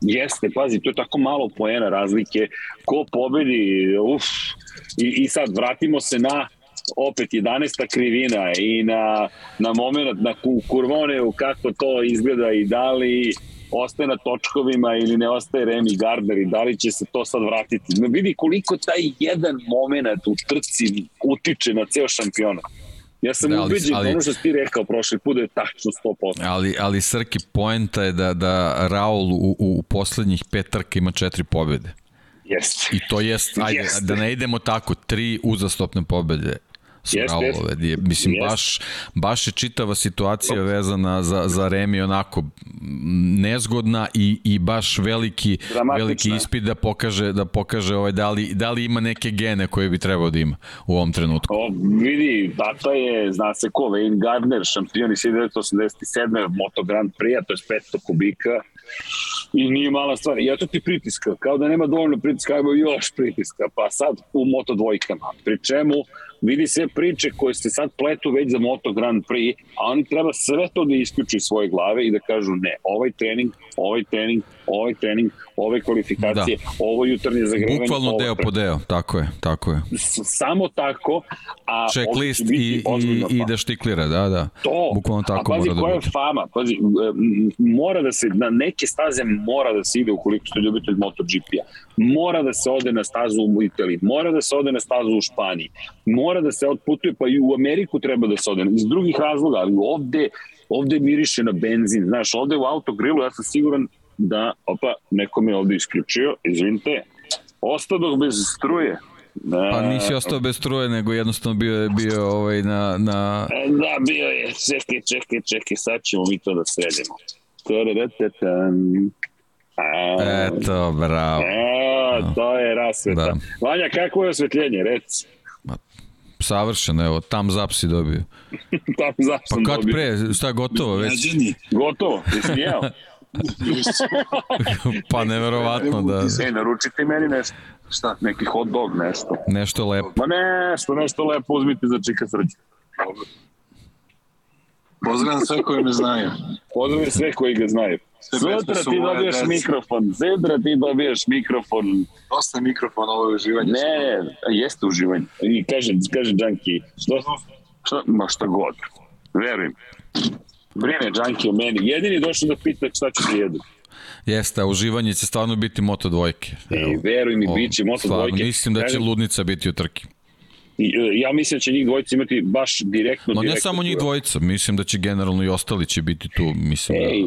Speaker 3: Jeste, pazi, to je tako malo poena razlike. Ko pobedi, uf. I, I sad vratimo se na opet 11. krivina i na, na moment, na ku, kurvoneu, kako to izgleda i da li ostaje na točkovima ili ne ostaje Remy Gardner i da li će se to sad vratiti. No, vidi koliko taj jedan moment u trci utiče na ceo šampionat. Ja sam
Speaker 4: Da, ali-
Speaker 3: ubeđen,
Speaker 4: ali-
Speaker 3: ono što ti rekao prošli put da je tačno 100%.
Speaker 4: Ali, ali Srki, poenta je da, da Raul u, u poslednjih pet trka ima četiri pobjede.
Speaker 3: Jeste.
Speaker 4: I to jest, ajde,
Speaker 3: Jeste.
Speaker 4: da ne idemo tako, tri uzastopne pobjede su
Speaker 3: Jeste,
Speaker 4: Raulove. Je, mislim,
Speaker 3: Jeste.
Speaker 4: baš, baš je čitava situacija vezana za, za Remi onako nezgodna i, i baš veliki, veliki ispit da pokaže, da pokaže ovaj, da, li, da li ima neke gene koje bi trebao da ima u ovom trenutku.
Speaker 3: O, vidi, tata je, zna se ko, Wayne Gardner, šampion iz 1987. Moto Grand Prix, to je 500 kubika. I nije mala stvar. I eto ti pritiska. Kao da nema dovoljno pritiska, ajmo još pritiska. Pa sad u Moto dvojkama. Pri čemu vidi sve priče koje se sad pletu već za Moto Grand Prix, a oni treba sve to da isključu iz svoje glave i da kažu ne, ovaj trening, ovaj trening, ovaj trening, ove kvalifikacije, da. ovo jutarnje zagrevanje.
Speaker 4: Bukvalno deo po deo, tako je, tako je.
Speaker 3: S- Samo tako, a
Speaker 4: Checklist i, i, i da štiklira, da, da.
Speaker 3: To.
Speaker 4: Bukvalno tako
Speaker 3: A pazi
Speaker 4: mora da
Speaker 3: koja je
Speaker 4: bude.
Speaker 3: fama. Pazi, mora da se, na neke staze mora da se ide ukoliko ste ljubitelj MotoGP-a. Mora da se ode na stazu u Italiji, mora da se ode na stazu u Španiji, mora da se otputuje, pa i u Ameriku treba da se ode. Iz drugih razloga, ali ovde, ovde miriše na benzin. Znaš, ovde u autogrilu ja sam siguran da, opa, neko me ovde isključio, izvinite, ostadoh bez struje. Da,
Speaker 4: Pa nisi ostao bez struje, nego jednostavno bio je bio ovaj na, na
Speaker 3: E, Da, bio je. Čekaj, čekaj, čekaj, sad ćemo mi to da sredimo.
Speaker 4: Eto, bravo.
Speaker 3: E, to je rasveta.
Speaker 4: Da.
Speaker 3: Vanja, kako je osvetljenje, reci?
Speaker 4: Savršeno, evo, tam zap si dobio. [LAUGHS]
Speaker 3: Tamo zašto
Speaker 4: Pa
Speaker 3: sam
Speaker 4: kad
Speaker 3: dobio.
Speaker 4: pre, šta gotovo već?
Speaker 3: Gotovo, jesi jeo? [LAUGHS] [LAUGHS]
Speaker 4: Pa neverovatno da
Speaker 3: E, naručite meni nešto. Šta? Neki hot dog, nešto.
Speaker 4: nešto lepo.
Speaker 3: Ma nešto, nešto lepo uzmite za čika srđa.
Speaker 5: pozdravljam sve koji me znaju.
Speaker 3: Pozdravim sve koji ga znaju. Sutra ti dobiješ
Speaker 5: dece.
Speaker 3: mikrofon, sutra ti dobiješ mikrofon,
Speaker 5: Dosta je mikrofon ovo uživanje.
Speaker 3: Ne, jeste uživanje. I kaže, kaže Džanki, što, što, ma šta god. Verujem. Brine Džanki o meni. Jedini došao da pita šta ću da jedu.
Speaker 4: Jeste, a uživanje će stvarno biti moto dvojke.
Speaker 3: I veruj mi,
Speaker 4: O,
Speaker 3: bit će moto
Speaker 4: stvarno,
Speaker 3: dvojke.
Speaker 4: Mislim da će ludnica biti u trki.
Speaker 3: e, Ja mislim da će njih dvojica imati baš direktno.
Speaker 4: No ne
Speaker 3: direktno
Speaker 4: samo njih dvojica, mislim da će generalno i ostali će biti tu, mislim da...
Speaker 3: Ej,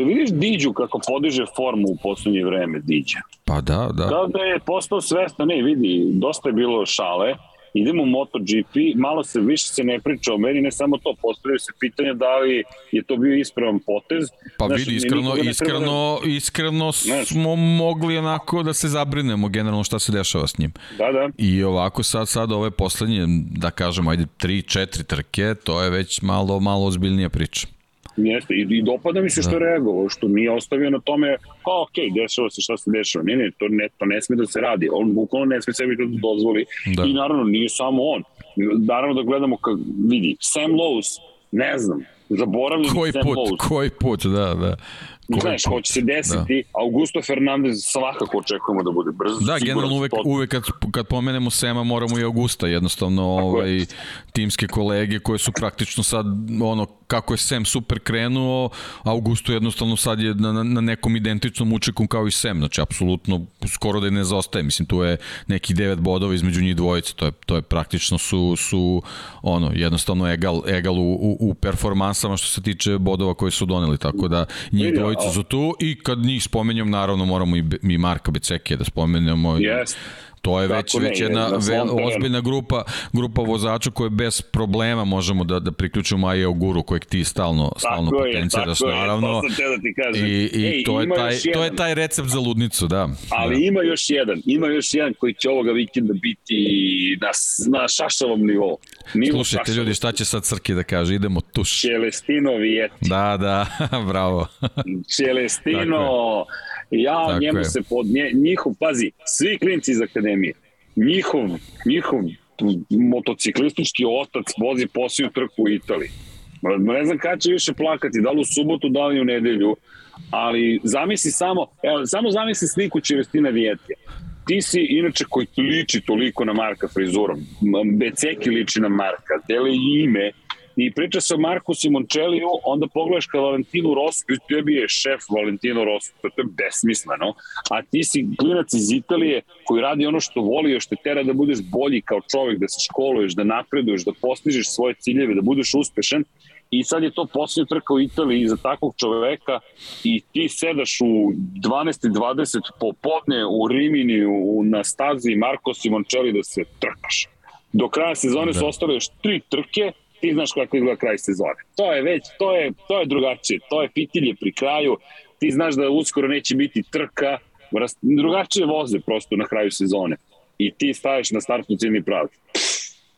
Speaker 3: e, vidiš Diđu kako podiže formu u poslednje vreme, Diđa.
Speaker 4: Pa da, da.
Speaker 3: Kao da je postao svestan, ne, vidi, dosta je bilo šale, idemo u MotoGP, malo se više se ne priča o meni, ne samo to, postavljaju se pitanja da li je to bio ispravan potez.
Speaker 4: Pa
Speaker 3: Znaš,
Speaker 4: vidi, iskreno,
Speaker 3: ne treba
Speaker 4: iskreno, iskreno
Speaker 3: Znaš.
Speaker 4: smo mogli onako da se zabrinemo generalno šta se dešava s njim.
Speaker 3: Da, da,
Speaker 4: I ovako sad, sad ove poslednje, da kažemo, ajde, tri, četiri trke, to je već malo, malo ozbiljnija priča.
Speaker 3: Jeste. I, I dopada mi se što je reagovao, što nije ostavio na tome, pa okej, dešava se šta se dešava. Ne, ne, to ne, to ne sme da se radi. On bukvalno ne sme sebi to da dozvoli.
Speaker 4: Da.
Speaker 3: I naravno, nije samo on. Naravno da gledamo, kak, vidi, Sam Lowe's, ne znam, zaboravljam
Speaker 4: Koji
Speaker 3: Sam
Speaker 4: put,
Speaker 3: Lowe's.
Speaker 4: koji put, da, da. Koji
Speaker 3: Znaš,
Speaker 4: put,
Speaker 3: hoće se desiti, da. Augusto Fernandez svakako očekujemo da bude brzo.
Speaker 4: Da, generalno uvek, uvek kad, kad pomenemo Sema moramo i Augusta, jednostavno
Speaker 3: je.
Speaker 4: ovaj, timske kolege koje su praktično sad, ono, kako je Sem super krenuo, Augusto jednostavno sad je na, na- nekom identičnom učeku kao i Sem, znači apsolutno skoro da je ne zaostaje, mislim tu je neki devet bodova između njih dvojice, to je, to je praktično su, su ono, jednostavno egal, egal u, u, u performansama što se tiče bodova koje su doneli, tako da njih
Speaker 3: Vidi,
Speaker 4: dvojica
Speaker 3: a-
Speaker 4: su tu i kad njih spomenjem, naravno moramo i, i Marka Becekija da spomenemo.
Speaker 3: Jeste.
Speaker 4: To je već,
Speaker 3: ne,
Speaker 4: već
Speaker 3: je
Speaker 4: jedna ve, ozbiljna grupa, grupa vozača koje bez problema možemo da, da priključimo Maja Oguru kojeg ti stalno, stalno
Speaker 3: Tako je,
Speaker 4: potenciraš,
Speaker 3: je,
Speaker 4: naravno.
Speaker 3: to sam teo da ti kažem.
Speaker 4: I, i
Speaker 3: Ej,
Speaker 4: to, je taj, to je taj recept za ludnicu, da.
Speaker 3: Ali
Speaker 4: da.
Speaker 3: ima još jedan, ima još jedan koji će ovoga vikenda biti na, na šašavom nivou. Nivo
Speaker 4: Slušajte
Speaker 3: šašavo.
Speaker 4: ljudi, šta će sad Crki da kaže? Idemo tuš.
Speaker 3: Celestino Vieti.
Speaker 4: Da, da, [LAUGHS] bravo.
Speaker 3: Celestino, ja
Speaker 4: Tako
Speaker 3: njemu
Speaker 4: je.
Speaker 3: se pod nje, njihov, pazi, svi klinci iz akademije, njihov, njihov motociklistički otac vozi posliju trku u Italiji. Ne znam kada će više plakati, da li u subotu, da li u nedelju, ali zamisli samo, evo, samo zamisli sliku Celestina Vijetija. Ti si inače koji liči toliko na Marka frizurom, Beceki liči na Marka, dele i ime, i priča se o Marku Simončeliju, onda pogledaš ka Valentinu Rossi, tebi je šef Valentino Rossi, to je besmisleno, a ti si klinac iz Italije koji radi ono što voli, još te tera da budeš bolji kao čovek, da se školuješ, da napreduješ, da postižeš svoje ciljeve, da budeš uspešan i sad je to posljednja trka u Italiji za takvog čoveka i ti sedaš u 12.20 popodne u Rimini u, na stazi Marko Simoncelli da se trkaš. Do kraja sezone da. su ostale još tri trke, ti znaš kako izgleda kraj sezone. To je već, to je, to je drugačije, to je fitilje pri kraju, ti znaš da uskoro neće biti trka, drugačije voze prosto na kraju sezone i ti staješ na startnu ciljni pravi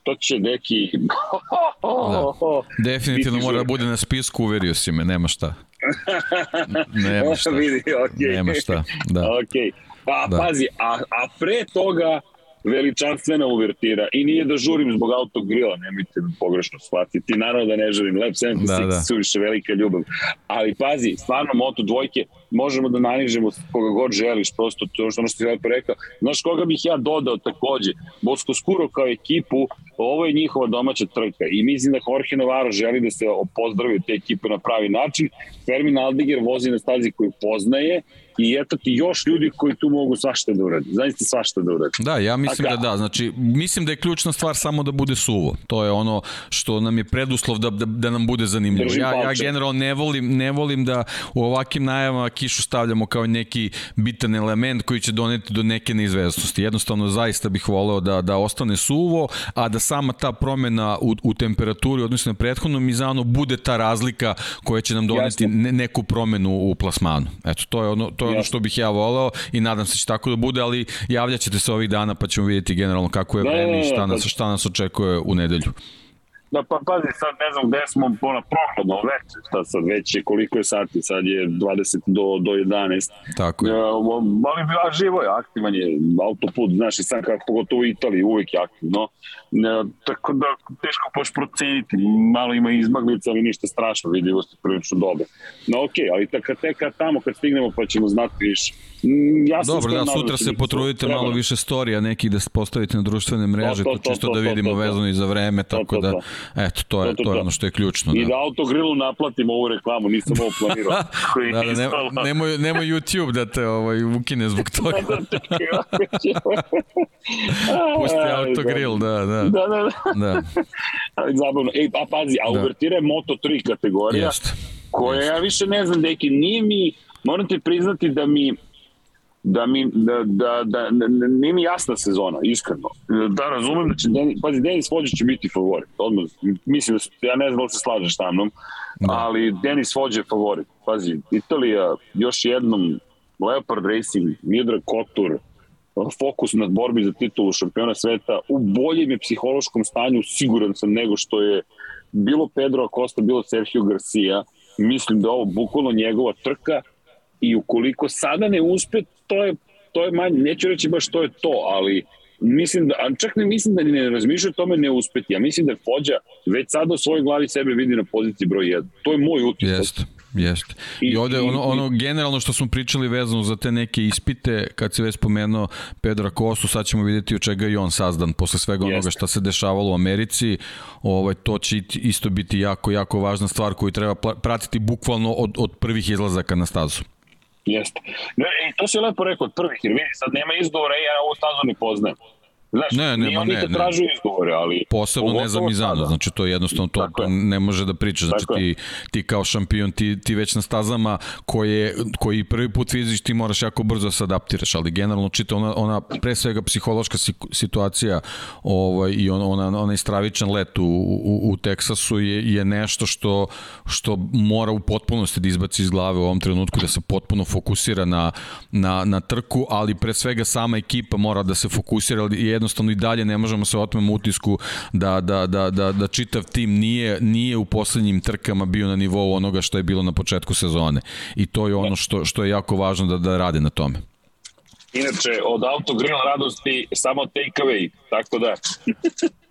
Speaker 3: to će neki...
Speaker 4: da. [LAUGHS] Definitivno mora da bude na spisku, uverio si me, nema šta. [LAUGHS] Nema šta.
Speaker 3: Vidi, okay.
Speaker 4: Nema šta, da. [LAUGHS]
Speaker 3: Ok, pa da. pazi, a, a pre toga veličanstvena uvertira i nije da žurim zbog autogrila, nemojte me pogrešno shvatiti, naravno da ne želim, Lab 76 da, da. su više velika ljubav, ali pazi, stvarno Moto dvojke možemo da nanižemo koga god želiš, prosto to što ono što ti lepo rekao. Znaš koga bih ja dodao takođe? Bosko Skuro kao ekipu, ovo je njihova domaća trka i mislim da Jorge Navarro želi da se pozdravi te ekipe na pravi način. Fermin Aldiger vozi na stazi koju poznaje i eto ti još ljudi koji tu mogu svašta da uradi. Zaista svašta da uradi.
Speaker 4: Da, ja mislim Aka. da da. Znači, mislim da je ključna stvar samo da bude suvo. To je ono što nam je preduslov da, da, da nam bude zanimljivo. ja, ja generalno ne volim, ne volim da u ovakvim najavama kišu stavljamo kao neki bitan element koji će doneti do neke neizvestnosti. Jednostavno, zaista bih voleo da, da ostane suvo, a da sama ta promena u, u temperaturi, odnosno na prethodnom Mizanu, bude ta razlika koja će nam doneti ne, neku promenu u plasmanu. Eto, to je ono, to je ono što bih ja voleo i nadam se da će tako da bude, ali javljaćete se ovih dana pa ćemo vidjeti generalno kako je vreme i šta nas, šta nas očekuje u nedelju.
Speaker 3: Da, pa pazi, sad ne znam gde smo, ona prohladno veče, šta sad već je, koliko je sati, sad je 20 do, do 11.
Speaker 4: Tako je.
Speaker 3: Uh, ali a živo je, aktivan je autoput, znaš i sam kako, pogotovo u Italiji, uvek je aktivno. Uh, tako da teško poš proceniti, malo ima izmaglica, ali ništa strašno, vidljivost je prilično dobro. No okej, okay, ali tek, tek tamo kad stignemo pa ćemo znati više.
Speaker 4: Mm, ja Dobro, da, sutra se potrudite malo više storija nekih da postavite na društvene mreže, to, to, to čisto to, to, da vidimo to, to, vezano i za vreme, tako to, to, to. da, eto, to je, to, to, to je ono što je ključno.
Speaker 3: I da, da autogrilu naplatimo ovu reklamu, nisam ovo planirao. [LAUGHS]
Speaker 4: da, da, ne, nemoj, nemoj YouTube da te ovaj, ukine zbog [LAUGHS] toga. [LAUGHS] Pusti autogrill, da, da.
Speaker 3: Da, da, da. da. Zabavno. Ej, pa pazi, a da. uvertira je Moto3 kategorija, Jest. koja Jest. ja više ne znam, deki, nije mi, moram ti priznati da mi da mi da, da, da, da nije mi jasna sezona, iskreno. Da razumem da će Denis, pazi, Denis Vođe će biti favorit. Odmah, mislim da su, ja ne znam da se slažeš sa mnom, da. ali Denis Vođe je favorit. Pazi, Italija još jednom Leopard Racing, Midra Kotur, fokus na borbi za titulu šampiona sveta u boljem je psihološkom stanju, siguran sam, nego što je bilo Pedro Acosta, bilo Sergio Garcia. Mislim da ovo bukvalno njegova trka i ukoliko sada ne uspe, to je, to je manje, neću reći baš to je to, ali mislim da, čak ne mislim da ne razmišljaju tome ne uspeti, ja mislim da Fođa već sada u svojoj glavi sebe vidi na poziciji broj 1. To je moj utisak.
Speaker 4: Jeste. Jeste. I, I ovde ono, ono generalno što smo pričali vezano za te neke ispite, kad se već spomenuo Pedra Kostu, sad ćemo videti od čega je on sazdan posle svega onoga šta se dešavalo u Americi. Ovaj, to će isto biti jako, jako važna stvar koju treba pratiti bukvalno od, od prvih izlazaka na stazu.
Speaker 3: Jeste. Ne, I to si lepo rekao od prvih, jer vidi, sad nema izgovora i ja ovu stazu ne poznajem. Znaš, ne, ne, oni ne, ne. izgovore, ali...
Speaker 4: Posebno ne za Mizano, znači to jednostavno to, to ne može da priča, znači ti, ti kao šampion, ti, ti već na stazama koje, koji prvi put vidiš ti moraš jako brzo da se adaptiraš, ali generalno čita ona, ona pre svega psihološka situacija ovaj, i ona, ona, onaj stravičan let u, u, u Teksasu je, je nešto što, što mora u potpunosti da izbaci iz glave u ovom trenutku, da se potpuno fokusira na, na, na trku, ali pre svega sama ekipa mora da se fokusira, ali jednostavno i dalje ne možemo se otmemo utisku da, da, da, da, da čitav tim nije, nije u poslednjim trkama bio na nivou onoga što je bilo na početku sezone. I to je ono što, što je jako važno da, da rade na tome.
Speaker 3: Inače, od autogrill radosti samo take away, tako da...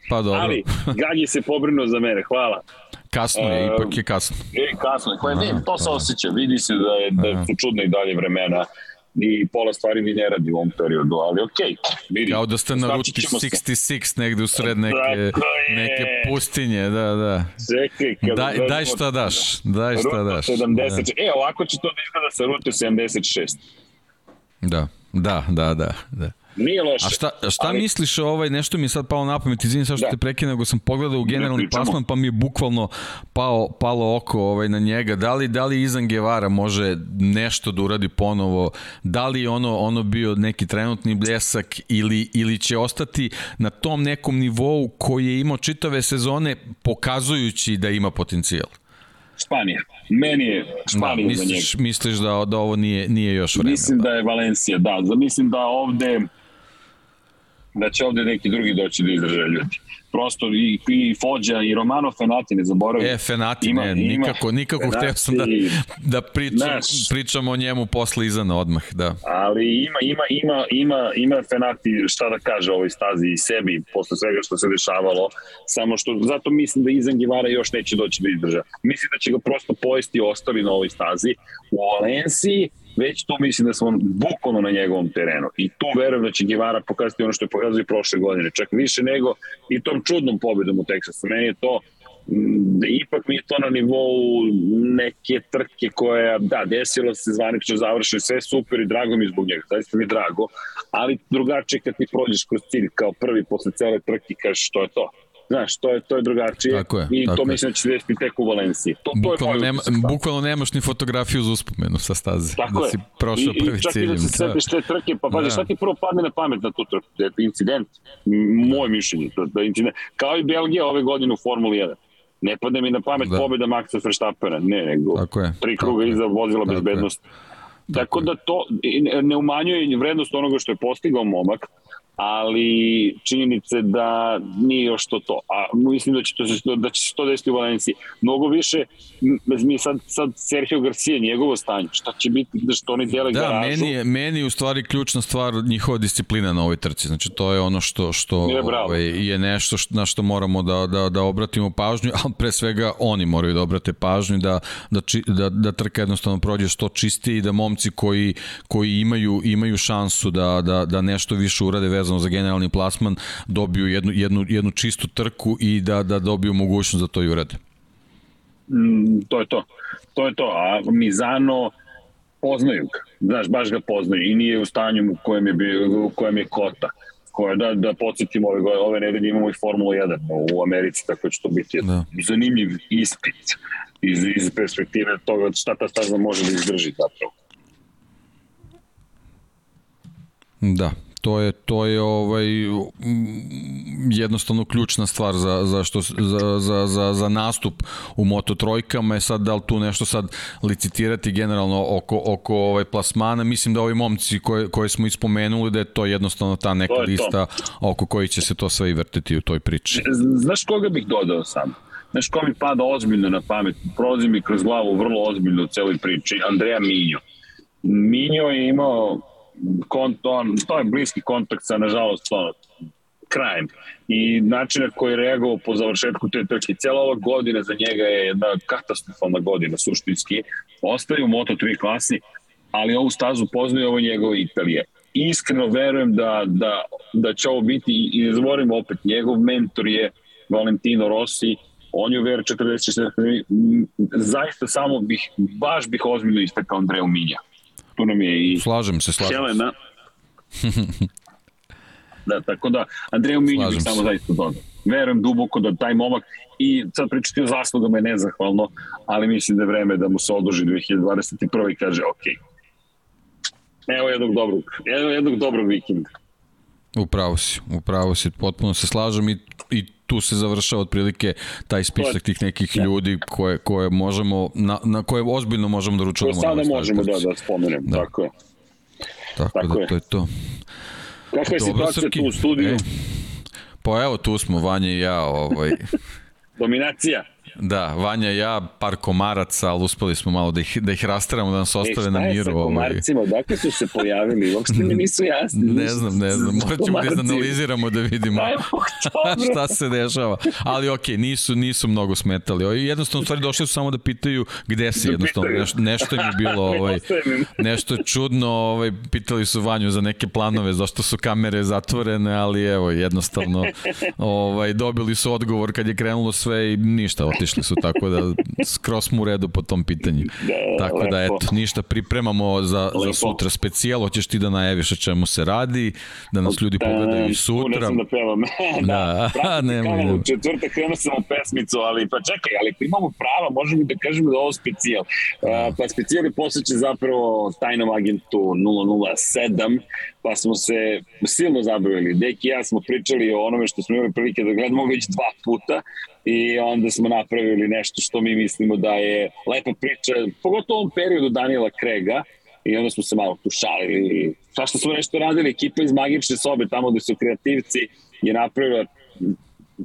Speaker 4: Pa dobro.
Speaker 3: Ali, Gagi se pobrinuo za mene, hvala.
Speaker 4: Kasno je, uh, ipak je kasno.
Speaker 3: E, kasno je, pa ne, to se osjeća, vidi se da, je, da su čudne i dalje vremena i pola stvari mi ne radi u ovom periodu, ali okej, vidi.
Speaker 4: Kao da ste na ruti
Speaker 3: ćemo se.
Speaker 4: 66 negde u sred neke, neke pustinje, da, da.
Speaker 3: Čekaj, kada
Speaker 4: Daj,
Speaker 3: dođemo-
Speaker 4: daj šta daš, daj šta daš.
Speaker 3: 70, e, ovako će to da izgleda sa rute 76.
Speaker 4: Da, da, da, da. da.
Speaker 3: Nije loše.
Speaker 4: A šta, šta
Speaker 3: ali-
Speaker 4: misliš o ovaj, nešto mi je sad palo na pamet, izvini sad što
Speaker 3: Da.
Speaker 4: te prekinem, nego sam pogledao u generalni
Speaker 3: pričamo.
Speaker 4: plasman, pa mi je bukvalno pao, palo oko ovaj, na njega. Da li, da li Izan Guevara može nešto da uradi ponovo? Da li ono, ono bio neki trenutni bljesak ili, ili će ostati na tom nekom nivou koji je imao čitave sezone pokazujući da ima potencijal?
Speaker 3: Španija. Meni je
Speaker 4: Da,
Speaker 3: Španija za njega.
Speaker 4: misliš, misliš da, da ovo nije, nije još vreme?
Speaker 3: Mislim da je Valencija, da. Mislim da ovde da će ovde neki drugi doći da izdrže ljudi. Prosto i, i Fođa i Romano Fenati, ne zaboravim.
Speaker 4: E, Fenati,
Speaker 3: Ima-
Speaker 4: ne,
Speaker 3: ima-
Speaker 4: nikako, nikako hteo sam da,
Speaker 3: Fenati-
Speaker 4: da pričam,
Speaker 3: Znaš.
Speaker 4: pričam o njemu posle Izana odmah, da.
Speaker 3: ali ima, ima, ima, ima, ima Fenati šta da kaže o ovoj stazi i sebi posle svega što se dešavalo, samo što, zato mislim da Izan Givara još neće doći da izdrža. Mislim da će ga prosto pojesti i ostali na ovoj stazi. U Valenciji već tu mislim da smo bukvalno na njegovom terenu i tu verujem da će Givara pokazati ono što je pokazao i prošle godine, čak više nego i tom čudnom pobedom u Teksasu. Meni je to Mm, ipak mi je to na nivou neke trke koja, da, desilo se zvanično završeno, sve super i drago mi zbog njega, zaista mi je drago, ali drugačije kad ti prođeš kroz cilj kao prvi posle cele trke kažeš što je to. Znaš, to je, to je drugačije
Speaker 4: Tako je,
Speaker 3: i
Speaker 4: tako
Speaker 3: to
Speaker 4: je.
Speaker 3: mislim da će se desiti tek u Valenciji. To, to je
Speaker 4: Bukvalno, nema,
Speaker 3: utisak, da.
Speaker 4: bukvalno nemaš ni fotografiju za uspomenu sa staze,
Speaker 3: Tako
Speaker 4: da
Speaker 3: je.
Speaker 4: si prošao
Speaker 3: I,
Speaker 4: prvi
Speaker 3: I čak i da se setiš te trke, pa pazi,
Speaker 4: Da.
Speaker 3: šta ti prvo padne na pamet na tu trku? Da je incident, moje mišljenje, da, da je incident. Kao i Belgija ove godine u Formuli 1. Ne padne mi na pamet
Speaker 4: Da.
Speaker 3: da. pobjeda Maxa Verstappena, ne, nego
Speaker 4: Tako je,
Speaker 3: tri
Speaker 4: tako
Speaker 3: kruga
Speaker 4: je.
Speaker 3: iza vozila
Speaker 4: Tako je.
Speaker 3: bezbednost.
Speaker 4: Tako
Speaker 3: Tako
Speaker 4: je.
Speaker 3: da to ne umanjuje vrednost onoga što je postigao momak, ali činjenice da nije još to to. A mislim da će, to, da će se to desiti u Valenciji. Mnogo više, mi sad, sad Sergio Garcia, njegovo stanje, šta će biti, da što oni dele
Speaker 4: Da,
Speaker 3: garažu.
Speaker 4: meni je, meni je u stvari ključna stvar njihova disciplina na ovoj trci. Znači, to je ono što, što
Speaker 3: Je,
Speaker 4: ovaj, je nešto što, na što moramo da, da, da obratimo pažnju, ali pre svega oni moraju da obrate pažnju, da, da, či, da, da trka jednostavno prođe što čistije i da momci koji, koji imaju, imaju šansu da, da, da nešto više urade vezano za generalni plasman, dobiju jednu, jednu, jednu čistu trku i da, da dobiju mogućnost da to i urade.
Speaker 3: Mm, to je to. To je to. A Mizano poznaju ga. Znaš, baš ga poznaju i nije u stanju u kojem je, bio, u kojem je kota koja da, da podsjetimo ove, godine- ove nedelje imamo i Formulu 1 u Americi, tako da će to biti
Speaker 4: Da.
Speaker 3: zanimljiv ispit iz, iz perspektive toga šta ta staza može da izdrži zapravo.
Speaker 4: Da, to je to je ovaj mm, jednostavno ključna stvar za za što za za za za nastup u Moto trojkama je sad da li tu nešto sad licitirati generalno oko oko ovaj plasmana mislim da ovi momci koje koje smo ispomenuli da je to jednostavno ta neka
Speaker 3: To je to.
Speaker 4: lista oko koji će se to sve i vrteti u toj priči.
Speaker 3: Znaš koga bih dodao sam? Znaš ko mi pada ozbiljno na pamet? Prolazi mi kroz glavu vrlo ozbiljno u celoj priči. Andreja Minjo. Minjo je imao kont, on, to je bliski kontakt sa, nažalost, ono, krajem. I način na koji je reagovao po završetku te trke. Cijela ova godina za njega je jedna katastrofalna godina, suštinski. Ostaje u Moto3 klasi, ali ovu stazu poznaju ovo njegove Italije. Iskreno verujem da, da, da će ovo biti, i i ne zaboravimo opet, njegov mentor je Valentino Rossi, on je u VR46, m, zaista samo bih, baš bih ozbiljno istakao Andreju Minja. Tu nam je i
Speaker 4: Slažem se, slažem se.
Speaker 3: Helena. da, tako da, Andreju Minju bih
Speaker 4: se.
Speaker 3: samo zaista dodao. Verujem duboko da taj momak, i sad pričati o zaslugama je nezahvalno, ali mislim da je vreme da mu se odloži 2021. i kaže, ok, evo jednog dobrog, evo jednog dobrog vikenda.
Speaker 4: Upravo si, upravo si, potpuno se slažem i, i tu se završava otprilike taj spisak tih nekih ljudi koje, koje možemo, na, na koje ozbiljno možemo da ručamo. na
Speaker 3: sada možemo da, da spomenem,
Speaker 4: Da.
Speaker 3: tako je.
Speaker 4: Tako,
Speaker 3: tako
Speaker 4: da,
Speaker 3: je.
Speaker 4: to je to.
Speaker 3: Kakva je
Speaker 4: Dobro,
Speaker 3: situacija
Speaker 4: Srki.
Speaker 3: tu u studiju?
Speaker 4: E, pa evo, tu smo, Vanja i ja, ovaj, [LAUGHS]
Speaker 3: Dominacija.
Speaker 4: Da, Vanja ja, par komaraca, ali uspeli smo malo da ih, da ih rasteramo, da nas ostave na
Speaker 3: E, šta je
Speaker 4: miru.
Speaker 3: sa
Speaker 4: Ovaj.
Speaker 3: komarcima? Odakle su se pojavili? Uopšte mi nisu jasni.
Speaker 4: Ne znam, ne znam, morat ćemo da izanaliziramo da vidimo šta se dešava. Ali okej, nisu, nisu mnogo smetali. Jednostavno, u stvari, došli su samo da pitaju gde si,
Speaker 3: Da
Speaker 4: jednostavno, nešto, nešto im je bilo, [LAUGHS] ovaj, nešto čudno, ovaj, pitali su Vanju za neke planove, zašto su kamere zatvorene, ali evo, jednostavno, ovaj, dobili su odgovor kad je krenulo sve i ništa, otišli su, tako da skroz smo u redu po tom pitanju.
Speaker 3: Da,
Speaker 4: tako da,
Speaker 3: lepo.
Speaker 4: eto, ništa, pripremamo za, za
Speaker 3: Lepo.
Speaker 4: sutra specijal, hoćeš ti da najaviš o čemu se radi, da nas ljudi pogledaju i
Speaker 3: Ne
Speaker 4: sutra.
Speaker 3: znam da pevam. [LAUGHS]
Speaker 4: Da,
Speaker 3: pratim [LAUGHS]
Speaker 4: nemoj,
Speaker 3: kanal,
Speaker 4: nemoj.
Speaker 3: U četvrtak krenuo sam u pesmicu, ali pa čekaj, ali ako imamo prava, možemo da kažemo da ovo specijal. Uh, pa specijal je posvećen zapravo tajnom agentu 007, pa smo se silno zabavili. Deki i ja smo pričali o onome što smo imali prilike da gledamo već dva puta i onda smo napravili nešto što mi mislimo da je lepa priča, pogotovo u ovom periodu Daniela Krega, i onda smo se malo tu šalili. Svašta smo nešto radili, ekipa iz Magične sobe, tamo gde su kreativci, je napravila,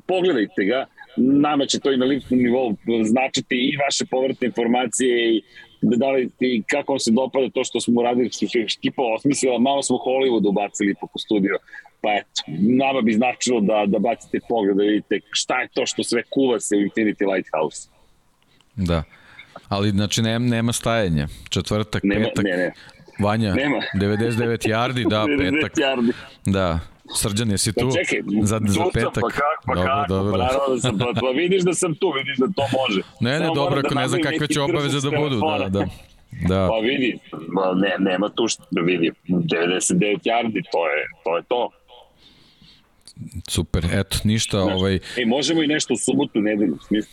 Speaker 3: pogledajte ga, nama će to i na ličnom nivou značiti i vaše povratne informacije i da da li ti, kako vam se dopada to što smo uradili, što je ekipa osmislila, malo smo Hollywood ubacili ipak u studio, pa eto, nama bi značilo da, da bacite pogled, da vidite šta je to što sve kuva se u Infinity Lighthouse.
Speaker 4: Da. Ali, znači, nema, nema stajanja. Četvrtak,
Speaker 3: Nema,
Speaker 4: petak.
Speaker 3: ne, ne.
Speaker 4: Vanja,
Speaker 3: Nema.
Speaker 4: 99 yardi, da, [LAUGHS]
Speaker 3: 99
Speaker 4: petak.
Speaker 3: yardi.
Speaker 4: Da. Srđan, jesi tu?
Speaker 3: Pa čekaj,
Speaker 4: za,
Speaker 3: tu
Speaker 4: za
Speaker 3: sam,
Speaker 4: petak.
Speaker 3: Pa kako, pa
Speaker 4: dobro,
Speaker 3: kako,
Speaker 4: dobro.
Speaker 3: pa naravno da sam, pa, pa vidiš da sam tu, vidiš da to može.
Speaker 4: Ne, ne,
Speaker 3: Samo
Speaker 4: dobro, ako
Speaker 3: da
Speaker 4: ne znam kakve će obaveze da budu. Da, da. Da,
Speaker 3: Pa vidi, ma ne, nema tu što da vidi. 99 yardi, to je to. Je to.
Speaker 4: super. Eto, ništa, ovaj,
Speaker 3: E, možemo i nešto u subotu, nedelju, smisli.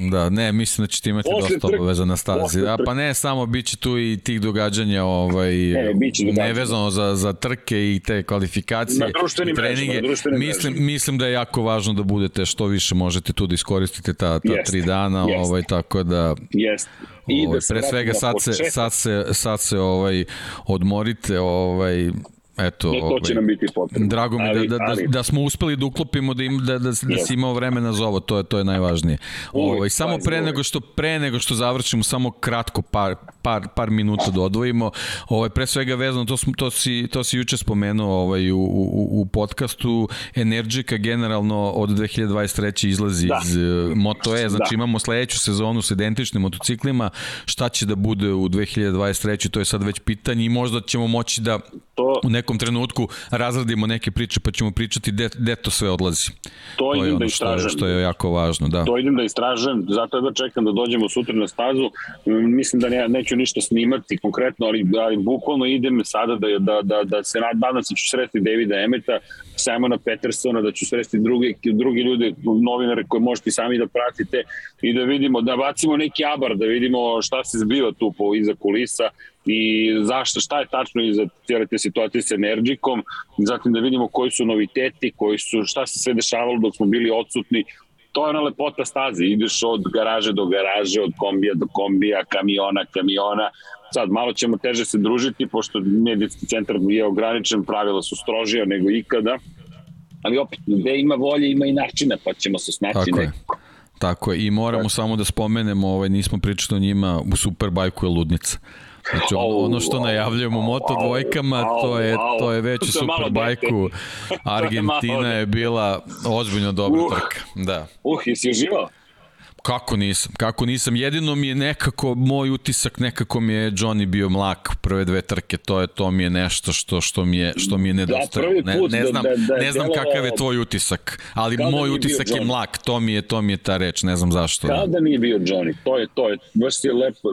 Speaker 4: Da, ne, mislim da ćete imati dosta obaveza na stazi. Da,
Speaker 3: trke.
Speaker 4: pa ne, samo bit će tu i tih događanja, ovaj,
Speaker 3: E, događanja.
Speaker 4: nevezano za, za trke i te kvalifikacije i treninge.
Speaker 3: društvenim
Speaker 4: mislim,
Speaker 3: mrežama.
Speaker 4: mislim da je jako važno da budete što više možete tu da iskoristite ta, ta
Speaker 3: Jeste,
Speaker 4: tri dana,
Speaker 3: jeste.
Speaker 4: ovaj, tako da
Speaker 3: Jeste. I
Speaker 4: Ovaj,
Speaker 3: da
Speaker 4: pre svega sad se, sad se, sad se ovaj, odmorite, ovaj, eto,
Speaker 3: Ne, to će
Speaker 4: ovaj,
Speaker 3: nam biti potrebno.
Speaker 4: Drago mi da,
Speaker 3: Ali-
Speaker 4: da, da,
Speaker 3: ali-
Speaker 4: da smo uspeli da uklopimo da, im, da, da, da si imao vremena za ovo, to je, to je najvažnije. Ovaj, samo pre nego što pre nego što završimo, samo kratko par, par, par minuta da odvojimo. Ovaj, pre svega vezano, to, smo, to, si, to si juče spomenuo ovaj, u, u, u podcastu, Energica generalno od 2023. izlazi
Speaker 3: Da.
Speaker 4: iz uh, Moto E, znači
Speaker 3: Da.
Speaker 4: imamo sledeću sezonu sa identičnim motociklima, šta će da bude u 2023. to je sad već pitanje i možda ćemo moći da
Speaker 3: To,
Speaker 4: u nekom trenutku razradimo neke priče pa ćemo pričati gde, gde to sve odlazi.
Speaker 3: to,
Speaker 4: To je
Speaker 3: idem da
Speaker 4: ono što je, što je jako važno, da.
Speaker 3: To idem da istražujem, zato da čekam da dođemo sutra na stazu. Mislim da ne, neću ništa snimati konkretno, ali, ali bukvalno idem sada da, da, da, da se nad- nadam se da ću sresti Davida Emeta, Simona Petersona, da ću sresti druge, drugi ljude, novinare koje možete sami da pratite i da vidimo, da bacimo neki abar, da vidimo šta se zbiva tu po, iza kulisa i zašto, šta je tačno iza cijele te situacije sa Energikom, zatim da vidimo koji su noviteti, koji su, šta se sve dešavalo dok smo bili odsutni, to je ona lepota staze, ideš od garaže do garaže, od kombija do kombija, kamiona, kamiona, sad malo ćemo teže se družiti, pošto medicinski centar je ograničen, pravila su strožija nego ikada, ali opet, gde ima volje, ima i načina, pa ćemo se snaći
Speaker 4: Tako je.
Speaker 3: nekako.
Speaker 4: Tako je. I moramo samo da spomenemo, ovaj, nismo pričali o njima, u Superbajku je ludnica. Znači ono, ono što najavljujemo moto dvojkama, to je, to je već u Superbajku. [LAUGHS] Argentina je bila ozbiljno dobra
Speaker 3: Uh.
Speaker 4: trka. Da.
Speaker 3: Uh, jesi uživao?
Speaker 4: Kako nisam, kako nisam. Jedino mi je nekako, moj utisak nekako mi je Johnny bio mlak prve dve trke, to je to mi je nešto što što mi je što mi je nedostajalo.
Speaker 3: prvi
Speaker 4: Ne, ne
Speaker 3: da-
Speaker 4: znam,
Speaker 3: da- da
Speaker 4: ne znam kakav je tvoj utisak, ali
Speaker 3: Kao da
Speaker 4: moj utisak je mlak, to mi je to mi je ta reč, ne znam zašto.
Speaker 3: Da nije bio Johnny, to je to, je, baš je lepo.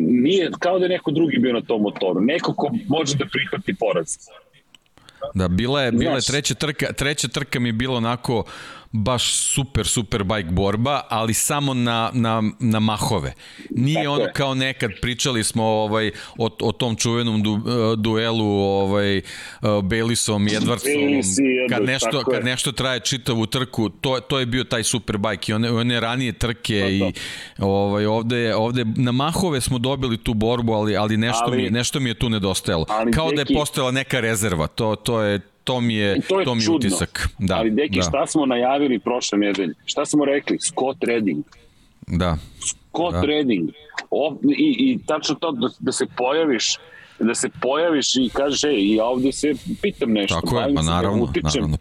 Speaker 3: Nije, kao da je neko drugi bio na tom motoru, neko ko može da prihvati poraz.
Speaker 4: Da, bila je, bila je treća trka, treća trka mi je bila onako baš super, super bike borba, ali samo na, na, na mahove. Nije
Speaker 3: Tako
Speaker 4: ono
Speaker 3: je.
Speaker 4: kao nekad, pričali smo ovaj, o, o tom čuvenom du, eh, duelu ovaj, uh, Baylisom i Edwardsom, kad nešto, kad nešto traje čitavu trku, to, to je bio taj super bike i one, one ranije trke
Speaker 3: to.
Speaker 4: i ovaj, ovde, ovde na mahove smo dobili tu borbu, ali, ali, nešto,
Speaker 3: Ali-
Speaker 4: mi, je- nešto mi je tu nedostajalo. Kao da je postojala neka rezerva, to, to je to mi je,
Speaker 3: To je
Speaker 4: to mi je
Speaker 3: čudno.
Speaker 4: utisak. Da,
Speaker 3: Ali, deki,
Speaker 4: da,
Speaker 3: šta smo najavili prošle nedelje? Šta smo rekli? Scott Redding.
Speaker 4: da.
Speaker 3: Scott
Speaker 4: Da.
Speaker 3: da. Redding. O, i, I tačno to da, da se pojaviš da se pojaviš i kažeš, ej, ja ovde se pitam nešto.
Speaker 4: Tako je, pa naravno,
Speaker 3: utičem.
Speaker 4: naravno.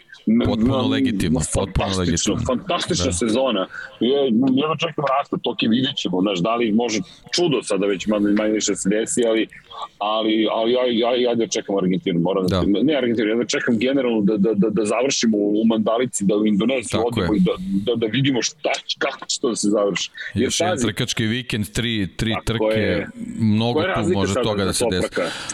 Speaker 4: Potpuno legitimno, potpuno legitimno.
Speaker 3: Fantastična
Speaker 4: Da.
Speaker 3: da. sezona. Ja, ja čekam raspad, to ki vidjet ćemo, znaš, da li može čudo sada već manje više se desi, ali, ali, ali ja, ja, ja da čekam Argentinu, moram da.
Speaker 4: Da.
Speaker 3: ne Argentinu, ja da čekam generalno da, da, da, da završimo u Mandalici, da u odemo
Speaker 4: je.
Speaker 3: i da, da, da vidimo šta, kako će to da se završi. Jer
Speaker 4: Još jedan trkački vikend, tri, tri
Speaker 3: Tako
Speaker 4: trke,
Speaker 3: je.
Speaker 4: mnogo tu može toga da se desi.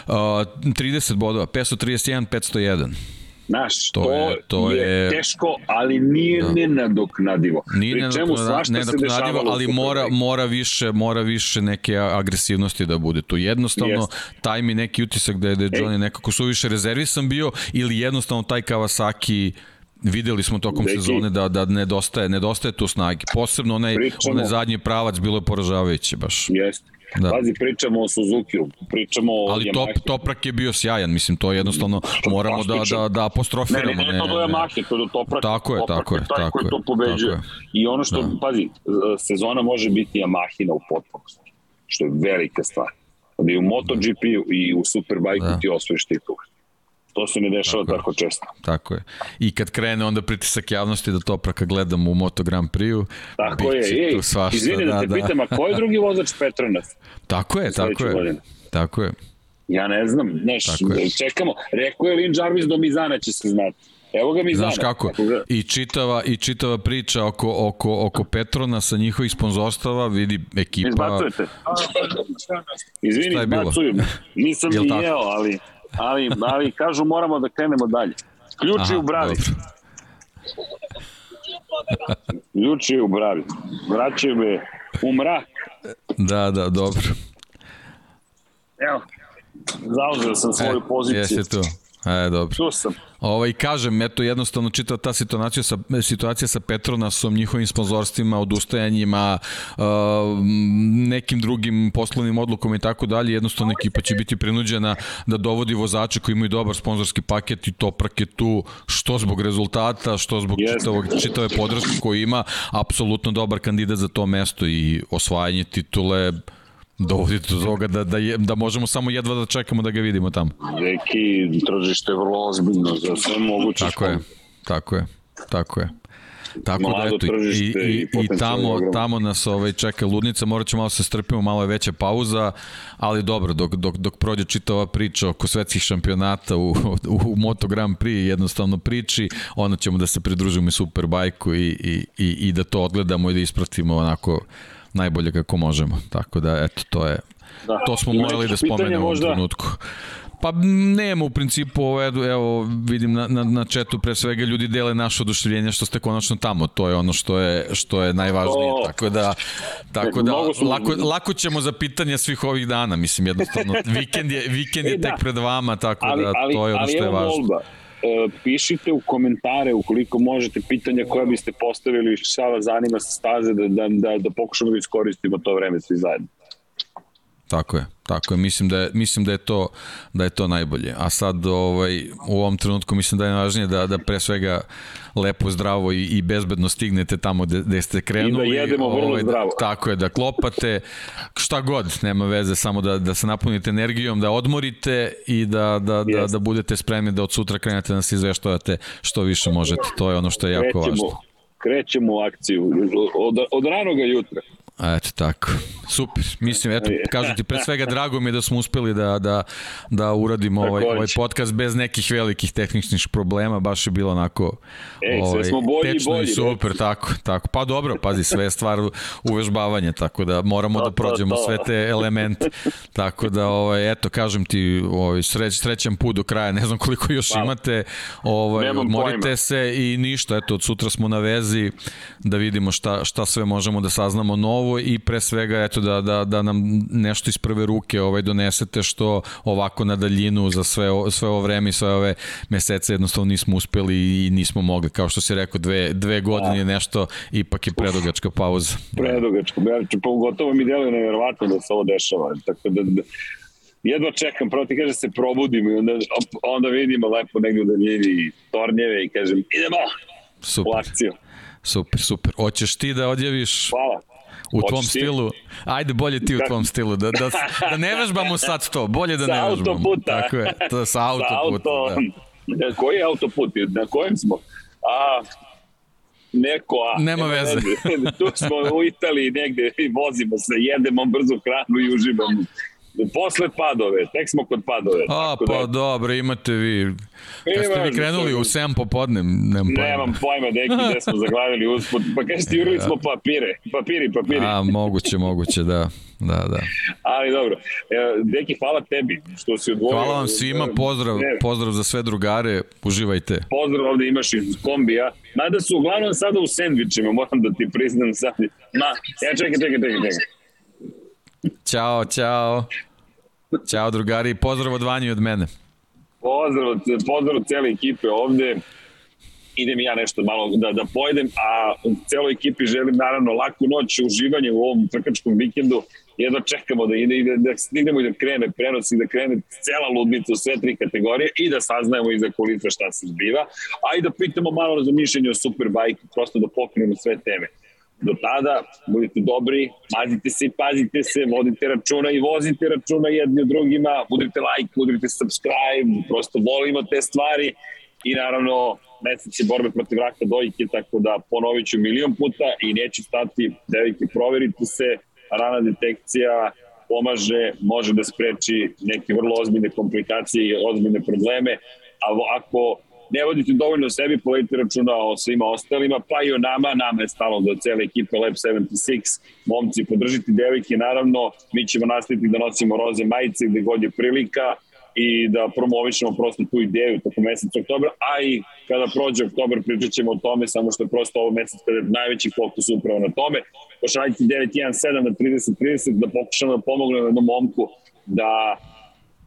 Speaker 4: Uh, 30 bodova, 531, 501.
Speaker 3: Znaš,
Speaker 4: To
Speaker 3: to,
Speaker 4: je- to
Speaker 3: je, teško, ali nije
Speaker 4: Da.
Speaker 3: da. nenadoknadivo.
Speaker 4: Nije
Speaker 3: Pri čemu svašta se
Speaker 4: nenadoknadivo,
Speaker 3: dešavalo u
Speaker 4: ali mora, mora, više, mora više neke agresivnosti da bude tu. Jednostavno,
Speaker 3: Jeste.
Speaker 4: taj mi neki utisak da je, da je Johnny nekako suviše rezervisan bio ili jednostavno taj Kawasaki videli smo tokom
Speaker 3: Deki.
Speaker 4: sezone da da nedostaje nedostaje tu snage. Posebno onaj
Speaker 3: Pričamo-
Speaker 4: onaj zadnji pravac bilo je poražavajuće baš.
Speaker 3: Jeste.
Speaker 4: Da.
Speaker 3: Pazi, pričamo o Suzuki-u, pričamo o
Speaker 4: Ali top,
Speaker 3: Yamahi.
Speaker 4: Toprak je bio sjajan, mislim, to je jednostavno moramo da, da, da
Speaker 3: Ne,
Speaker 4: apostrofiramo.
Speaker 3: ne, ne, to do Yamahe, to do Topraka.
Speaker 4: Tako je,
Speaker 3: Toprak
Speaker 4: tako je,
Speaker 3: taj
Speaker 4: tako
Speaker 3: koji
Speaker 4: je,
Speaker 3: to pobeđuje.
Speaker 4: tako
Speaker 3: I ono što,
Speaker 4: Da.
Speaker 3: pazi, sezona može biti Yamahina u potpunosti, što je velika stvar. Da i u MotoGP-u i u Superbike-u
Speaker 4: Da.
Speaker 3: da. ti osvojiš titul. To se ne dešava
Speaker 4: Tako
Speaker 3: tako, često.
Speaker 4: Tako je. I kad krene onda pritisak javnosti da Topraka gledamo u Moto Grand Prix-u,
Speaker 3: Tako je. Ej,
Speaker 4: tu svašta.
Speaker 3: izvini da, te pitam, a ko je drugi vozač Petronas?
Speaker 4: Tako je, tako je.
Speaker 3: godine?
Speaker 4: Tako je.
Speaker 3: Ja ne znam,
Speaker 4: je.
Speaker 3: čekamo. Rekao je Lin Jarvis do Mizana će se znati. Evo ga Mizana.
Speaker 4: Znaš kako? I čitava, i čitava priča oko, oko, oko Petrona sa njihovih sponzorstava, vidi ekipa...
Speaker 3: Izbacujete. Izvini, izbacujem. Nisam ni jeo, ali, ali, ali kažu moramo da krenemo dalje. Ključi
Speaker 4: Aha,
Speaker 3: u bravi.
Speaker 4: dobro.
Speaker 3: Ključi u bravi. Vraćaju me u mrak.
Speaker 4: Da, da, dobro.
Speaker 3: Evo, zauzeo sam svoju poziciju.
Speaker 4: Jesi tu. E, dobro.
Speaker 3: Tu sam.
Speaker 4: Ovaj, kažem, eto, jednostavno čita ta situacija sa, situacija sa Petronasom, njihovim sponzorstvima, odustajanjima, uh, nekim drugim poslovnim odlukom i tako dalje, jednostavno ekipa će biti prinuđena da dovodi vozače koji imaju dobar sponzorski paket i Toprak je tu, što zbog rezultata, što zbog
Speaker 3: Jeste.
Speaker 4: čitavog, čitave podrške koju ima, apsolutno dobar kandidat za to mesto i osvajanje titule dovodi do toga da, da, je, da možemo samo jedva da čekamo da ga vidimo tamo.
Speaker 3: Neki tržište je vrlo ozbiljno za sve moguće.
Speaker 4: Tako je, tako je, tako je. Tako da
Speaker 3: Mlado
Speaker 4: eto, i, i,
Speaker 3: i
Speaker 4: i tamo, tamo nas ovaj, čeka ludnica, morat ćemo malo se strpimo, malo je veća pauza, ali dobro, dok, dok, dok prođe čitava priča oko svetskih šampionata u, u Moto Grand Prix jednostavno priči, onda ćemo da se pridružimo i Superbajku i, i, i, i da to odgledamo i da ispratimo onako najbolje kako možemo. Tako da, eto, to je,
Speaker 3: Da.
Speaker 4: to smo morali da spomenemo u
Speaker 3: možda?
Speaker 4: trenutku. Pa nema u principu, ovo, evo, evo vidim na, na, na četu pre svega ljudi dele naše oduševljenje što ste konačno tamo, to je ono što je, što je najvažnije,
Speaker 3: To-
Speaker 4: tako da, tako da lako, lako ćemo za pitanja svih ovih dana, mislim jednostavno, [LAUGHS] vikend je, vikend je
Speaker 3: E, da.
Speaker 4: tek pred vama, tako
Speaker 3: ali,
Speaker 4: da to je ono što je važno.
Speaker 3: E, pišite u komentare ukoliko možete pitanja koja biste postavili šta vas zanima sa staze da, da, da, da pokušamo da iskoristimo to vreme svi zajedno.
Speaker 4: Tako je, tako je. Mislim da je, mislim da je to da je to najbolje. A sad ovaj u ovom trenutku mislim da je najvažnije da da pre svega lepo, zdravo i, i bezbedno stignete tamo gde, gde ste krenuli.
Speaker 3: I da jedemo vrlo
Speaker 4: ovaj,
Speaker 3: zdravo.
Speaker 4: Da, tako je, da klopate šta god, nema veze, samo da, da se napunite energijom, da odmorite i da, da, da,
Speaker 3: Jest.
Speaker 4: da budete spremni da od sutra krenete da nas izveštavate što više možete. To je ono što je jako važno.
Speaker 3: Krećemo, krećemo u akciju od, od ranoga jutra.
Speaker 4: A Eto tako. Super. Mislim, eto, kažem ti, pre svega drago mi je da smo uspeli da, da, da uradimo ovaj, ovaj podcast bez nekih velikih tehničnih problema, baš je bilo onako
Speaker 3: Ej, sve smo bolji i
Speaker 4: tečno
Speaker 3: bolji,
Speaker 4: i super, tako, tako. Pa dobro, pazi, sve je stvar uvežbavanja, tako da moramo
Speaker 3: To,
Speaker 4: da
Speaker 3: to,
Speaker 4: prođemo
Speaker 3: to.
Speaker 4: sve te elemente. Tako da, ovaj, eto, kažem ti, ovaj, sreć, srećan put do kraja, ne znam koliko još
Speaker 3: Hvala.
Speaker 4: imate, ovaj,
Speaker 3: Nemam
Speaker 4: odmorite
Speaker 3: pojma.
Speaker 4: se i ništa, eto, od sutra smo na vezi da vidimo šta, šta sve možemo da saznamo novo i pre svega eto da, da, da nam nešto iz prve ruke ovaj donesete što ovako na daljinu za sve, o- sve ovo vreme i sve ove mesece jednostavno nismo uspeli i nismo mogli. Kao što si rekao, dve, dve godine je nešto, ipak je predugačka pauza.
Speaker 3: Predugačko. Ja, pogotovo mi deluje nevjerovatno da se ovo dešava. Tako da, da jedva čekam, prvo ti kaže se probudim i onda, onda vidimo lepo negdje u daljini tornjeve i kažem idemo u
Speaker 4: Super,
Speaker 3: akciju.
Speaker 4: super, super. Hoćeš ti da odjaviš
Speaker 3: Hvala.
Speaker 4: U
Speaker 3: Hoćeš
Speaker 4: tvom
Speaker 3: ti?
Speaker 4: stilu? Ajde, bolje ti u
Speaker 3: Kako?
Speaker 4: tvom stilu. Da, da, da ne vežbamo sad to. Bolje da
Speaker 3: Sa
Speaker 4: ne vežbamo.
Speaker 3: autoputa.
Speaker 4: Tako je, to sa
Speaker 3: Sa
Speaker 4: autoputa.
Speaker 3: auto,
Speaker 4: Da.
Speaker 3: da. Koji je autoput? Na kojem smo? A, neko, a...
Speaker 4: Nema veze. [LAUGHS]
Speaker 3: tu smo u Italiji negde i vozimo se, jedemo brzu hranu i uživamo. Posle padove, tek smo kod padove.
Speaker 4: A,
Speaker 3: tako
Speaker 4: pa
Speaker 3: da-
Speaker 4: dobro, imate vi... Kad ste vi krenuli u 7 popodne, nemam pojma.
Speaker 3: Nemam pojma, deki, gde smo zaglavili usput. Pa kažeš ti, jurili smo [LAUGHS] papire. Papiri, papiri.
Speaker 4: A, moguće, moguće, da. Da, da.
Speaker 3: Ali dobro. E, Deki, hvala tebi što si odvojio.
Speaker 4: Hvala vam svima, pozdrav, pozdrav za sve drugare, uživajte.
Speaker 3: pozdrav ovde imaš iz kombija. Mada su uglavnom sada u sendvičima, moram da ti priznam sad. Ma, ja čekaj, čekaj, čekaj, čekaj.
Speaker 4: Ćao, ćao. Ćao drugari pozdrav od Vanju i od mene.
Speaker 3: Pozdrav, pozdrav cele ekipe ovde. Idem ja nešto malo da, da pojedem, a celoj ekipi želim naravno laku noć, uživanje u ovom trkačkom vikendu. Jedno čekamo da ide, ide da stignemo i da krene prenos i da krene cela ludnica u sve tri kategorije i da saznajemo iza kulisa šta se zbiva, a i da pitamo malo za o Superbike, prosto da pokrenemo sve teme. Do tada, budite dobri, mazite se i pazite se, vodite računa i vozite računa jedni od drugima, budite like, budite subscribe, prosto volimo te stvari i naravno mesec je borbe protiv raka dojke, tako da ponovit ću milion puta i neću stati, devojke, proverite se, rana detekcija pomaže, može da spreči neke vrlo ozbiljne komplikacije i ozbiljne probleme, a ako ne vodite dovoljno sebi, povedite računa o svima ostalima, pa i o nama, nama je stalo do cele ekipe Lab 76, momci, podržite devojke, naravno, mi ćemo nastaviti da nosimo roze majice gde god je prilika, i da promovišemo prosto tu ideju toko meseca oktobra, a i kada prođe oktobar pričat ćemo o tome, samo što je prosto ovo mesec kada je najveći fokus upravo na tome. Pošaljite 917 na 3030 da pokušamo da pomognemo jednom momku da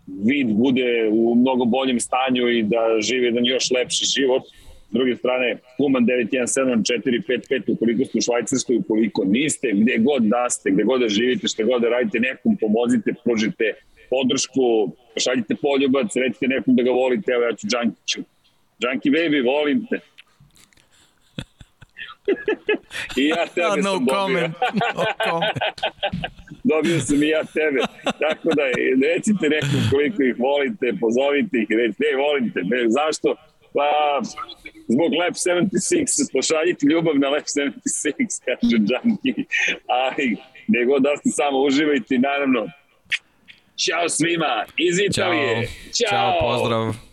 Speaker 3: vid bude u mnogo boljem stanju i da živi jedan još lepši život. S druge strane, Human 917-455 ukoliko ste u Švajcarskoj, ukoliko niste, gde god da ste, gde god da živite, šta god da radite, nekom pomozite, pružite podršku, pošaljite poljubac, recite nekom da ga volite, evo ja ću Džankiću. Džanki baby, volim te. [LAUGHS] I ja tebe
Speaker 4: no
Speaker 3: sam dobio.
Speaker 4: comment, no comment. [LAUGHS]
Speaker 3: dobio sam i ja tebe. Tako da, recite nekom koliko ih volite, pozovite ih, recite, ej, volim te. Ne, zašto? Pa, zbog Lab 76, pošaljite ljubav na Lab 76, kaže Džanki. Ali, gde god da ste samo uživajte naravno, Ćao svima iz
Speaker 4: Ćao,
Speaker 3: Italije.
Speaker 4: ćao, pozdrav.